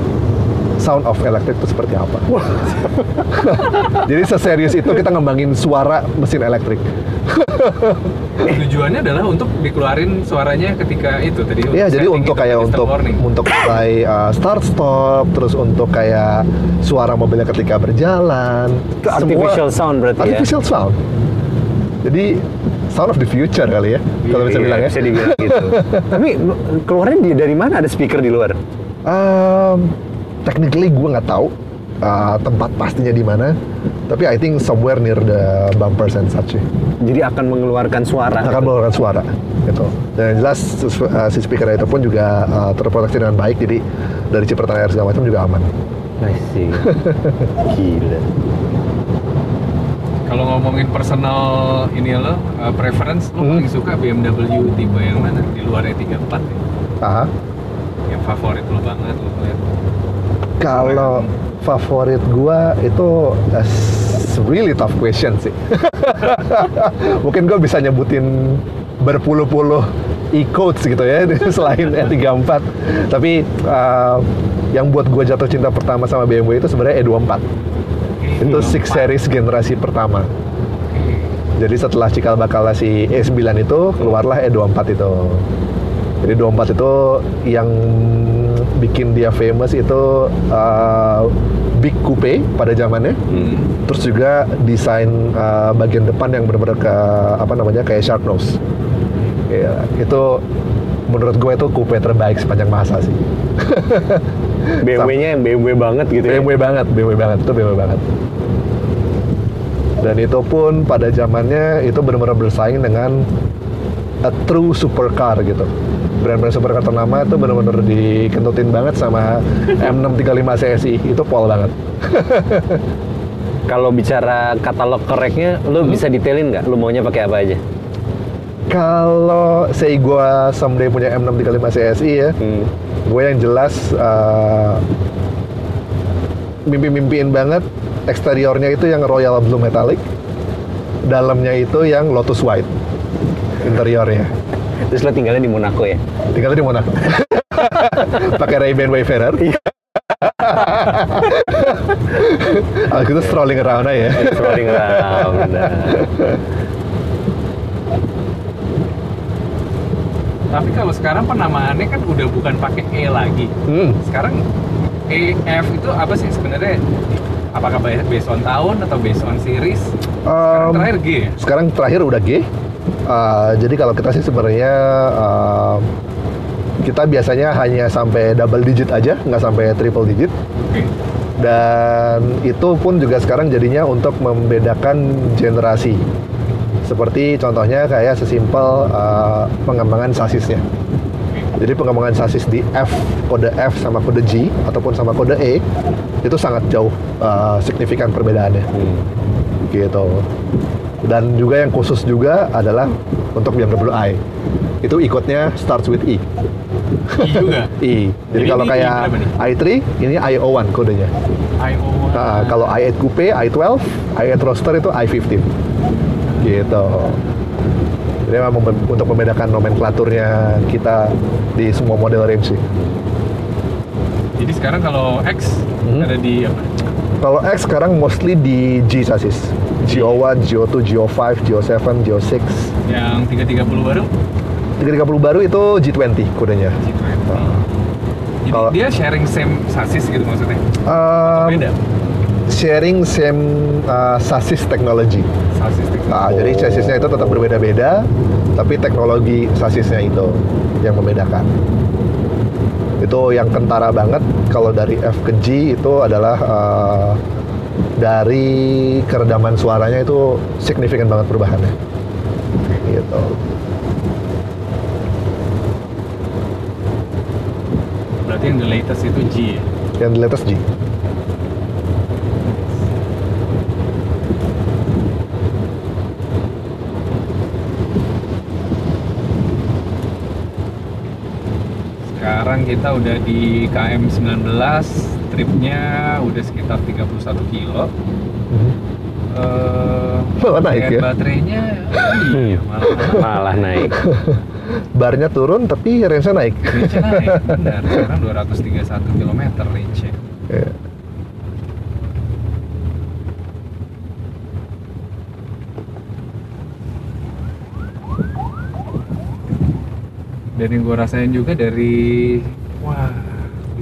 sound of electric itu seperti apa. Jadi seserius itu kita ngembangin suara mesin elektrik. Tujuannya adalah untuk dikeluarin suaranya ketika itu tadi. Iya, jadi untuk kayak untuk warning. untuk mulai uh, start stop, terus untuk kayak suara mobilnya ketika berjalan. Itu artificial sound berarti ya? Artificial sound. Jadi sound of the future kali ya, kalau bisa Iya, bilang ya. Bisa dibilang gitu. Tapi lu- keluarnya dari mana ada speaker di luar? Um, technically gue nggak tahu uh, tempat pastinya di mana, tapi I think somewhere near the bumpers and such. Jadi akan mengeluarkan suara. akan mengeluarkan suara gitu dan yang jelas uh, si speaker itu pun juga uh, terproteksi dengan baik jadi dari cipratan air segala macam juga aman I see. Gila. Kalau ngomongin personal ini lo, uh, preference lo Hmm. paling suka BMW tipe yang mana? Di luar E34 ya? Aha. Yang favorit lo banget lo lihat. Kalau favorit gua itu that's really tough question sih mungkin gua bisa nyebutin berpuluh-puluh e-codes gitu ya selain E34 tapi uh, yang buat gua jatuh cinta pertama sama BMW itu sebenarnya E24 Oke, itu E34. six series generasi pertama. Jadi setelah cikal bakal si E9 itu keluarlah E24 itu. Jadi 24 itu yang bikin dia famous itu uh, big coupe pada zamannya. Hmm. Terus juga desain uh, bagian depan yang benar-benar ke apa namanya kayak sharp nose. Ya, itu menurut gue itu coupe terbaik sepanjang masa sih. BMW-nya yang BMW banget gitu ya. BMW banget, BMW banget, itu BMW banget. Dan itu pun pada zamannya itu benar-benar bersaing dengan a true supercar gitu. Brand-brand supercar ternama itu benar-benar dikentutin banget sama M635 CSI. Itu pol banget. Kalau bicara katalog koreknya, lu bisa detailin nggak? Lu maunya pakai apa aja? Kalau say gue someday punya M635 CSI ya, Hmm. gue yang jelas uh, mimpi-mimpiin banget eksteriornya itu yang royal blue metallic, dalamnya itu yang lotus white interiornya. Terus lo tinggalnya di Monaco ya? Tinggalnya di Monaco. Pakai Ray-Ban Wayfarer. Habis itu strolling around aja ya. Strolling around. Nah. Tapi kalau sekarang penamaannya kan udah bukan pakai E lagi. Hmm. Sekarang EF itu apa sih sebenarnya? Apakah based on tahun atau based on series? Sekarang Um, terakhir G ya? sekarang terakhir udah G. Uh, jadi kalau kita sih sebenarnya uh, kita biasanya hanya sampai double digit aja, nggak sampai triple digit. Dan itu pun juga sekarang jadinya untuk membedakan generasi. Seperti contohnya kayak sesimpel uh, pengembangan sasisnya. Jadi pengembangan sasis di F, kode F sama kode G ataupun sama kode E itu sangat jauh uh, signifikan perbedaannya. Hmm. Gitu. Dan juga yang khusus juga adalah untuk BMW i. Itu ikutnya starts with E. I juga. E. Jadi, Jadi kalau kayak berapa nih? i3 ini i01 kodenya. IO. Nah, kalau i8 coupe, i12, i8 roadster itu i15. Gitu. Jadi memang mem- untuk membedakan nomenklaturnya kita di semua model range sih. Jadi sekarang kalau X Hmm. ada di apa? Kalau X sekarang mostly di G chassis. GO1, GO2, GO5, GO7, GO6. Yang 330 baru? 330 baru itu G20 kodenya. G20. Jadi Kalau- dia sharing same sasis gitu maksudnya? Um, Beda? sharing same uh, chassis technology. Sasis teknik. Nah, jadi chassisnya itu tetap berbeda-beda, tapi teknologi chassisnya itu yang membedakan. Itu yang kentara banget kalau dari F ke G itu adalah uh, dari keredaman suaranya itu signifikan banget perubahannya. Gitu. berarti yang the latest itu G ya? yang di latest G Sekarang kita udah di KM 19, tripnya udah sekitar 31 kilo. Eh, Malah naik ya? Baterainya, iya malah Malah naik. barnya turun tapi range-nya naik range naik, benar. Sekarang 231 km range-nya. Iya. Dan yang gue rasain juga dari, wah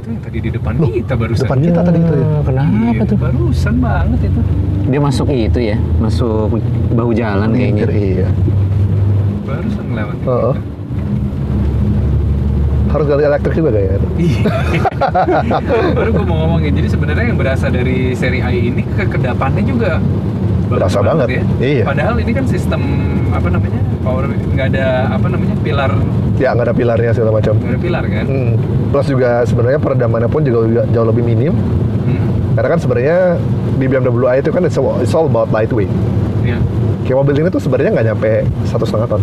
itu yang tadi di depan kita barusan. depan kita tadi itu ya Kenapa Iya, tuh? Barusan banget itu. Dia masuk itu ya, masuk bahu jalan kayaknya. Mikir, iya Barusan lewat. Heeh. harus ganti elektrik juga kayaknya Iya. Baru gue mau ngomongin. Jadi sebenarnya yang berasal dari seri i ini ke ke depannya juga Berasa banget. ya. Iya. Padahal ini kan sistem apa namanya power nggak ada apa namanya pilar ya nggak ada pilarnya segala macam nggak ada pilar kan. Hmm. Plus juga sebenarnya peredamannya pun juga jauh lebih minim. Hmm. Karena kan sebenarnya di BMW i itu kan it's all, it's all about lightweight. Iya. Kayak mobil ini tuh sebenarnya nggak nyampe satu setengah ton.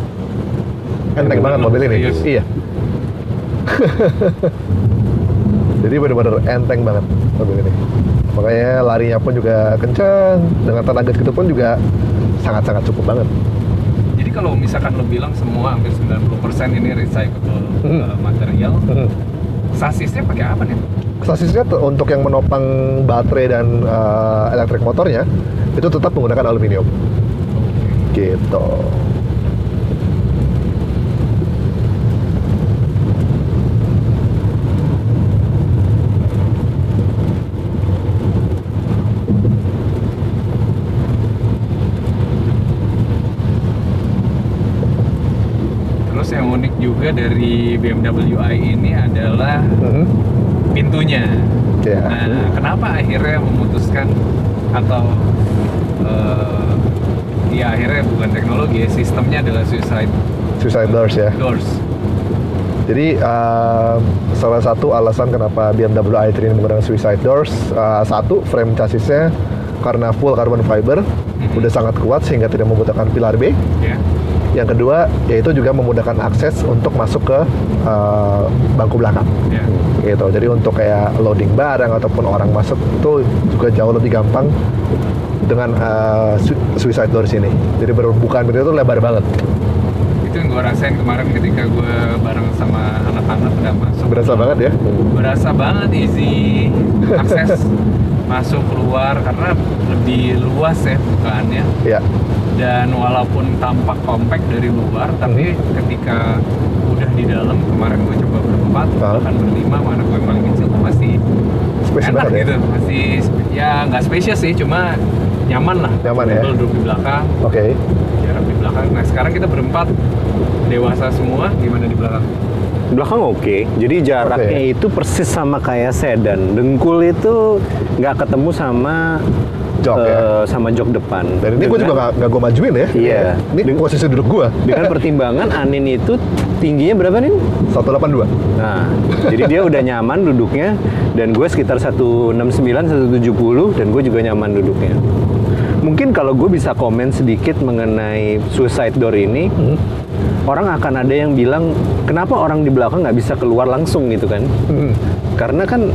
Enteng Bener, banget mobil ini. serius. Iya. Jadi benar-benar enteng banget mobil ini. Makanya larinya pun juga kencang, dengan tenaga segitu pun juga sangat-sangat cukup banget. Jadi kalau misalkan lo bilang semua hampir 90% ini recyclable Hmm. uh, material, sasisnya pakai apa nih? Sasisnya untuk yang menopang baterai dan uh, elektrik motornya itu tetap menggunakan aluminium. Gitu. Terus yang unik juga dari BMW i ini adalah Mhm. pintunya. Ya. Nah, kenapa akhirnya memutuskan atau eh, ya akhirnya bukan teknologi ya, sistemnya adalah suicide Suicide doors ya. doors. Jadi uh, salah satu alasan kenapa BMW i3 ini menggunakan suicide doors, uh, satu frame chassisnya karena full carbon fiber, Mhm. udah sangat kuat sehingga tidak membutuhkan pilar B. Ya. Yang kedua, yaitu juga memudahkan akses untuk masuk ke uh, bangku belakang. Ya. Gitu. Jadi untuk kayak loading barang ataupun orang masuk itu juga jauh lebih gampang dengan uh, su- suicide doors ini. Jadi berbukaan pintu itu lebar banget. Itu yang gue rasain kemarin ketika gue bareng sama anak-anak udah masuk. Berasa banget ya. Berasa banget easy akses masuk keluar karena lebih luas ya bukaannya. Ya. dan walaupun tampak kompak dari luar tapi ketika udah di dalam kemarin gue coba berempat Ah. bahkan berlima mana gue paling kecil tuh masih Space enak ya. gitu masih ya nggak spesies sih cuma nyaman lah Nyaman ya. Duduk di belakang Oke. jarak di belakang nah sekarang kita berempat dewasa semua gimana di belakang Belakang oke, jadi jaraknya Oke. itu persis sama kayak sedan. Dengkul itu nggak ketemu sama Jok ya? eh, sama jok depan. Dan ini gue juga nggak nggak gue majuin ya. Iya. Ini posisi duduk gue. Dengan pertimbangan Anin itu tingginya berapa nih? 182. Nah, jadi dia udah nyaman duduknya dan gue sekitar 169, 170 dan gue juga nyaman duduknya. Mungkin kalau gue bisa komen sedikit mengenai suicide door ini, orang akan ada yang bilang kenapa orang di belakang nggak bisa keluar langsung gitu kan? Hmm. Karena kan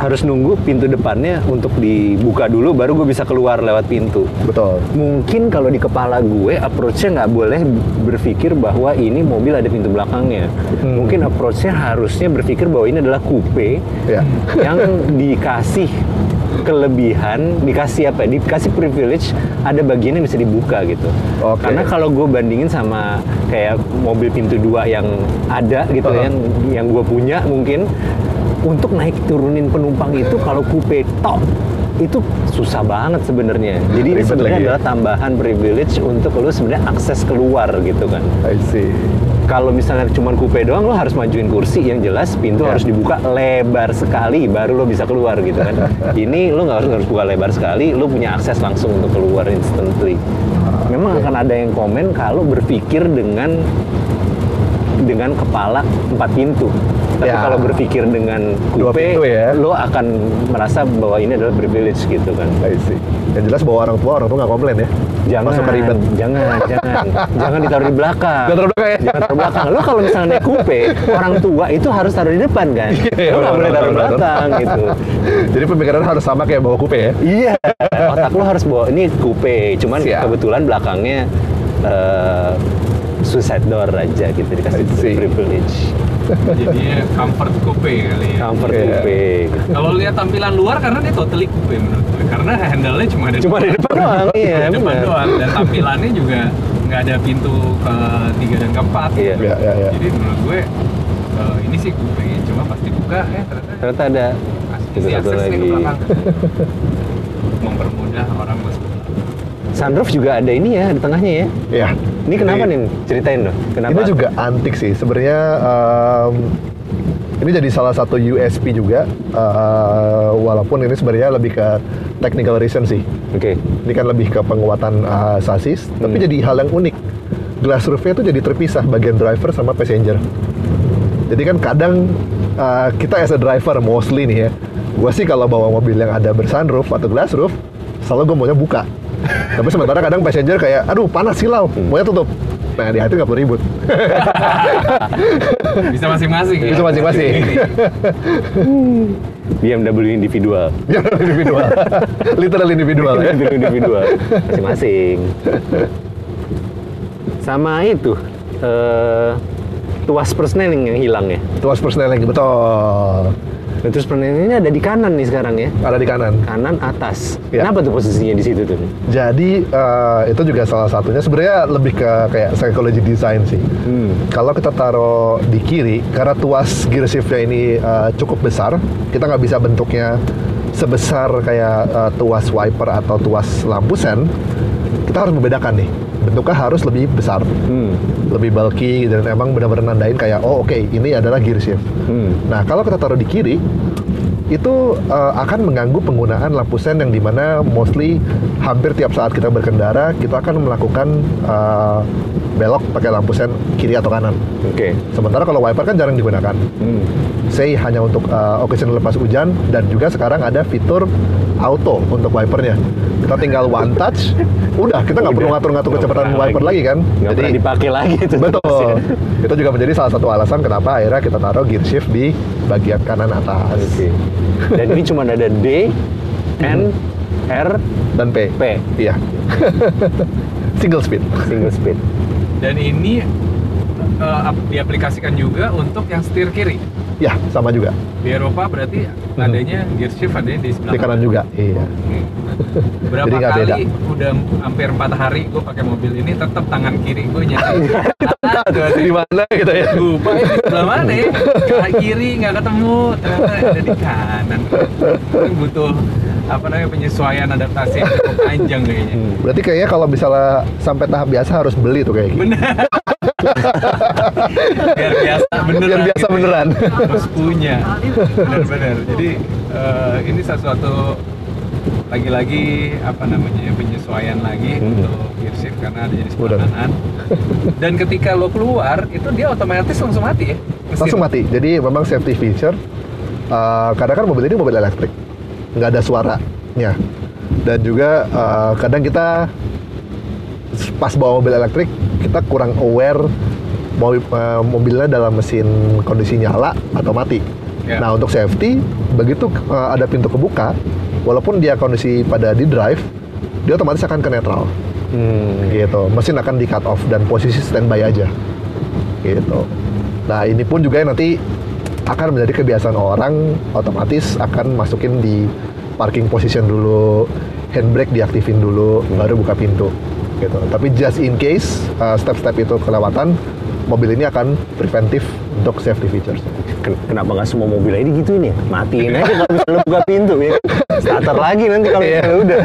harus nunggu pintu depannya untuk dibuka dulu baru gue bisa keluar lewat pintu. Betul. Mungkin kalau di kepala gue approach-nya nggak boleh berpikir bahwa ini mobil ada pintu belakangnya. Hmm. Mungkin approach-nya harusnya berpikir bahwa ini adalah coupe Ya. yang dikasih kelebihan, dikasih apa? Dikasih privilege, ada bagian yang bisa dibuka gitu. Oke. Karena kalau gue bandingin sama kayak mobil pintu dua yang ada gitu Uh-huh. yang yang gue punya mungkin untuk naik turunin penumpang itu kalau coupe top itu susah banget sebenarnya. Jadi ini sebenarnya ya. adalah tambahan privilege untuk lo sebenarnya akses keluar gitu kan. I see. Kalau misalnya cuma coupe doang lo harus majuin kursi yang jelas pintu Ya. harus dibuka lebar sekali baru lo bisa keluar gitu kan. ini lo nggak harus harus buka lebar sekali, lo punya akses langsung untuk keluar instantly. Memang Oke. akan ada yang komen kalau berpikir dengan dengan kepala empat pintu. Tapi Ya. kalau berpikir dengan Dua coupe, pintu ya. lo akan merasa bahwa ini adalah privilege gitu kan. I see. Yang jelas bawa orang tua, orang tua nggak komplain ya. Jangan, Masuk ribet. jangan, jangan, jangan ditaruh di belakang. Jangan taruh belakang ya? Jangan taruh belakang. Lo kalau misalnya naik coupe, orang tua itu harus taruh di depan kan. Iya, lo nggak boleh taruh benar. belakang gitu. Jadi pemikiran harus sama kayak bawa coupe ya. Iya, otak lo harus bawa ini coupe, cuman Siap. kebetulan belakangnya eh, suicide door aja gitu dikasih privilege, Jadinya comfort coupe kali ya. comfort Iya. coupe. Kalau lihat tampilan luar karena dia totally coupe menurut gue. Karena handle-nya cuma ada Cuma di depan doang, iya di depan doang dan tampilannya juga nggak ada pintu ke tiga dan keempat. Iya. Iya, iya, iya. Jadi menurut gue eh, ini sih coupe cuma pas dibuka ya ternyata Ternyata ada itu satu akses ke lagi. belakang. Mempermudah orang masuk. Sunroof juga ada ini ya di tengahnya ya. Iya. Ini kenapa Jadi- nih? Ceritain dong. Kenapa? Ini juga antik sih. Sebenarnya em, ini jadi salah satu USP juga. eh, walaupun ini sebenarnya lebih ke technical reason sih. Oke. Ini kan lebih ke penguatan eh, sasis, tapi Hmm. jadi hal yang unik. Glass roofnya itu jadi terpisah bagian driver sama passenger. Jadi kan kadang eh, kita as a driver mostly nih ya, gue sih kalau bawa mobil yang ada bersunroof atau glass roof, selalu gue maunya buka. Tapi sementara kadang passenger kayak, aduh panas silau, maunya tutup. Nah di hati nggak perlu ribut. Bisa masing-masing ya. Bisa masing-masing. BMW individual. Jangan individual, literal individual ya. BMW individual. Masing-masing. Sama itu eh tuas persneling yang hilang ya. Tuas persneling betul. Nah, terus ini ada di kanan nih sekarang ya. Ada di kanan. Kanan atas. Ya. Kenapa tuh posisinya di situ tuh? Jadi eh, itu juga salah satunya sebenarnya lebih ke kayak psychology design sih. Hmm. Kalau kita taruh di kiri, karena tuas gear shiftnya ini eh, cukup besar, kita nggak bisa bentuknya sebesar kayak eh, tuas wiper atau tuas lampu sen. Kita harus membedakan nih, bentuknya harus lebih besar, Hmm. lebih bulky dan emang benar-benar nandain kayak oh oke ini adalah gear shift. Hmm. Nah, kalau kita taruh di kiri, itu uh, akan mengganggu penggunaan lampu sen yang di mana mostly hampir tiap saat kita berkendara, kita akan melakukan uh, belok pakai lampu sen kiri atau kanan. Oke. Sementara kalau wiper kan jarang digunakan. Hmm. Say hanya untuk uh, occasional lepas hujan dan juga sekarang ada fitur auto untuk wipernya. Kita tinggal one touch, udah kita nggak perlu ngatur-ngatur kecepatan wiper lagi, kan. Nggak pernah dipakai lagi itu. Betul. Itu juga menjadi salah satu alasan kenapa akhirnya kita taruh gear shift di bagian kanan atas Oke. Dan ini cuma ada D, N, R, dan P. P. Iya. Single speed. Single speed. Dan ini eh, ap- diaplikasikan juga untuk yang setir kiri. Ya, sama juga. Di Eropa berarti adanya gear shift adanya di sebelah Di kanan juga. Iya. Berapa Jadi kali beda. udah hampir empat hari gue pakai mobil ini tetap tangan kiri gue nyari di mana gitu ya? lupa ini sebelah mana ya Kanan kiri nggak ketemu ternyata ada di kanan ini butuh apa namanya penyesuaian adaptasi yang cukup panjang kayaknya Hmm. Berarti kayaknya kalau misalnya sampai tahap biasa harus beli tuh kayak gitu. bener biar biasa beneran Biar biasa gitu ya. beneran. harus punya bener-bener jadi eh, ini sesuatu lagi-lagi apa namanya penyesuaian lagi Hmm. untuk gear shift karena ada jadi sebelah Udah. kanan dan ketika lo keluar itu dia otomatis langsung mati ya mesin. Langsung mati. Jadi memang safety feature. eh, kadang kan mobil ini mobil elektrik, nggak ada suaranya. Dan juga eh, kadang kita pas bawa mobil elektrik kita kurang aware mobil, eh, mobilnya dalam mesin kondisi nyala atau mati. Ya. Nah untuk safety begitu eh, ada pintu kebuka, walaupun dia kondisi pada di drive, dia otomatis akan ke netral Hmm. gitu. Mesin akan di cut off dan posisi standby aja. Gitu. Nah, ini pun juga nanti akan menjadi kebiasaan orang otomatis akan masukin di parking position dulu, handbrake diaktifin dulu, baru buka pintu. Gitu. Tapi just in case uh, step-step itu kelewatan, mobil ini akan preventif untuk safety features. Ken- Kenapa nggak semua mobil ini gitu ini? Matiin aja kalau misalnya buka pintu ya. Starter lagi nanti kalau misalnya udah.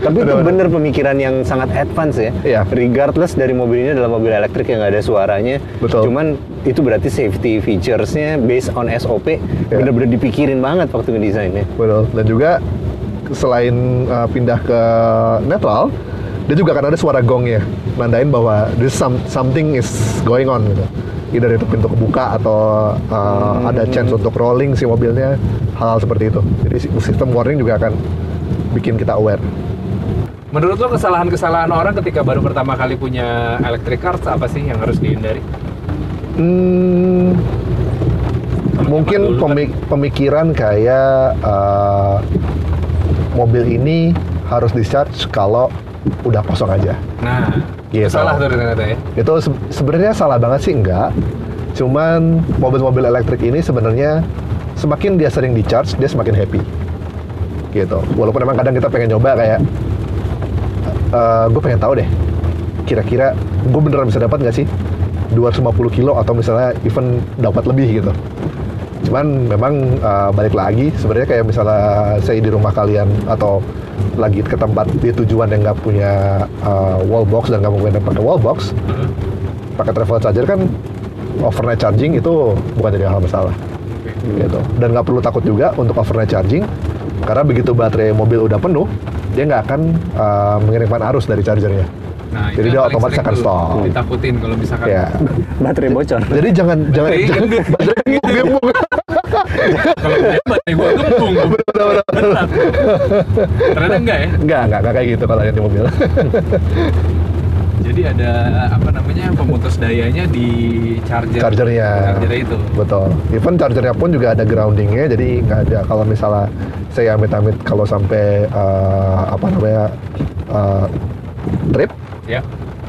Tapi itu Bener-bener. bener pemikiran yang sangat advance ya. Iya. Regardless dari mobil ini adalah mobil elektrik yang nggak ada suaranya. Betul. Cuman itu berarti safety features-nya based on SOP Iya. bener-bener dipikirin banget waktu ngedesainnya. Betul. Dan juga selain uh, pindah ke netral, dia juga akan ada suara gongnya, nandain bahwa this some, something is going on gitu. either itu pintu kebuka atau uh, ada chance untuk rolling si mobilnya hal-hal seperti itu jadi si- sistem warning juga akan bikin kita aware Menurut lo kesalahan-kesalahan orang ketika baru pertama kali punya electric cars apa sih yang harus dihindari? Hmm, mungkin pemik- pemikiran kayak uh, mobil ini harus discharge kalau udah kosong aja. Nah, Gitu. itu salah tuh ternyata ya. Itu se- sebenarnya salah banget sih enggak. Cuman mobil-mobil elektrik ini sebenarnya semakin dia sering di charge, dia semakin happy. Gitu. Walaupun emang kadang kita pengen nyoba kayak gue pengen tahu deh kira-kira gue beneran bisa dapat nggak sih 250 kilo atau misalnya even dapat lebih gitu. Cuman memang uh, balik lagi sebenarnya kayak misalnya saya di rumah kalian atau lagi ke tempat di tujuan yang nggak punya uh, wall box dan nggak mungkin pakai wall box, pakai travel charger kan overnight charging itu bukan jadi hal masalah. Gitu. Dan nggak perlu takut juga untuk overnight charging karena begitu baterai mobil udah penuh dia nggak akan uh, mengirimkan arus dari chargernya. Nah, Jadi dia otomatis akan stop. Ditakutin kalau misalkan ya Baterai bocor. jadi jangan jangan Baterai jangan baterai baterai gua gembung. Berat. Ternyata enggak ya. nggak nggak nggak kayak gitu kalau yang di mobil Jadi ada apa namanya pemutus dayanya di charger. chargernya Chargernya itu. betul even chargernya pun juga ada groundingnya jadi nggak ada kalau misalnya saya amit-amit kalau sampai uh, apa namanya uh, trip Ya.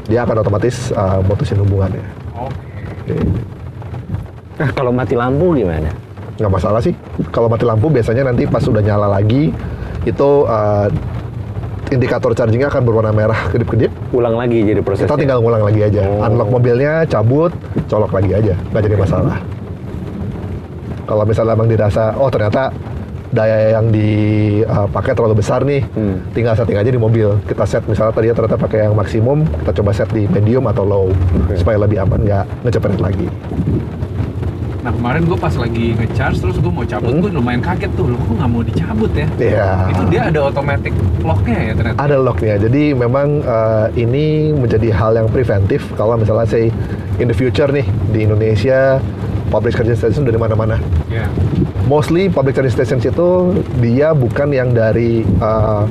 dia akan otomatis uh, mutusin hubungannya Oke. Nah, kalau mati lampu gimana? Nggak masalah sih kalau mati lampu biasanya nanti pas udah nyala lagi itu uh, indikator chargingnya akan berwarna merah kedip-kedip Ulang lagi jadi prosesnya. kita tinggal ngulang lagi aja Oh. unlock mobilnya cabut colok lagi aja nggak jadi masalah kalau misalnya emang dirasa oh ternyata daya yang dipakai terlalu besar nih Hmm. tinggal setting aja di mobil kita set misalnya tadi ternyata pakai yang maksimum kita coba set di medium atau low Oke. supaya lebih aman nggak ngecepetin lagi Nah kemarin gue pas lagi ngecharge terus gue mau cabut, Hmm. gue lumayan kaget tuh, loh kok nggak mau dicabut ya? Iya. Itu dia ada automatic locknya ya ternyata. ada locknya jadi memang eh, ini menjadi hal yang preventif kalau misalnya say in the future nih di Indonesia public charging station dari mana-mana Ya. mostly public charging stations itu dia bukan yang dari uh,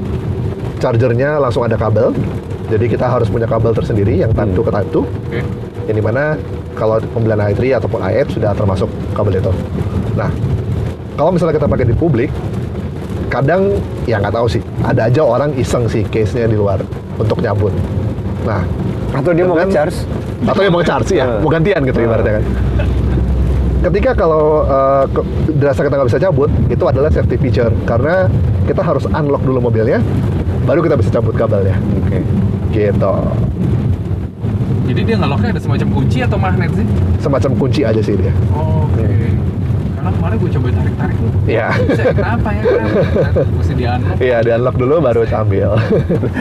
chargernya langsung ada kabel. Jadi kita harus punya kabel tersendiri yang type 2 ke 2 Oke. yang di mana kalau pembelian i3 ataupun i8 sudah termasuk kabel itu. Nah, kalau misalnya kita pakai di publik, kadang ya nggak tahu sih, ada aja orang iseng sih case-nya di luar untuk nyabut. Nah, Atau dia mau Dengan- nge-charge? atau yang mau charge ya, Hmm. mau gantian gitu ibaratnya kan. Ketika kalau uh, dirasa kita nggak bisa cabut, itu adalah safety feature karena kita harus unlock dulu mobilnya, baru kita bisa cabut kabelnya. Oke. Gitu. Jadi dia ngeloknya ada semacam kunci atau magnet sih? Semacam kunci aja sih dia. Oke. Karena kemarin gue coba tarik-tarik tuh. Iya. Kenapa ya? Kenapa? Mesti di unlock. Iya, di unlock dulu baru ambil.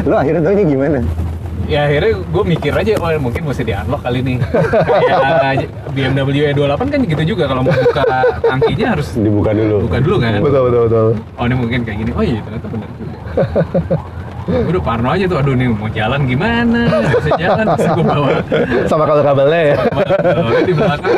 Lo akhirnya taunya gimana? Ya akhirnya gue mikir aja, oh mungkin mesti di unlock kali nih. Kayak BMW E28 kan gitu juga kalau mau buka tangkinya harus Dibuka dulu. buka dulu kan. betul betul betul. Oh ini mungkin kayak gini. Oh iya ternyata benar juga. Gue udah parno aja tuh, aduh nih mau jalan gimana? Nggak bisa jalan, terus gue bawa Sama kalau kabelnya ya. bawa di belakang.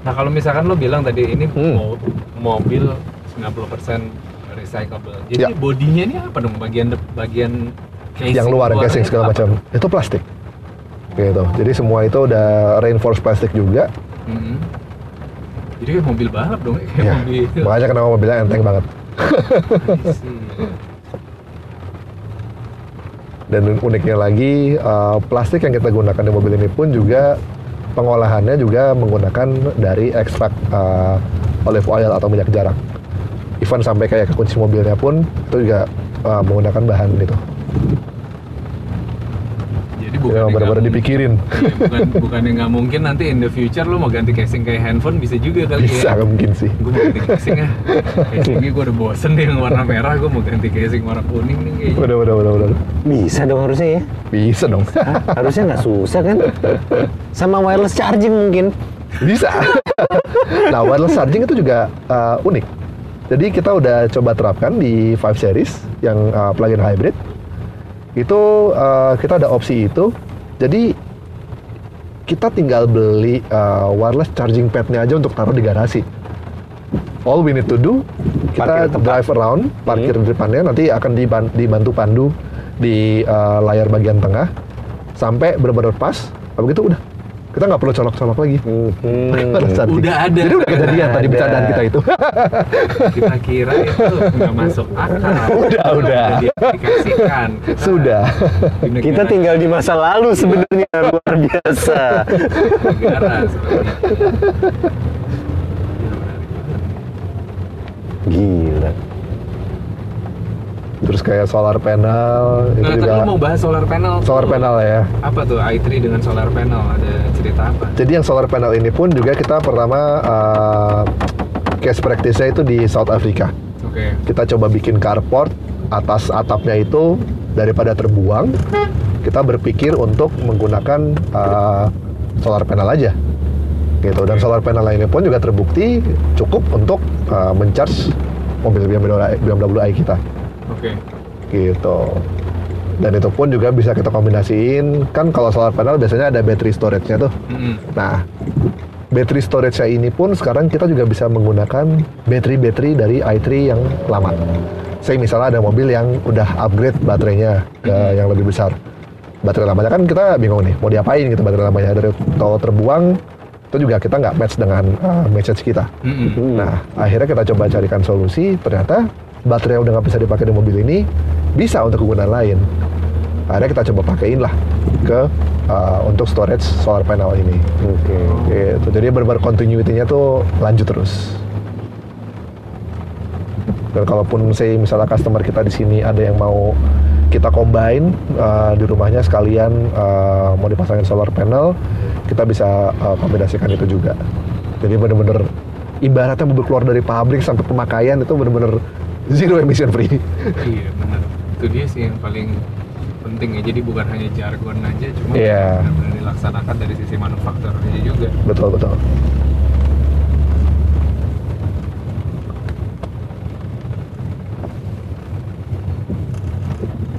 Nah kalau misalkan lo bilang tadi ini Hmm. mo- mobil 90% recyclable. Jadi Ya. bodinya ini apa dong? Bagian de- bagian casing yang luar luarnya casing segala macam. Itu plastik. Gitu. Jadi semua itu udah reinforced plastik juga. Mhm. Jadi kayak mobil balap dong, kayak Ya. mobil. Makanya kenapa mobilnya enteng banget. Dan uniknya lagi, uh, plastik yang kita gunakan di mobil ini pun juga pengolahannya juga menggunakan dari ekstrak uh, olive oil atau minyak jarak. Even sampai kayak ke kunci mobilnya pun itu juga uh, menggunakan bahan itu. Bukan memang benar-benar dipikirin. bukan bukan yang nggak mungkin nanti in the future lo mau ganti casing kayak handphone bisa juga kali Bisa ya. mungkin sih. Gue mau ganti casing ah. Casingnya gue udah bosen nih yang warna merah, gue mau ganti casing warna kuning nih kayaknya. Udah, udah, udah, udah. Bisa dong harusnya ya. Bisa dong. Hah? harusnya nggak susah kan? Sama wireless charging mungkin. Bisa. nah, wireless charging itu juga uh, unik. Jadi kita udah coba terapkan di 5 series yang uh, plug-in hybrid. Itu uh, kita ada opsi itu. Jadi kita tinggal beli uh, wireless charging padnya aja untuk taruh di garasi. All we need to do, kita Parkir tempat. drive around, parkir di depannya, nanti akan diban- dibantu pandu di uh, layar bagian tengah sampai benar-benar pas. Habis itu udah, kita nggak perlu colok-colok lagi. Hmm. Udah ada. Jadi udah kejadian tadi Ada. bercandaan kita itu. Kita kira itu nggak masuk akal. Udah, udah. Diaplikasikan. Kita Sudah. di negara Kita tinggal di masa lalu sebenarnya luar biasa. negara sebenarnya. Gila. Terus kayak solar panel itu Nah, tadi juga mau bahas solar panel. solar tuh. panel ya. Apa tuh i3 dengan solar panel? Ada cerita apa? Jadi yang solar panel ini pun juga kita pertama uh, case practice-nya itu di South Africa. Oke. Kita coba bikin carport atas atapnya itu daripada terbuang, kita berpikir untuk menggunakan uh, solar panel aja. Gitu. Dan solar panel ini pun juga terbukti cukup untuk uh, mencharge mobil BMW, BMW i kita. Oke. gitu dan itu pun juga bisa kita kombinasiin kan kalau solar panel biasanya ada battery storage-nya tuh Mm-mm. nah battery storage-nya ini pun sekarang kita juga bisa menggunakan baterai-baterai dari i3 yang lama saya misalnya ada mobil yang udah upgrade baterainya ke yang lebih besar baterai lamanya kan kita bingung nih mau diapain gitu baterai lamanya dari kalau terbuang itu juga kita nggak match dengan uh, message kita Mm-mm. Nah, akhirnya kita coba carikan solusi. Ternyata baterai yang udah nggak bisa dipakai di mobil ini bisa untuk kegunaan lain. Akhirnya kita coba pakein lah ke uh, untuk storage solar panel ini. Oke. Gitu. Jadi benar continuity-nya tuh lanjut terus. Dan kalaupun saya misalnya customer kita di sini ada yang mau kita combine uh, di rumahnya sekalian uh, mau dipasangin solar panel, kita bisa uh, kombinasikan itu juga. Jadi bener-bener ibaratnya mobil keluar dari pabrik sampai pemakaian itu bener-bener zero emission free. Iya benar. Itu dia sih yang paling penting ya. Jadi bukan hanya jargon aja, cuma Iya. benar-benar dilaksanakan dari sisi manufakturnya juga. betul betul.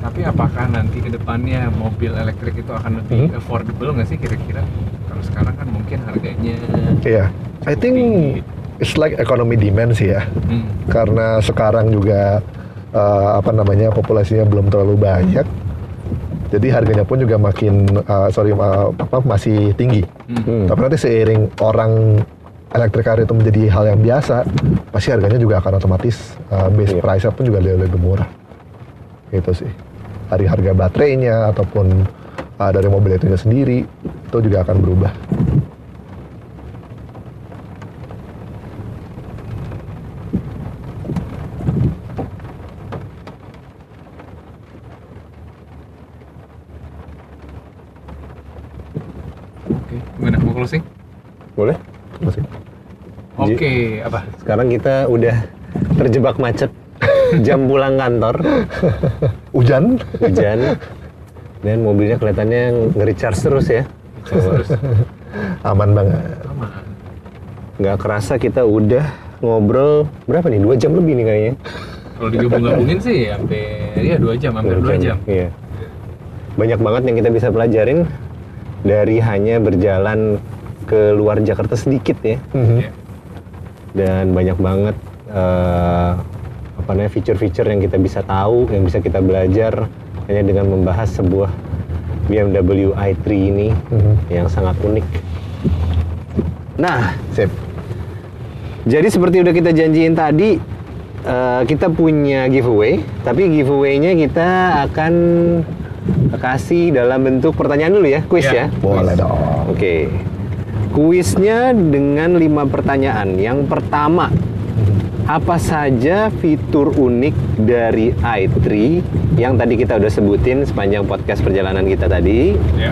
Tapi apakah nanti ke depannya mobil elektrik itu akan lebih Hmm. affordable nggak sih kira-kira? Kalau sekarang kan mungkin harganya Iya. I think it's like economy demand sih ya. hmm, karena sekarang juga eh, apa namanya populasinya belum terlalu banyak jadi harganya pun juga makin eh, sorry eh, apa masih tinggi hmm. Tapi nanti seiring orang electric car itu menjadi hal yang biasa pasti harganya juga akan otomatis eh, base Iya. price-nya pun juga lebih, lebih murah itu sih dari harga baterainya ataupun eh, dari mobil itu sendiri itu juga akan berubah Oke, gimana mau closing? Boleh? masih Oke, apa? Sekarang kita udah terjebak macet. Jam pulang kantor, hujan hujan. Dan mobilnya kelihatannya nge-recharge terus ya. Terus aman banget aman. Nggak kerasa kita udah ngobrol berapa nih? Dua jam lebih nih kayaknya. Kalau digabung-gabungin sih sampai ya dua jam, hampir dua jam. Iya. Banyak banget yang kita bisa pelajarin dari hanya berjalan ke luar Jakarta sedikit ya. Mhm. Ya. Dan banyak banget eh, apa namanya fitur-fitur yang kita bisa tahu, yang bisa kita belajar hanya dengan membahas sebuah BMW i3 ini Mhm. yang sangat unik. Nah, Sip. jadi seperti udah kita janjiin tadi, eh, kita punya giveaway, tapi giveaway-nya kita akan kasih dalam bentuk pertanyaan dulu ya, quiz Ya. ya. Boleh dong. Oke. Kuisnya dengan lima pertanyaan. Yang pertama, apa saja fitur unik dari i3 yang tadi kita udah sebutin sepanjang podcast perjalanan kita tadi? Ya.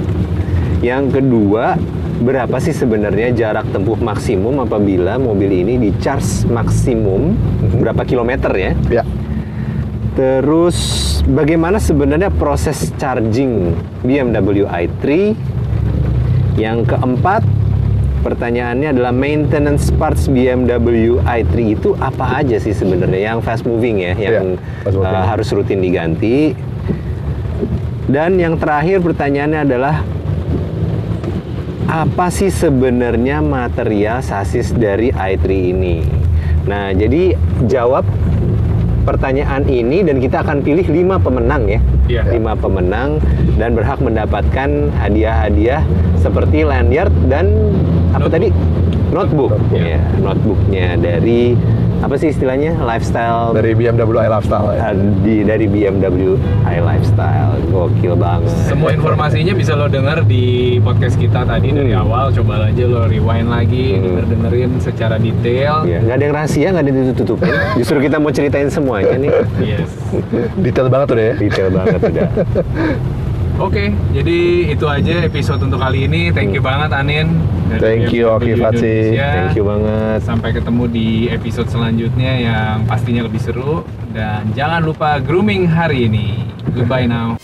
Yang kedua, berapa sih sebenarnya jarak tempuh maksimum apabila mobil ini di charge maksimum berapa kilometer ya? Ya. Terus bagaimana sebenarnya proses charging BMW i3? Yang keempat, Pertanyaannya adalah maintenance parts BMW i3 itu apa aja sih sebenarnya yang fast moving ya, yang Iya, fast moving. uh, harus rutin diganti. Dan yang terakhir pertanyaannya adalah apa sih sebenarnya material sasis dari i3 ini? Nah, jadi jawab pertanyaan ini dan kita akan pilih lima pemenang ya. Iya. Lima pemenang dan berhak mendapatkan hadiah-hadiah seperti lanyard dan apa Notebook. tadi? Notebook. Notebook. Ya, notebooknya dari apa sih istilahnya? Lifestyle dari BMW i Lifestyle ya. di dari BMW i Lifestyle. Gokil banget. Semua informasinya bisa lo denger di podcast kita tadi dari Hmm. awal. Coba aja lo rewind lagi, Hmm. denger-dengerin secara detail. Ya, nggak ada yang rahasia, nggak ada yang ditutup-tutupin. Justru kita mau ceritain semuanya nih. Yes. Detail banget udah ya. Detail banget udah. Oke, jadi itu aja episode untuk kali ini. Thank you banget Anin. dari Thank you, Oki Fatsi. Thank you banget. Sampai ketemu di episode selanjutnya yang pastinya lebih seru. Dan jangan lupa grooming hari ini. Goodbye now.